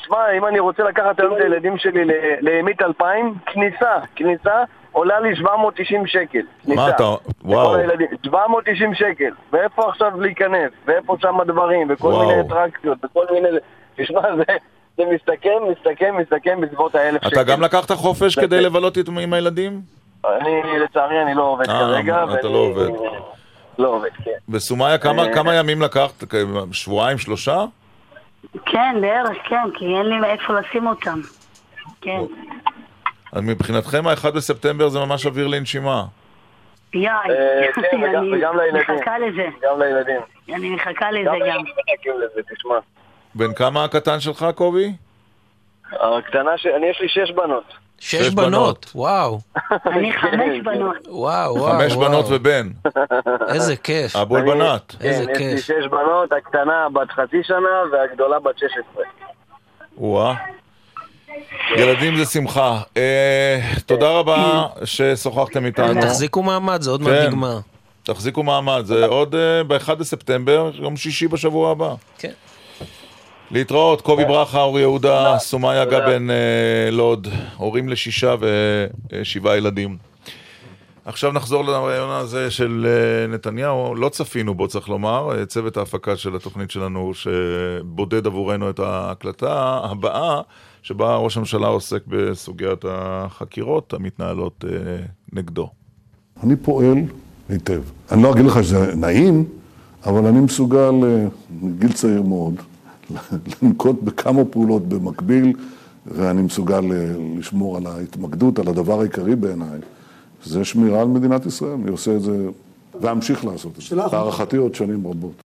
שמע, אם אני רוצה לקחת היום את הילדים שלי לימית 2000, כניסה, כניסה עולה לי 790 שקל. מה אתה... וואו. לכל הילדים. 790 שקל. ואיפה עכשיו להיכנס? ואיפה שם הדברים? וכל וואו. מיני אטרקציות וכל מיני... תשמע, זה... זה מסתכם, מסתכם, מסתכם בסביבות האלף שקל. אתה גם לקחת חופש כדי לבלות עם הילדים? אני, לצערי, אני לא עובד אה, כרגע. אתה לא עובד. לא עובד, כן. בסומיה, כמה אה. כמה ימים לקחת? שבועיים, שלושה? כן, בערך, כן, כי אין לי איפה לשים אותם. כן. אז מבחינתכם ה-1 בספטמבר זה ממש אוויר לנשימה. יאי, אה, כן, אני. מחכה לזה. גם לילדים. אני מחכה לזה גם גם. לילדים מחכים לזה, תשמע. בן כמה הקטן שלך, קובי? הקטנה ש... אני, יש לי שש בנות. שש בנות, וואו. אני [laughs] חמש בנות. וואו, וואו. חמש וואו. בנות ובן. איזה כיף. אבול אני- בנת. איזה כן, יש לי כיף. שש בנות, הקטנה בת חצי שנה והגדולה בת 16. וואה. ילדים זה שמחה. אה, תודה רבה ששוחחתם איתנו. תחזיקו מעמד, זה עוד מעט כן. נגמר. תחזיקו מעמד, זה עוד אה, ב-1 בספטמבר, יום שישי בשבוע הבא. כן. להתראות, קובי ברכה, אור יהודה, סומיה גבן אה, לוד, הורים לשישה ושבעה ילדים. עכשיו נחזור לרעיון הזה של אה, נתניהו, לא צפינו בו צריך לומר, אה, צוות ההפקה של התוכנית שלנו שבודד עבורנו את ההקלטה הבאה, שבה ראש הממשלה עוסק בסוגיית החקירות המתנהלות נגדו. אני פועל היטב. אני לא אגיד לך שזה נעים, אבל אני מסוגל, מגיל צעיר מאוד, לנקוט בכמה פעולות במקביל, ואני מסוגל אה, לשמור על ההתמקדות, על הדבר העיקרי בעיניי, זה שמירה על מדינת ישראל. אני עושה את זה, ואמשיך לעשות את זה. להערכתי עוד שנים רבות.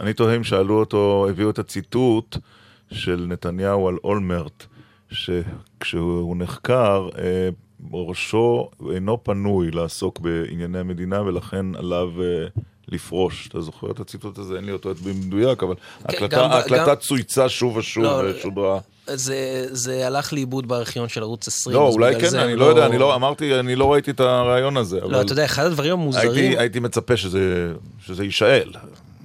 אני תוהה אם שאלו אותו, הביאו את הציטוט של נתניהו על אולמרט, שכשהוא נחקר, אה, ראשו אינו פנוי לעסוק בענייני המדינה, ולכן עליו אה, לפרוש. אתה זוכר את הציטוט הזה? אין לי אותו במדויק, אבל ההקלטה- ההקלטה גם- צויצה שוב ושוב לא, ושודרה. זה, זה הלך לאיבוד בארכיון של ערוץ 20. לא, אולי כן, אני לא יודע, אני לא, אמרתי, אני לא ראיתי את הרעיון הזה. לא, אתה יודע, אחד הדברים המוזרים... הייתי, הייתי מצפה שזה, שזה יישאל.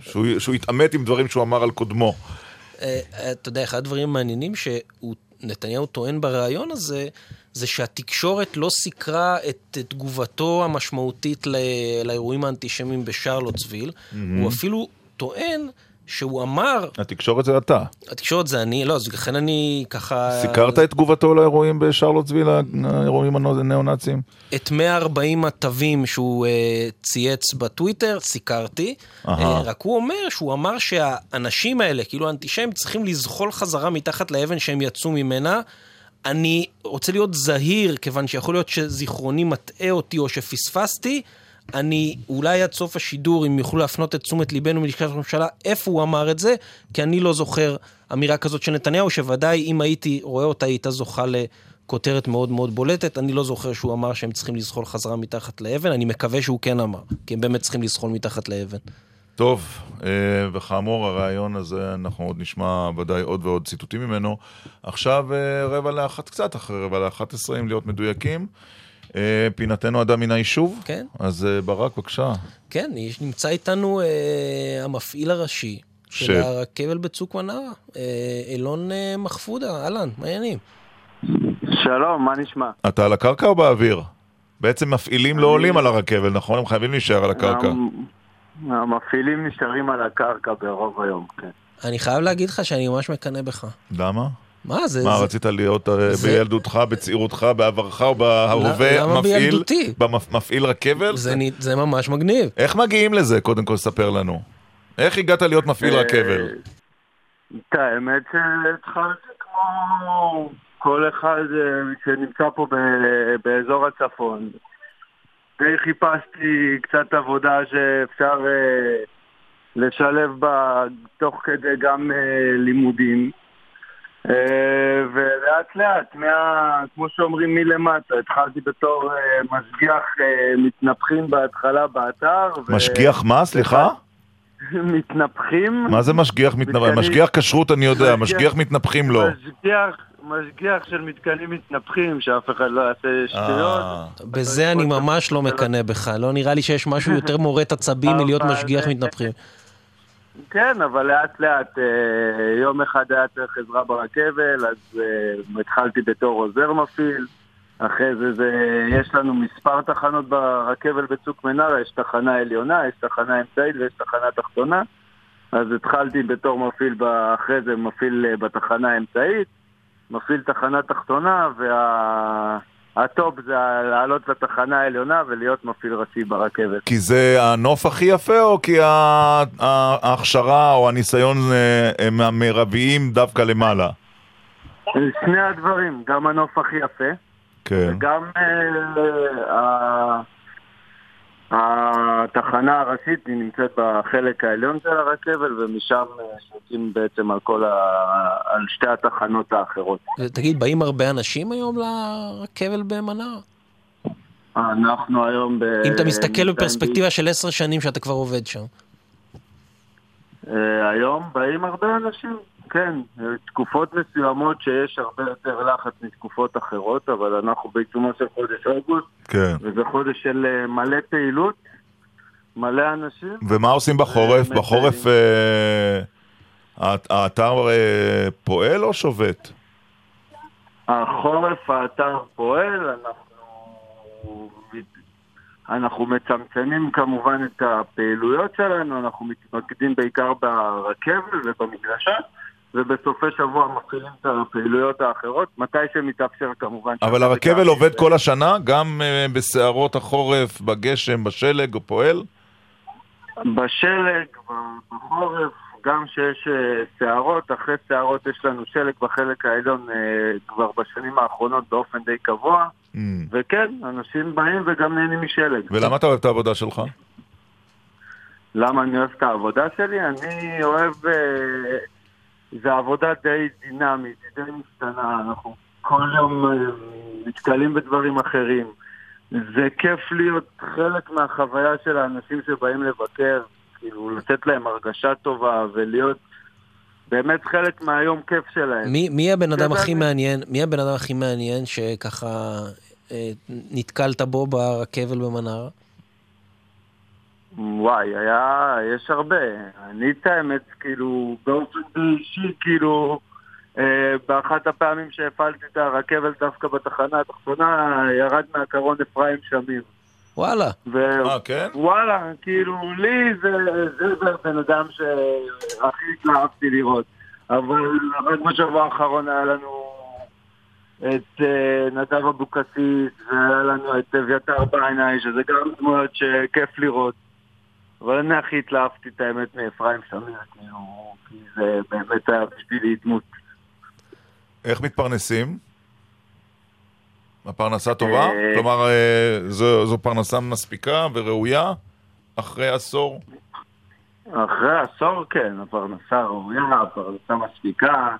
שהוא שהוא יתעמת עם דברים שהוא אמר על קודמו. אה, אתה יודע, אחד הדברים המעניינים שנתניהו טוען בריאיון הזה, זה שהתקשורת לא סיקרה את תגובתו המשמעותית ל- לאירועים האנטישמיים בשרלוטסוויל. מהמם. הוא אפילו טוען שהוא אמר, התקשורת זה אתה. התקשורת זה אני, לא, אז לכן אני ככה... סיקרת את תגובתו לאירועים בשרלוטסוויל, האירועים הניאו-נאציים? את 140 התווים שהוא אה, צייץ בטוויטר, סיקרתי. אה, רק הוא אומר שהוא אמר שהאנשים האלה, כאילו האנטישמים, צריכים לזחול חזרה מתחת לאבן שהם יצאו ממנה. אני רוצה להיות זהיר, כיוון שיכול להיות שזיכרוני מטעה אותי או שפספסתי. אני, אולי עד סוף השידור, אם יוכלו להפנות את תשומת ליבנו מלשכת הממשלה, איפה הוא אמר את זה, כי אני לא זוכר אמירה כזאת של נתניהו, שוודאי אם הייתי רואה אותה, היא הייתה זוכה לכותרת מאוד מאוד בולטת. אני לא זוכר שהוא אמר שהם צריכים לזחול חזרה מתחת לאבן, אני מקווה שהוא כן אמר, כי הם באמת צריכים לזחול מתחת לאבן. טוב, אה, וכאמור, הרעיון הזה, אנחנו עוד נשמע ודאי עוד ועוד ציטוטים ממנו. עכשיו אה, רבע לאחת, קצת אחרי רבע לאחת עשרה, אם להיות מדויקים. אה, פינתנו אדם מן היישוב. כן. אז ברק, בבקשה. כן, יש, נמצא איתנו אה, המפעיל הראשי ש- של הרכבל בצוק מנרה, אה, אילון אה, מחפודה, אהלן, מה העניינים? שלום, מה נשמע? אתה על הקרקע או באוויר? בעצם מפעילים לא עולים על הרכבל, נכון? הם חייבים להישאר על הקרקע. המ- המפעילים נשארים על הקרקע ברוב היום, כן. אני חייב להגיד לך שאני ממש מקנא בך. למה? מה זה? מה, זה- רצית להיות אה, זה- בילדותך, בצעירותך, בעברך או בהווה למה מפעיל? בילדותי? במפ- מפעיל רכבל? זה, נ- זה ממש מגניב. איך מגיעים לזה? קודם כל, ספר לנו. איך הגעת להיות מפעיל אה, רכבל? את האמת שהתחלתי כמו כל אחד אה, שנמצא פה ב- באזור הצפון. די חיפשתי קצת עבודה שאפשר אה, לשלב בה תוך כדי גם אה, לימודים. אה, ולאט לאט, מה, כמו שאומרים מלמטה, התחלתי בתור אה, משגיח אה, מתנפחים בהתחלה באתר. ו- משגיח מה? סליחה? [laughs] מתנפחים. מה זה משגיח מתנפחים? מתקנים- משגיח כשרות אני יודע, משגיח- מתנפחים לא. משגיח, משגיח של מתקנים מתנפחים, שאף אחד לא יעשה שטויות. בזה אני ממש לא מקנא בך. לא נראה לי שיש משהו יותר [laughs] מורט עצבים מלהיות משגיח מתנפחים. כן, אבל לאט לאט, אה, יום אחד היה צריך עזרה ברכבל, אז אה, התחלתי בתור עוזר מפעיל. אחרי זה, זה יש לנו מספר תחנות ברכבל בצוק מנרה, יש תחנה עליונה, יש תחנה אמצעית ויש תחנה תחתונה. אז התחלתי בתור מפעיל, אחרי זה מפעיל אה, בתחנה האמצעית, מפעיל תחנה תחתונה, והטופ זה לעלות לתחנה העליונה ולהיות מפעיל ראשי ברכבת. כי זה הנוף הכי יפה, או כי ההכשרה או הניסיון אה, הם המרביים דווקא למעלה? שני הדברים, גם הנוף הכי יפה, כן. וגם אה, ה- התחנה הראשית היא נמצאת בחלק העליון של הרכבל, ומשם אה, שותים בעצם על כל ה... על שתי התחנות האחרות. תגיד, באים הרבה אנשים היום לרכבל במנרה? אנחנו היום ב... אם אתה מסתכל בפרספקטיבה של עשר שנים שאתה כבר עובד שם. אה, היום באים הרבה אנשים, כן. אה, תקופות מסוימות שיש הרבה יותר לחץ מתקופות אחרות, אבל אנחנו בעיצומו של חודש אוגוסט, כן. וזה חודש של אה, מלא פעילות, מלא אנשים. ומה עושים בחורף? בחורף אה, האת- האתר אה, פועל או שובת? החורף האתר פועל, אנחנו, אנחנו מצמצמים כמובן את הפעילויות שלנו, אנחנו מתמקדים בעיקר ברכבל ובמגרשה, ובסופי שבוע מפעילים את הפעילויות האחרות, מתי שמתאפשר כמובן. אבל הרכבל עובד כל השנה? גם אה, בסערות החורף, בגשם, בשלג, הוא פועל? בשלג, בחורף, גם שיש אה, סערות, אחרי סערות יש לנו שלג בחלק העליון אה, כבר בשנים האחרונות באופן די קבוע, Mm. וכן, אנשים באים וגם נהנים משלג. ולמה אתה אוהב את העבודה שלך? למה אני אוהב את העבודה שלי? אני אוהב... אה, זו עבודה די דינמית, די משתנה, אנחנו כל יום אה, נתקלים בדברים אחרים. זה כיף להיות חלק מהחוויה של האנשים שבאים לבקר, כאילו לתת להם הרגשה טובה ולהיות באמת חלק מהיום כיף שלהם. מי, מי הבן אדם זה הכי אני- מעניין, מי הבן אדם הכי מעניין שככה אה, נתקלת בו ברכבל במנרה? וואי, היה, יש הרבה. אני את האמת, כאילו, באופן אישי, כאילו, אה, באחת הפעמים שהפעלתי את הרכבת דווקא בתחנה התחתונה, ירד מהקרון אפרים שמיר. וואלה. ו... אה, כן? וואלה, כאילו, לי זה, זה, זה הבן אדם שהכי התלהבתי לראות. אבל רק בשבוע האחרון היה לנו את אה, נדב אבוקסיס, והיה לנו את אביתר בעיניי, שזה גם דמויות שכיף לראות. אבל אני הכי התלהבתי את האמת מאפרים שמיר, כאילו, כי זה באמת היה בשבילי דמות. איך מתפרנסים? הפרנסה טובה? אה, כלומר, אה, זו, זו פרנסה מספיקה וראויה אחרי עשור? אחרי עשור, כן, הפרנסה ראויה, הפרנסה מספיקה.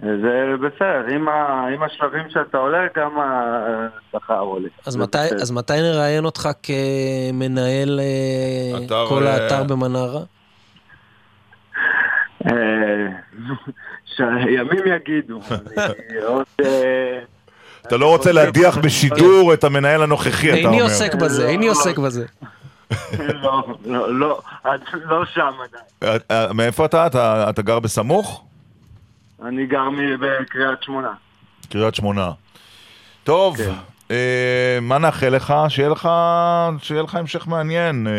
זה בסדר, עם, ה, עם השלבים שאתה עולה, גם השכר עולה. אז מתי, בסדר. אז מתי נראיין אותך כמנהל אה, אתר, כל אה, האתר במנרה? אה, [laughs] שימים יגידו. [laughs] עוד... אתה לא רוצה להדיח בשידור את המנהל הנוכחי, אתה אומר. איני עוסק בזה, איני עוסק בזה. [laughs] לא, לא, לא, לא שם עדיין. מאיפה? אתה? אתה גר בסמוך? אני גר בקריית שמונה. קריית שמונה. טוב, כן. אה, מה נאחל לך? שיהיה לך, שיהיה לך המשך מעניין. אה,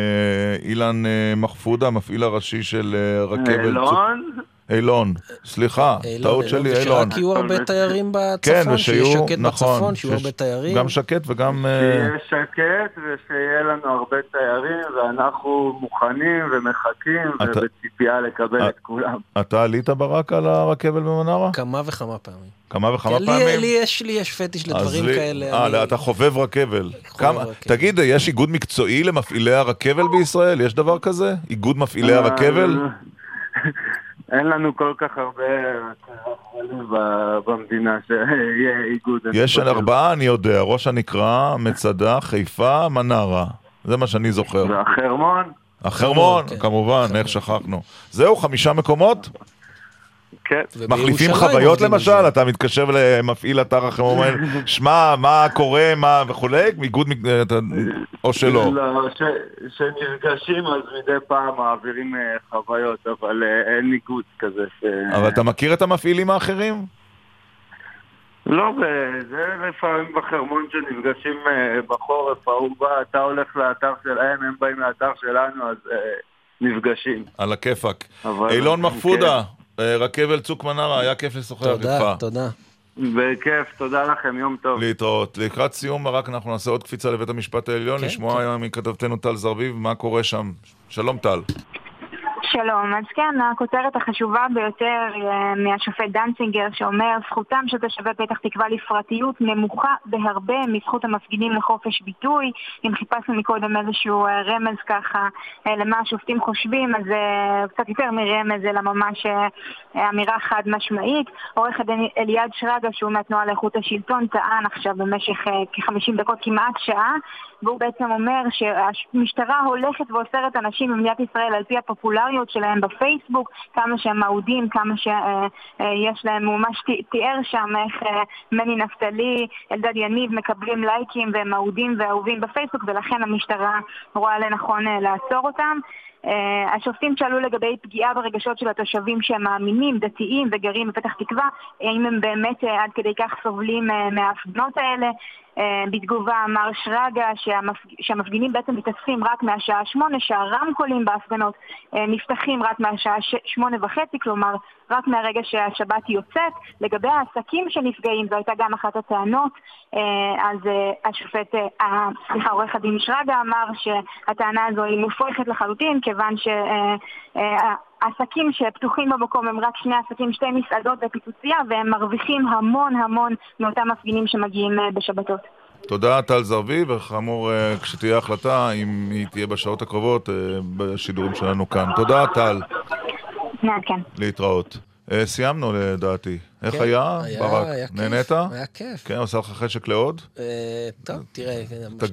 אילן אה, מחפודה, המפעיל הראשי של אה, רכבת... אילון? אילון, סליחה, אילון, טעות שלי, אילון. יהיו הרבה תיירים כן, בצפון, שיהיה ושיהיו, שקט נכון, בצפון, שיהיו הרבה תיירים. גם שקט וגם... אה, שיהיה שקט ושיהיה לנו הרבה תיירים ואנחנו מוכנים ומחכים אתה- ובציפייה לקבל את כולם. אתה עלית ברק על הרכבל במנרה? כמה וכמה פעמים. כמה וכמה לי- פעמים? לי יש לי יש פטיש לדברים לי- כאלה. אה, אני- אתה חובב רכבל. כמה- רכבל. תגיד, יש איגוד מקצועי למפעילי הרכבל בישראל? יש דבר כזה? איגוד מפעילי אה, הרכבל? [laughs] אין לנו כל כך הרבה ב- במדינה שיהיה איגוד. יש. ארבעה, אני יודע, ראש הנקרה, מצדה, חיפה, מנרה. זה מה שאני זוכר. והחרמון? החרמון, כמובן, איך שכחנו. זהו, חמישה מקומות? כן. מחליפים חוויות למשל? אתה מתקשר למפעיל אתר אומר, [laughs] שמע, מה קורה, מה וכולי? איגוד, או שלא? לא, שנפגשים אז מדי פעם מעבירים אה, חוויות, אבל אה, אין איגוד כזה. ש- אבל אתה מכיר את המפעילים האחרים? לא, זה לפעמים בחרמון שנפגשים אה, בחורף, ההוא בא, אתה הולך לאתר שלהם, הם באים לאתר שלנו, אז נפגשים. על הכיפאק. אילון כן. מחפודה, אה, רכבל צוק מנרה, היה כיף לשוחח איתך. תודה, תודה. בכיף, תודה לכם, יום טוב. להתראות. לקראת סיום, רק אנחנו נעשה עוד קפיצה לבית המשפט העליון, כן, לשמוע היום מכתבתנו טל זרביב מה קורה שם. שלום טל. שלום, אז כן, הכותרת החשובה ביותר אה, מהשופט דנצינגר שאומר זכותם של תושבי פתח תקווה לפרטיות נמוכה בהרבה מזכות המפגינים לחופש ביטוי. אם חיפשנו מקודם איזשהו אה, רמז ככה אה, למה השופטים חושבים, אז קצת יותר מרמז, אלא ממש אמירה חד משמעית. עורך הדין אליעד שרגא, שהוא מהתנועה לאיכות השלטון, טען עכשיו במשך אה, כ-50 דקות, כמעט שעה, והוא בעצם אומר שהמשטרה הולכת ואוסרת אנשים במדינת ישראל על פי הפופולריות שלהם בפייסבוק, כמה שהם אהודים, כמה שיש להם, הוא ממש תיאר שם איך אה, מני נפתלי, אלדד יניב מקבלים לייקים והם אהודים ואהובים בפייסבוק ולכן המשטרה רואה לנכון אה, לעצור אותם. השופטים שאלו לגבי פגיעה ברגשות של התושבים שהם מאמינים, דתיים וגרים בפתח תקווה, האם הם באמת עד כדי כך סובלים מההפגנות האלה. Uh, בתגובה אמר שרגא שהמפג... שהמפגינים בעצם מתאספים רק מהשעה שמונה, שהרמקולים בהפגנות uh, נפתחים רק מהשעה ש... שמונה וחצי, כלומר רק מהרגע שהשבת יוצאת. לגבי העסקים שנפגעים, זו הייתה גם אחת הטענות, uh, אז השופט, סליחה, עורך הדין שרגא אמר שהטענה הזו היא מופרכת לחלוטין, כיוון שהעסקים שפתוחים במקום הם רק שני עסקים, שתי מסעדות ופיצוצייה, והם מרוויחים המון המון מאותם מפגינים שמגיעים אה, בשבתות. תודה טל זרביב, וכאמור, אה, כשתהיה החלטה, אם היא תהיה בשעות הקרובות, אה, בשידורים שלנו כאן. תודה טל, מעדכן. להתראות. סיימנו לדעתי. איך כן, היה, ברק? נהנית? היה כיף. כן, עשה לך חשק לעוד? אה, טוב, תראה,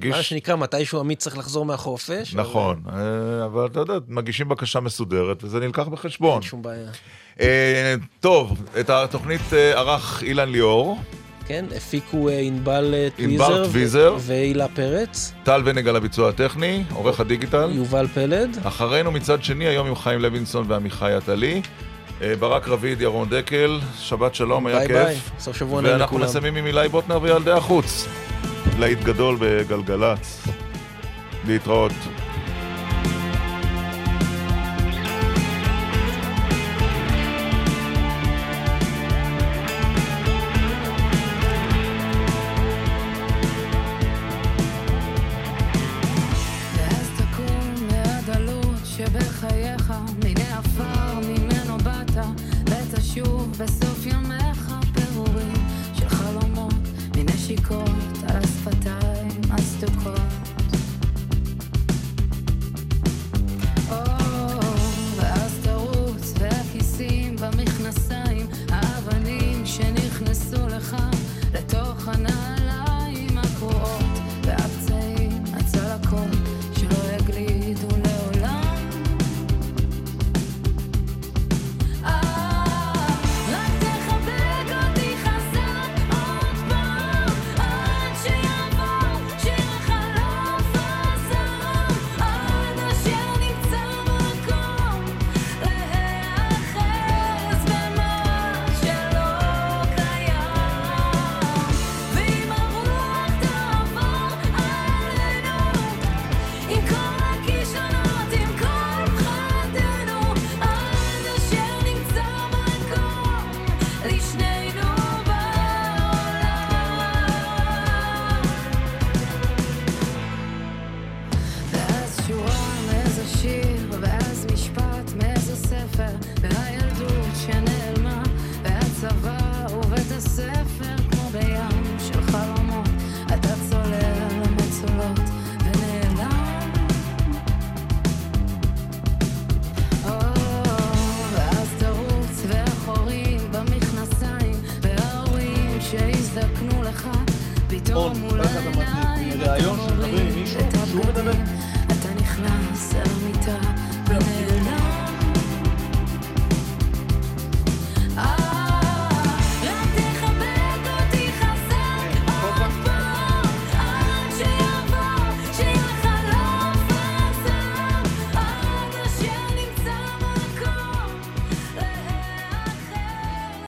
מה שנקרא, מתישהו עמית צריך לחזור מהחופש. נכון, אה, אבל, אתה יודע, מגישים בקשה מסודרת, וזה נלקח בחשבון. אין שום בעיה. אה, טוב, את התוכנית ערך אילן ליאור. כן, הפיקו ענבל טוויזר והילה פרץ. טל ונג על הביצוע הטכני, עורך הדיגיטל. יובל פלד. אחרינו מצד שני, היום עם חיים לוינסון ועמיחי עטלי. אה, ברק רביד, ירון דקל, שבת שלום, היה ביי כיף. ביי ביי, סוף שבוע נהיה לכולם. ואנחנו מסיימים עם אילי בוטנר וילדי החוץ. להיט גדול בגלגלצ. להתראות.